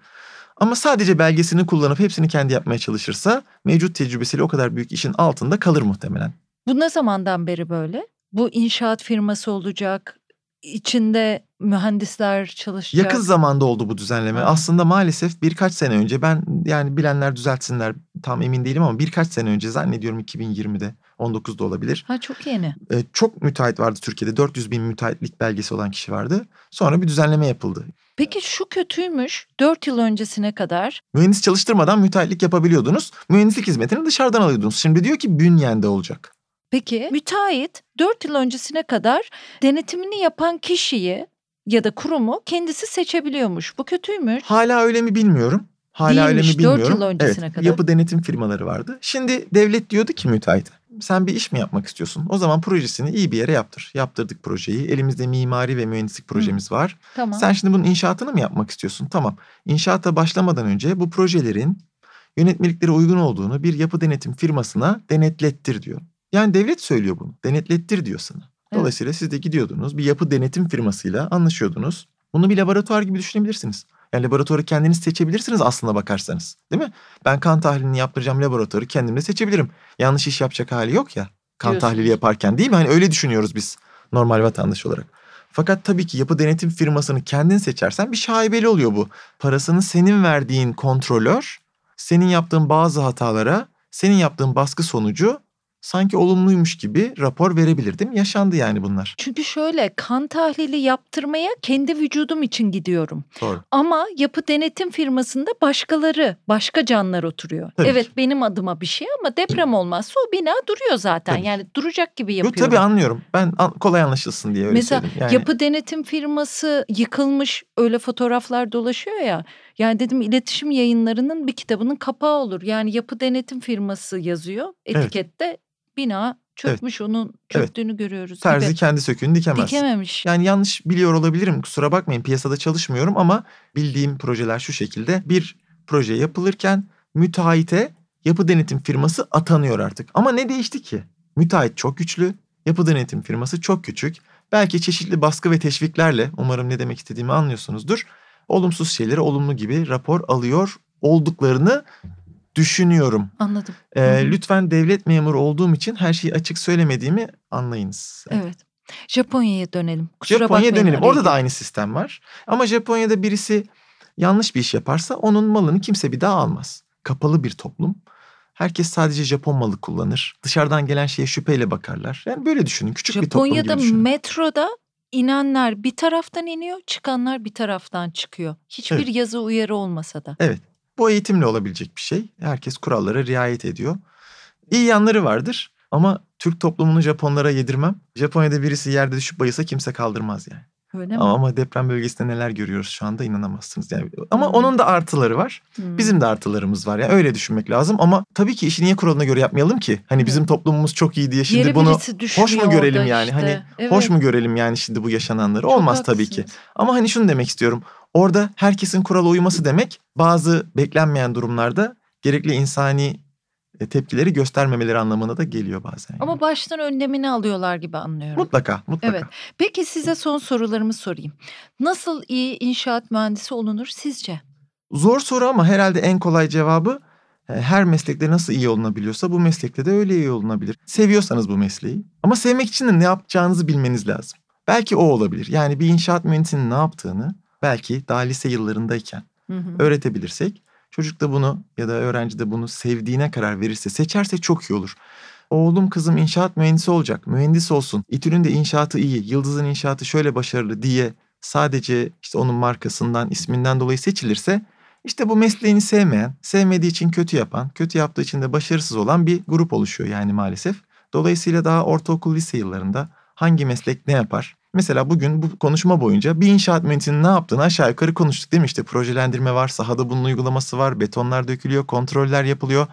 Ama sadece belgesini kullanıp hepsini kendi yapmaya çalışırsa mevcut tecrübesiyle o kadar büyük işin altında kalır muhtemelen. Bu ne zamandan beri böyle? Bu inşaat firması olacak. İçinde mühendisler çalışacak. Yakın zamanda oldu bu düzenleme. Ha. Aslında maalesef birkaç sene önce ben yani bilenler düzeltsinler tam emin değilim ama birkaç sene önce zannediyorum 2020'de 19'da olabilir. Ha çok yeni. Ee, çok müteahhit vardı Türkiye'de 400 bin müteahhitlik belgesi olan kişi vardı. Sonra bir düzenleme yapıldı. Peki şu kötüymüş. 4 yıl öncesine kadar Mühendis çalıştırmadan müteahhitlik yapabiliyordunuz. Mühendislik hizmetini dışarıdan alıyordunuz. Şimdi diyor ki bünyende olacak. Peki müteahhit 4 yıl öncesine kadar denetimini yapan kişiyi ya da kurumu kendisi seçebiliyormuş. Bu kötüymüş. Hala öyle mi bilmiyorum. Hala öyle mi Değilmiş, bilmiyorum. yıl öncesine evet, kadar. Yapı denetim firmaları vardı. Şimdi devlet diyordu ki müteahhite sen bir iş mi yapmak istiyorsun? O zaman projesini iyi bir yere yaptır. Yaptırdık projeyi. Elimizde mimari ve mühendislik projemiz var. Tamam. Sen şimdi bunun inşaatını mı yapmak istiyorsun? Tamam. İnşaata başlamadan önce bu projelerin yönetmeliklere uygun olduğunu bir yapı denetim firmasına denetlettir diyor. Yani devlet söylüyor bunu. Denetlettir diyor sana. Evet. Dolayısıyla siz de gidiyordunuz bir yapı denetim firmasıyla anlaşıyordunuz. Bunu bir laboratuvar gibi düşünebilirsiniz. Yani laboratuvarı kendiniz seçebilirsiniz aslına bakarsanız. Değil mi? Ben kan tahlilini yaptıracağım laboratuvarı kendim de seçebilirim. Yanlış iş yapacak hali yok ya. Kan Diyorsunuz. tahlili yaparken değil mi? Hani öyle düşünüyoruz biz normal vatandaş olarak. Fakat tabii ki yapı denetim firmasını kendin seçersen bir şaibeli oluyor bu. Parasını senin verdiğin kontrolör, senin yaptığın bazı hatalara, senin yaptığın baskı sonucu sanki olumluymuş gibi rapor verebilir değil mi? Yaşandı yani bunlar. Çünkü şöyle kan tahlili yaptırmaya kendi vücudum için gidiyorum. Doğru. Ama yapı denetim firmasında başkaları, başka canlar oturuyor. Tabii evet ki. benim adıma bir şey ama deprem olmazsa o bina duruyor zaten. Tabii. Yani duracak gibi yapıyorum. tabii anlıyorum. Ben an- kolay anlaşılsın diye öyle Mesela söyledim. Yani yapı denetim firması yıkılmış öyle fotoğraflar dolaşıyor ya. Yani dedim iletişim yayınlarının bir kitabının kapağı olur. Yani yapı denetim firması yazıyor etikette. Bina çökmüş onun çöktüğünü görüyoruz terzi gibi. kendi söküğünü dikemez. Dikememiş. Yani yanlış biliyor olabilirim kusura bakmayın piyasada çalışmıyorum ama bildiğim projeler şu şekilde. Bir proje yapılırken müteahhite yapı denetim firması atanıyor artık. Ama ne değişti ki? Müteahhit çok güçlü, yapı denetim firması çok küçük. Belki çeşitli baskı ve teşviklerle umarım ne demek istediğimi anlıyorsunuzdur. Olumsuz şeyleri olumlu gibi rapor alıyor olduklarını düşünüyorum. Anladım. Ee, lütfen devlet memuru olduğum için her şeyi açık söylemediğimi anlayınız. Evet. Japonya'ya dönelim. Kusura Japonya'ya dönelim. Orada da aynı sistem var. Ama Japonya'da birisi yanlış bir iş yaparsa onun malını kimse bir daha almaz. Kapalı bir toplum. Herkes sadece Japon malı kullanır. Dışarıdan gelen şeye şüpheyle bakarlar. Yani böyle düşünün. Küçük bir toplum Japonya'da gibi düşünün. metroda inenler bir taraftan iniyor, çıkanlar bir taraftan çıkıyor. Hiçbir Evet. yazı uyarı olmasa da. Evet. Bu eğitimle olabilecek bir şey. Herkes kurallara riayet ediyor. İyi yanları vardır ama Türk toplumunu Japonlara yedirmem. Japonya'da birisi yerde düşüp bayılsa kimse kaldırmaz yani. Öyle mi? Ama, deprem bölgesinde neler görüyoruz şu anda inanamazsınız. Yani ama Hmm. onun da artıları var. Hmm. Bizim de artılarımız var. Yani öyle düşünmek lazım ama tabii ki işi niye kuralına göre yapmayalım ki? Hani bizim Evet. toplumumuz çok iyi diye şimdi Yere bunu hoş mu görelim yani? işte. Hani Evet, hoş mu görelim yani şimdi bu yaşananları? çok Olmaz tabii ki. haklısınız. Ama hani şunu demek istiyorum. Orada herkesin kurala uyması demek bazı beklenmeyen durumlarda gerekli insani e, tepkileri göstermemeleri anlamına da geliyor bazen. yani. Ama baştan önlemini alıyorlar gibi anlıyorum. mutlaka, mutlaka. Evet. Peki size son sorularımı sorayım. Nasıl iyi inşaat mühendisi olunur sizce? Zor soru ama herhalde en kolay cevabı e, her meslekte nasıl iyi olunabiliyorsa bu meslekte de öyle iyi olunabilir. Seviyorsanız bu mesleği. Ama sevmek için de ne yapacağınızı bilmeniz lazım. Belki o olabilir. Yani bir inşaat mühendisinin ne yaptığını belki daha lise yıllarındayken Hı hı. öğretebilirsek çocuk da bunu ya da öğrenci de bunu sevdiğine karar verirse seçerse çok iyi olur. Oğlum kızım inşaat mühendisi olacak, mühendis olsun. İTÜ'nün de inşaatı iyi, Yıldız'ın inşaatı şöyle başarılı diye sadece işte onun markasından, isminden dolayı seçilirse işte bu mesleğini sevmeyen, sevmediği için kötü yapan, kötü yaptığı için de başarısız olan bir grup oluşuyor yani maalesef. Dolayısıyla daha ortaokul lise yıllarında hangi meslek ne yapar? Mesela bugün bu konuşma boyunca bir inşaat mühendisinin ne yaptığını aşağı yukarı konuştuk değil mi? İşte projelendirme var, sahada bunun uygulaması var, betonlar dökülüyor, kontroller yapılıyor.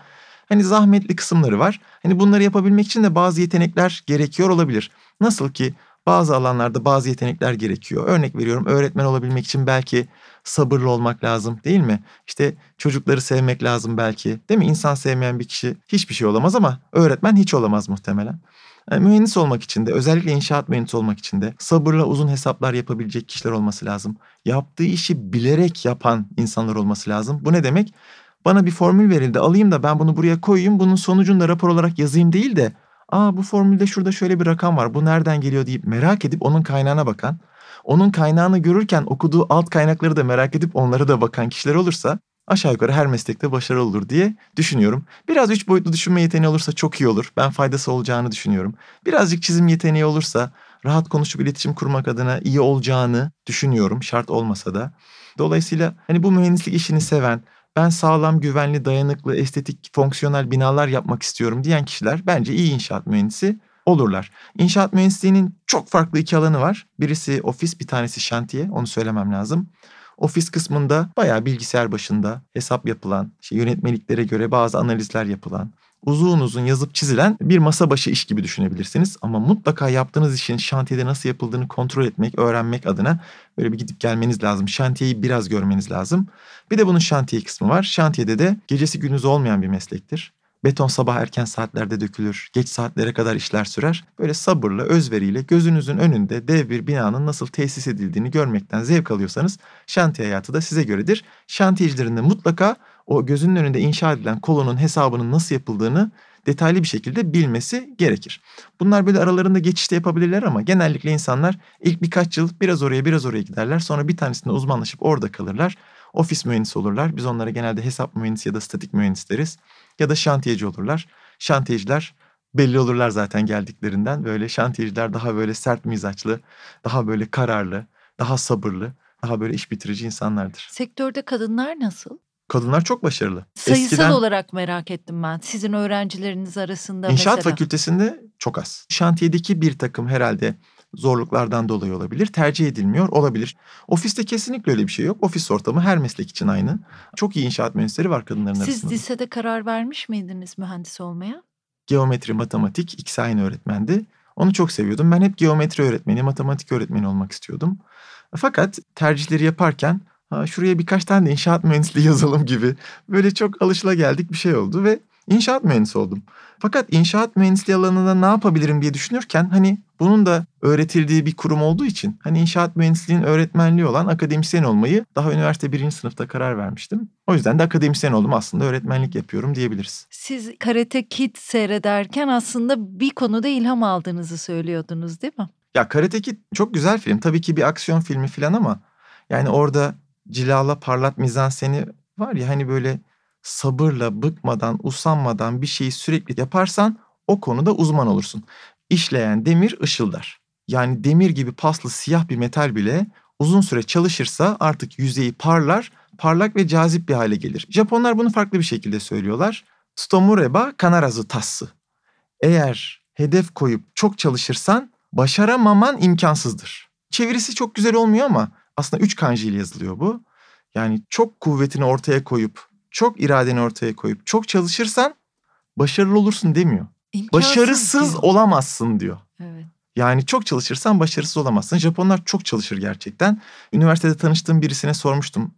Hani zahmetli kısımları var. Hani bunları yapabilmek için de bazı yetenekler gerekiyor olabilir. Nasıl ki bazı alanlarda bazı yetenekler gerekiyor. Örnek veriyorum öğretmen olabilmek için belki sabırlı olmak lazım değil mi? İşte çocukları sevmek lazım belki. Değil mi? İnsan sevmeyen bir kişi hiçbir şey olamaz ama öğretmen hiç olamaz muhtemelen. Yani mühendis olmak için de özellikle inşaat mühendisi olmak için de sabırla uzun hesaplar yapabilecek kişiler olması lazım. Yaptığı işi bilerek yapan insanlar olması lazım. Bu ne demek? Bana bir formül verildi alayım da ben bunu buraya koyayım bunun sonucunu da rapor olarak yazayım değil de aa bu formülde şurada şöyle bir rakam var bu nereden geliyor deyip merak edip onun kaynağına bakan onun kaynağını görürken okuduğu alt kaynakları da merak edip onlara da bakan kişiler olursa aşağı yukarı her meslekte başarılı olur diye düşünüyorum. Biraz üç boyutlu düşünme yeteneği olursa çok iyi olur. Ben faydası olacağını düşünüyorum. Birazcık çizim yeteneği olursa rahat konuşup iletişim kurmak adına iyi olacağını düşünüyorum. Şart olmasa da. Dolayısıyla hani bu mühendislik işini seven, ben sağlam, güvenli, dayanıklı, estetik, fonksiyonel binalar yapmak istiyorum diyen kişiler bence iyi inşaat mühendisi olurlar. İnşaat mühendisliğinin çok farklı iki alanı var. Birisi ofis, bir tanesi şantiye. Onu söylemem lazım. Ofis kısmında bayağı bilgisayar başında hesap yapılan, işte yönetmeliklere göre bazı analizler yapılan, uzun uzun yazıp çizilen bir masa başı iş gibi düşünebilirsiniz. Ama mutlaka yaptığınız işin şantiyede nasıl yapıldığını kontrol etmek, öğrenmek adına böyle bir gidip gelmeniz lazım. Şantiyeyi biraz görmeniz lazım. Bir de bunun şantiye kısmı var. Şantiyede de gecesi gündüzü olmayan bir meslektir. Beton sabah erken saatlerde dökülür. Geç saatlere kadar işler sürer. Böyle sabırla, özveriyle gözünüzün önünde dev bir binanın nasıl tesis edildiğini görmekten zevk alıyorsanız şantiye hayatı da size göredir. Şantiyecilerin de mutlaka o gözünün önünde inşa edilen kolonun hesabının nasıl yapıldığını detaylı bir şekilde bilmesi gerekir. Bunlar böyle aralarında geçişte yapabilirler ama genellikle insanlar ilk birkaç yıl biraz oraya biraz oraya giderler. Sonra bir tanesinde uzmanlaşıp orada kalırlar. Ofis mühendisi olurlar. Biz onlara genelde hesap mühendisi ya da statik mühendis deriz. Ya da şantiyeci olurlar. Şantiyeciler belli olurlar zaten geldiklerinden. Böyle şantiyeciler daha böyle sert mizaçlı, daha böyle kararlı, daha sabırlı, daha böyle iş bitirici insanlardır. Sektörde kadınlar nasıl? Kadınlar çok başarılı. Sayısal Eskiden olarak merak ettim ben. Sizin öğrencileriniz arasında inşaat mesela. fakültesinde çok az. Şantiyedeki bir takım herhalde zorluklardan dolayı olabilir. Tercih edilmiyor olabilir. Ofiste kesinlikle öyle bir şey yok. Ofis ortamı her meslek için aynı. Çok iyi inşaat mühendisleri var kadınların Siz arasında. lisede karar vermiş miydiniz mühendis olmaya? Geometri, matematik ikisi aynı öğretmendi. Onu çok seviyordum. Ben hep geometri öğretmeni, matematik öğretmeni olmak istiyordum. Fakat tercihleri yaparken şuraya birkaç tane inşaat mühendisliği yazalım gibi böyle çok alışılageldik bir şey oldu ve inşaat mühendisi oldum. Fakat inşaat mühendisliği alanında ne yapabilirim diye düşünürken hani bunun da öğretildiği bir kurum olduğu için hani inşaat mühendisliğinin öğretmenliği olan akademisyen olmayı daha üniversite birinci sınıfta karar vermiştim. O yüzden de akademisyen oldum aslında öğretmenlik yapıyorum diyebiliriz. Siz Karate Kid seyrederken aslında bir konuda ilham aldığınızı söylüyordunuz değil mi? Ya Karate Kid çok güzel film. Tabii ki bir aksiyon filmi falan ama yani orada cilala parlat mizanseni var ya hani böyle sabırla, bıkmadan, usanmadan bir şeyi sürekli yaparsan o konuda uzman olursun. İşleyen demir ışıldar. Yani demir gibi paslı siyah bir metal bile uzun süre çalışırsa artık yüzeyi parlar, parlak ve cazip bir hale gelir. Japonlar bunu farklı bir şekilde söylüyorlar. Tsutomureba kanarazu tassı. Eğer hedef koyup çok çalışırsan başaramaman imkansızdır. Çevirisi çok güzel olmuyor ama aslında üç kanji ile yazılıyor bu. Yani çok kuvvetini ortaya koyup, çok iradeni ortaya koyup, çok çalışırsan başarılı olursun demiyor. İmkansız Başarısız diyor. olamazsın diyor. Evet. Yani çok çalışırsan başarısız olamazsın. Japonlar çok çalışır gerçekten. Üniversitede tanıştığım birisine sormuştum.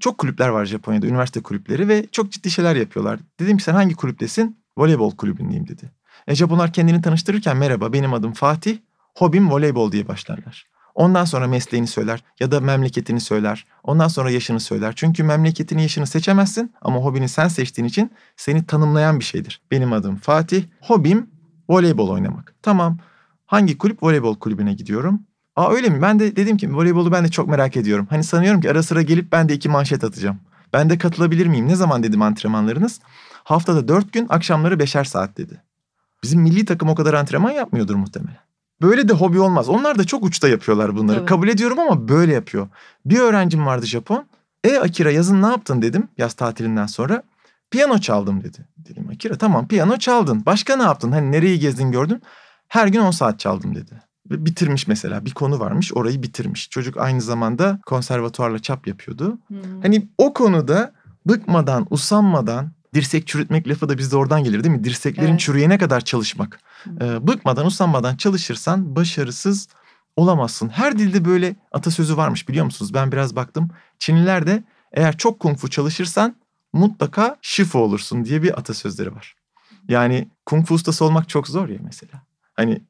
Çok kulüpler var Japonya'da, üniversite kulüpleri ve çok ciddi şeyler yapıyorlar. Dedim ki sen hangi kulüptesin? Voleybol kulübündeyim dedi. E Japonlar kendini tanıştırırken merhaba benim adım Fatih, hobim voleybol diye başlarlar. Ondan sonra mesleğini söyler ya da memleketini söyler. Ondan sonra yaşını söyler. Çünkü memleketini yaşını seçemezsin ama hobini sen seçtiğin için seni tanımlayan bir şeydir. Benim adım Fatih, hobim voleybol oynamak. Tamam. Hangi kulüp? Voleybol kulübüne gidiyorum. Aa öyle mi? Ben de dedim ki voleybolu ben de çok merak ediyorum. Hani sanıyorum ki ara sıra gelip ben de iki manşet atacağım. Ben de katılabilir miyim? Ne zaman dedim antrenmanlarınız? Haftada dört gün, akşamları beşer saat dedi. Bizim milli takım o kadar antrenman yapmıyordur muhtemelen. Böyle de hobi olmaz. Onlar da çok uçta yapıyorlar bunları. Tabii. Kabul ediyorum ama böyle yapıyor. Bir öğrencim vardı Japon. E Akira yazın ne yaptın dedim yaz tatilinden sonra. Piyano çaldım dedi. Dedim Akira tamam piyano çaldın. Başka ne yaptın? Hani nereyi gezdin gördün? Her gün 10 saat çaldım dedi. Ve bitirmiş mesela bir konu varmış orayı bitirmiş. Çocuk aynı zamanda konservatuarla çap yapıyordu. Hani o konuda bıkmadan, usanmadan, dirsek çürütmek lafı da bizde oradan gelir değil mi? Dirseklerin Evet. çürüyene kadar çalışmak. Ee, bıkmadan, usanmadan çalışırsan başarısız olamazsın. Her dilde böyle atasözü varmış biliyor musunuz? Ben biraz baktım. Çinliler de eğer çok kung fu çalışırsan mutlaka şifo olursun diye bir atasözleri var. Yani kung fu ustası olmak çok zor ya mesela. Hani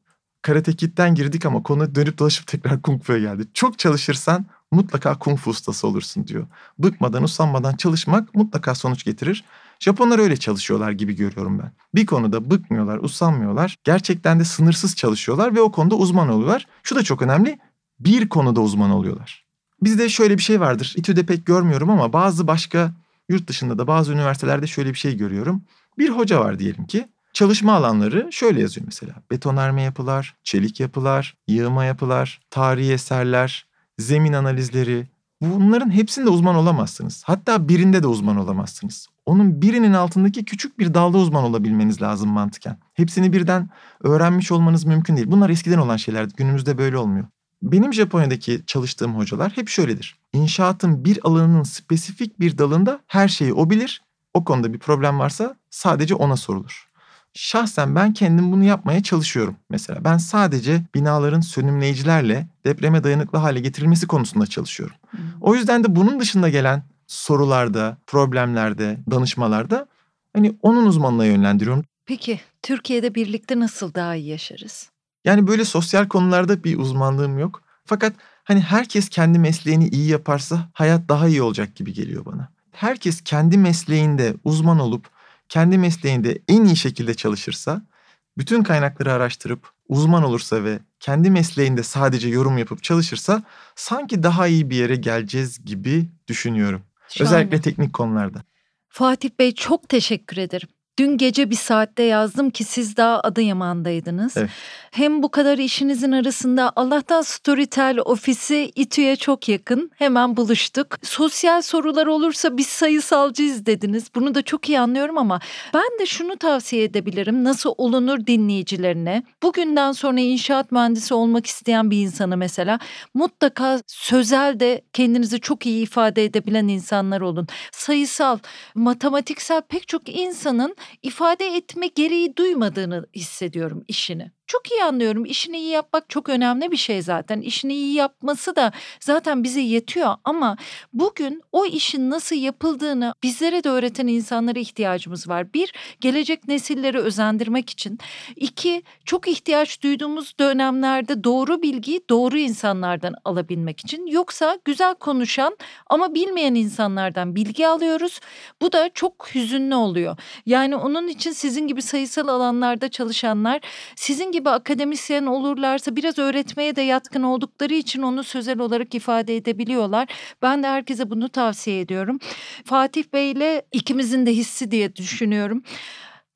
karate kid'den girdik ama konu dönüp dolaşıp tekrar kung fu'ya geldi. Çok çalışırsan mutlaka kung fu ustası olursun diyor. Bıkmadan, usanmadan çalışmak mutlaka sonuç getirir. Japonlar öyle çalışıyorlar gibi görüyorum ben. Bir konuda bıkmıyorlar, usanmıyorlar. Gerçekten de sınırsız çalışıyorlar ve o konuda uzman oluyorlar. Şu da çok önemli. Bir konuda uzman oluyorlar. Bizde şöyle bir şey vardır. İTÜ'de pek görmüyorum ama bazı başka yurt dışında da bazı üniversitelerde şöyle bir şey görüyorum. Bir hoca var diyelim ki. Çalışma alanları şöyle yazıyor mesela. Betonarme yapılar, çelik yapılar, yığma yapılar, tarihi eserler, zemin analizleri. Bunların hepsinde uzman olamazsınız. Hatta birinde de uzman olamazsınız. Onun birinin altındaki küçük bir dalda uzman olabilmeniz lazım mantıken. Hepsini birden öğrenmiş olmanız mümkün değil. Bunlar eskiden olan şeylerdi. Günümüzde böyle olmuyor. Benim Japonya'daki çalıştığım hocalar hep şöyledir. İnşaatın bir alanının spesifik bir dalında her şeyi o bilir. O konuda bir problem varsa sadece ona sorulur. Şahsen ben kendim bunu yapmaya çalışıyorum. Mesela ben sadece binaların sönümleyicilerle depreme dayanıklı hale getirilmesi konusunda çalışıyorum. O yüzden de bunun dışında gelen sorularda, problemlerde, danışmalarda hani onun uzmanına yönlendiriyorum. Peki Türkiye'de birlikte nasıl daha iyi yaşarız? Yani böyle sosyal konularda bir uzmanlığım yok. Fakat hani herkes kendi mesleğini iyi yaparsa hayat daha iyi olacak gibi geliyor bana. Herkes kendi mesleğinde uzman olup kendi mesleğinde en iyi şekilde çalışırsa, bütün kaynakları araştırıp uzman olursa ve kendi mesleğinde sadece yorum yapıp çalışırsa sanki daha iyi bir yere geleceğiz gibi düşünüyorum. Şahane. Özellikle teknik konularda. Fatih Bey çok teşekkür ederim. Dün gece bir saatte yazdım ki siz daha Adıyaman'daydınız. Evet. Hem bu kadar işinizin arasında Allah'tan Storytel ofisi İTÜ'ye çok yakın. Hemen buluştuk. Sosyal sorular olursa biz sayısalcıyız dediniz. Bunu da çok iyi anlıyorum ama ben de şunu tavsiye edebilirim. Nasıl olunur dinleyicilerine? Bugünden sonra inşaat mühendisi olmak isteyen bir insana mesela mutlaka sözel de kendinizi çok iyi ifade edebilen insanlar olun. Sayısal, matematiksel pek çok insanın ifade etme gereği duymadığını hissediyorum işini. Çok iyi anlıyorum. İşini iyi yapmak çok önemli bir şey zaten. İşini iyi yapması da zaten bize yetiyor ama bugün o işin nasıl yapıldığını bizlere de öğreten insanlara ihtiyacımız var. Bir, gelecek nesilleri özendirmek için. İki, çok ihtiyaç duyduğumuz dönemlerde doğru bilgiyi doğru insanlardan alabilmek için. Yoksa güzel konuşan ama bilmeyen insanlardan bilgi alıyoruz. Bu da çok hüzünlü oluyor. Yani onun için sizin gibi sayısal alanlarda çalışanlar sizin gibi akademisyen olurlarsa biraz öğretmeye de yatkın oldukları için onu sözel olarak ifade edebiliyorlar. Ben de herkese bunu tavsiye ediyorum. Fatih Bey ile ikimizin de hissi diye düşünüyorum.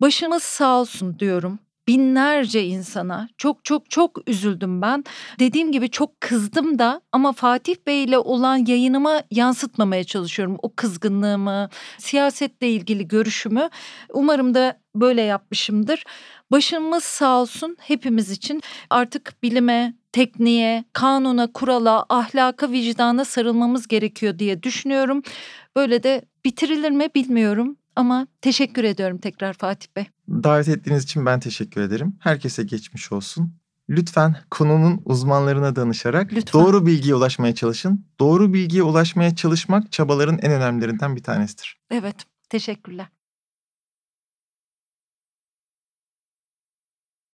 Başınız sağ olsun diyorum binlerce insana çok çok çok üzüldüm ben. Dediğim gibi çok kızdım da ama Fatih Bey ile olan yayınıma yansıtmamaya çalışıyorum o kızgınlığımı, siyasetle ilgili görüşümü. Umarım da böyle yapmışımdır. Başımız sağ olsun hepimiz için artık bilime, tekniğe, kanuna, kurala, ahlaka, vicdana sarılmamız gerekiyor diye düşünüyorum. Böyle de bitirilir mi bilmiyorum ama teşekkür ediyorum tekrar Fatih Bey. Davet ettiğiniz için ben teşekkür ederim. Herkese geçmiş olsun. lütfen konunun uzmanlarına danışarak Lütfen. doğru bilgiye ulaşmaya çalışın. Doğru bilgiye ulaşmaya çalışmak çabaların en önemlilerinden bir tanesidir. Evet, teşekkürler.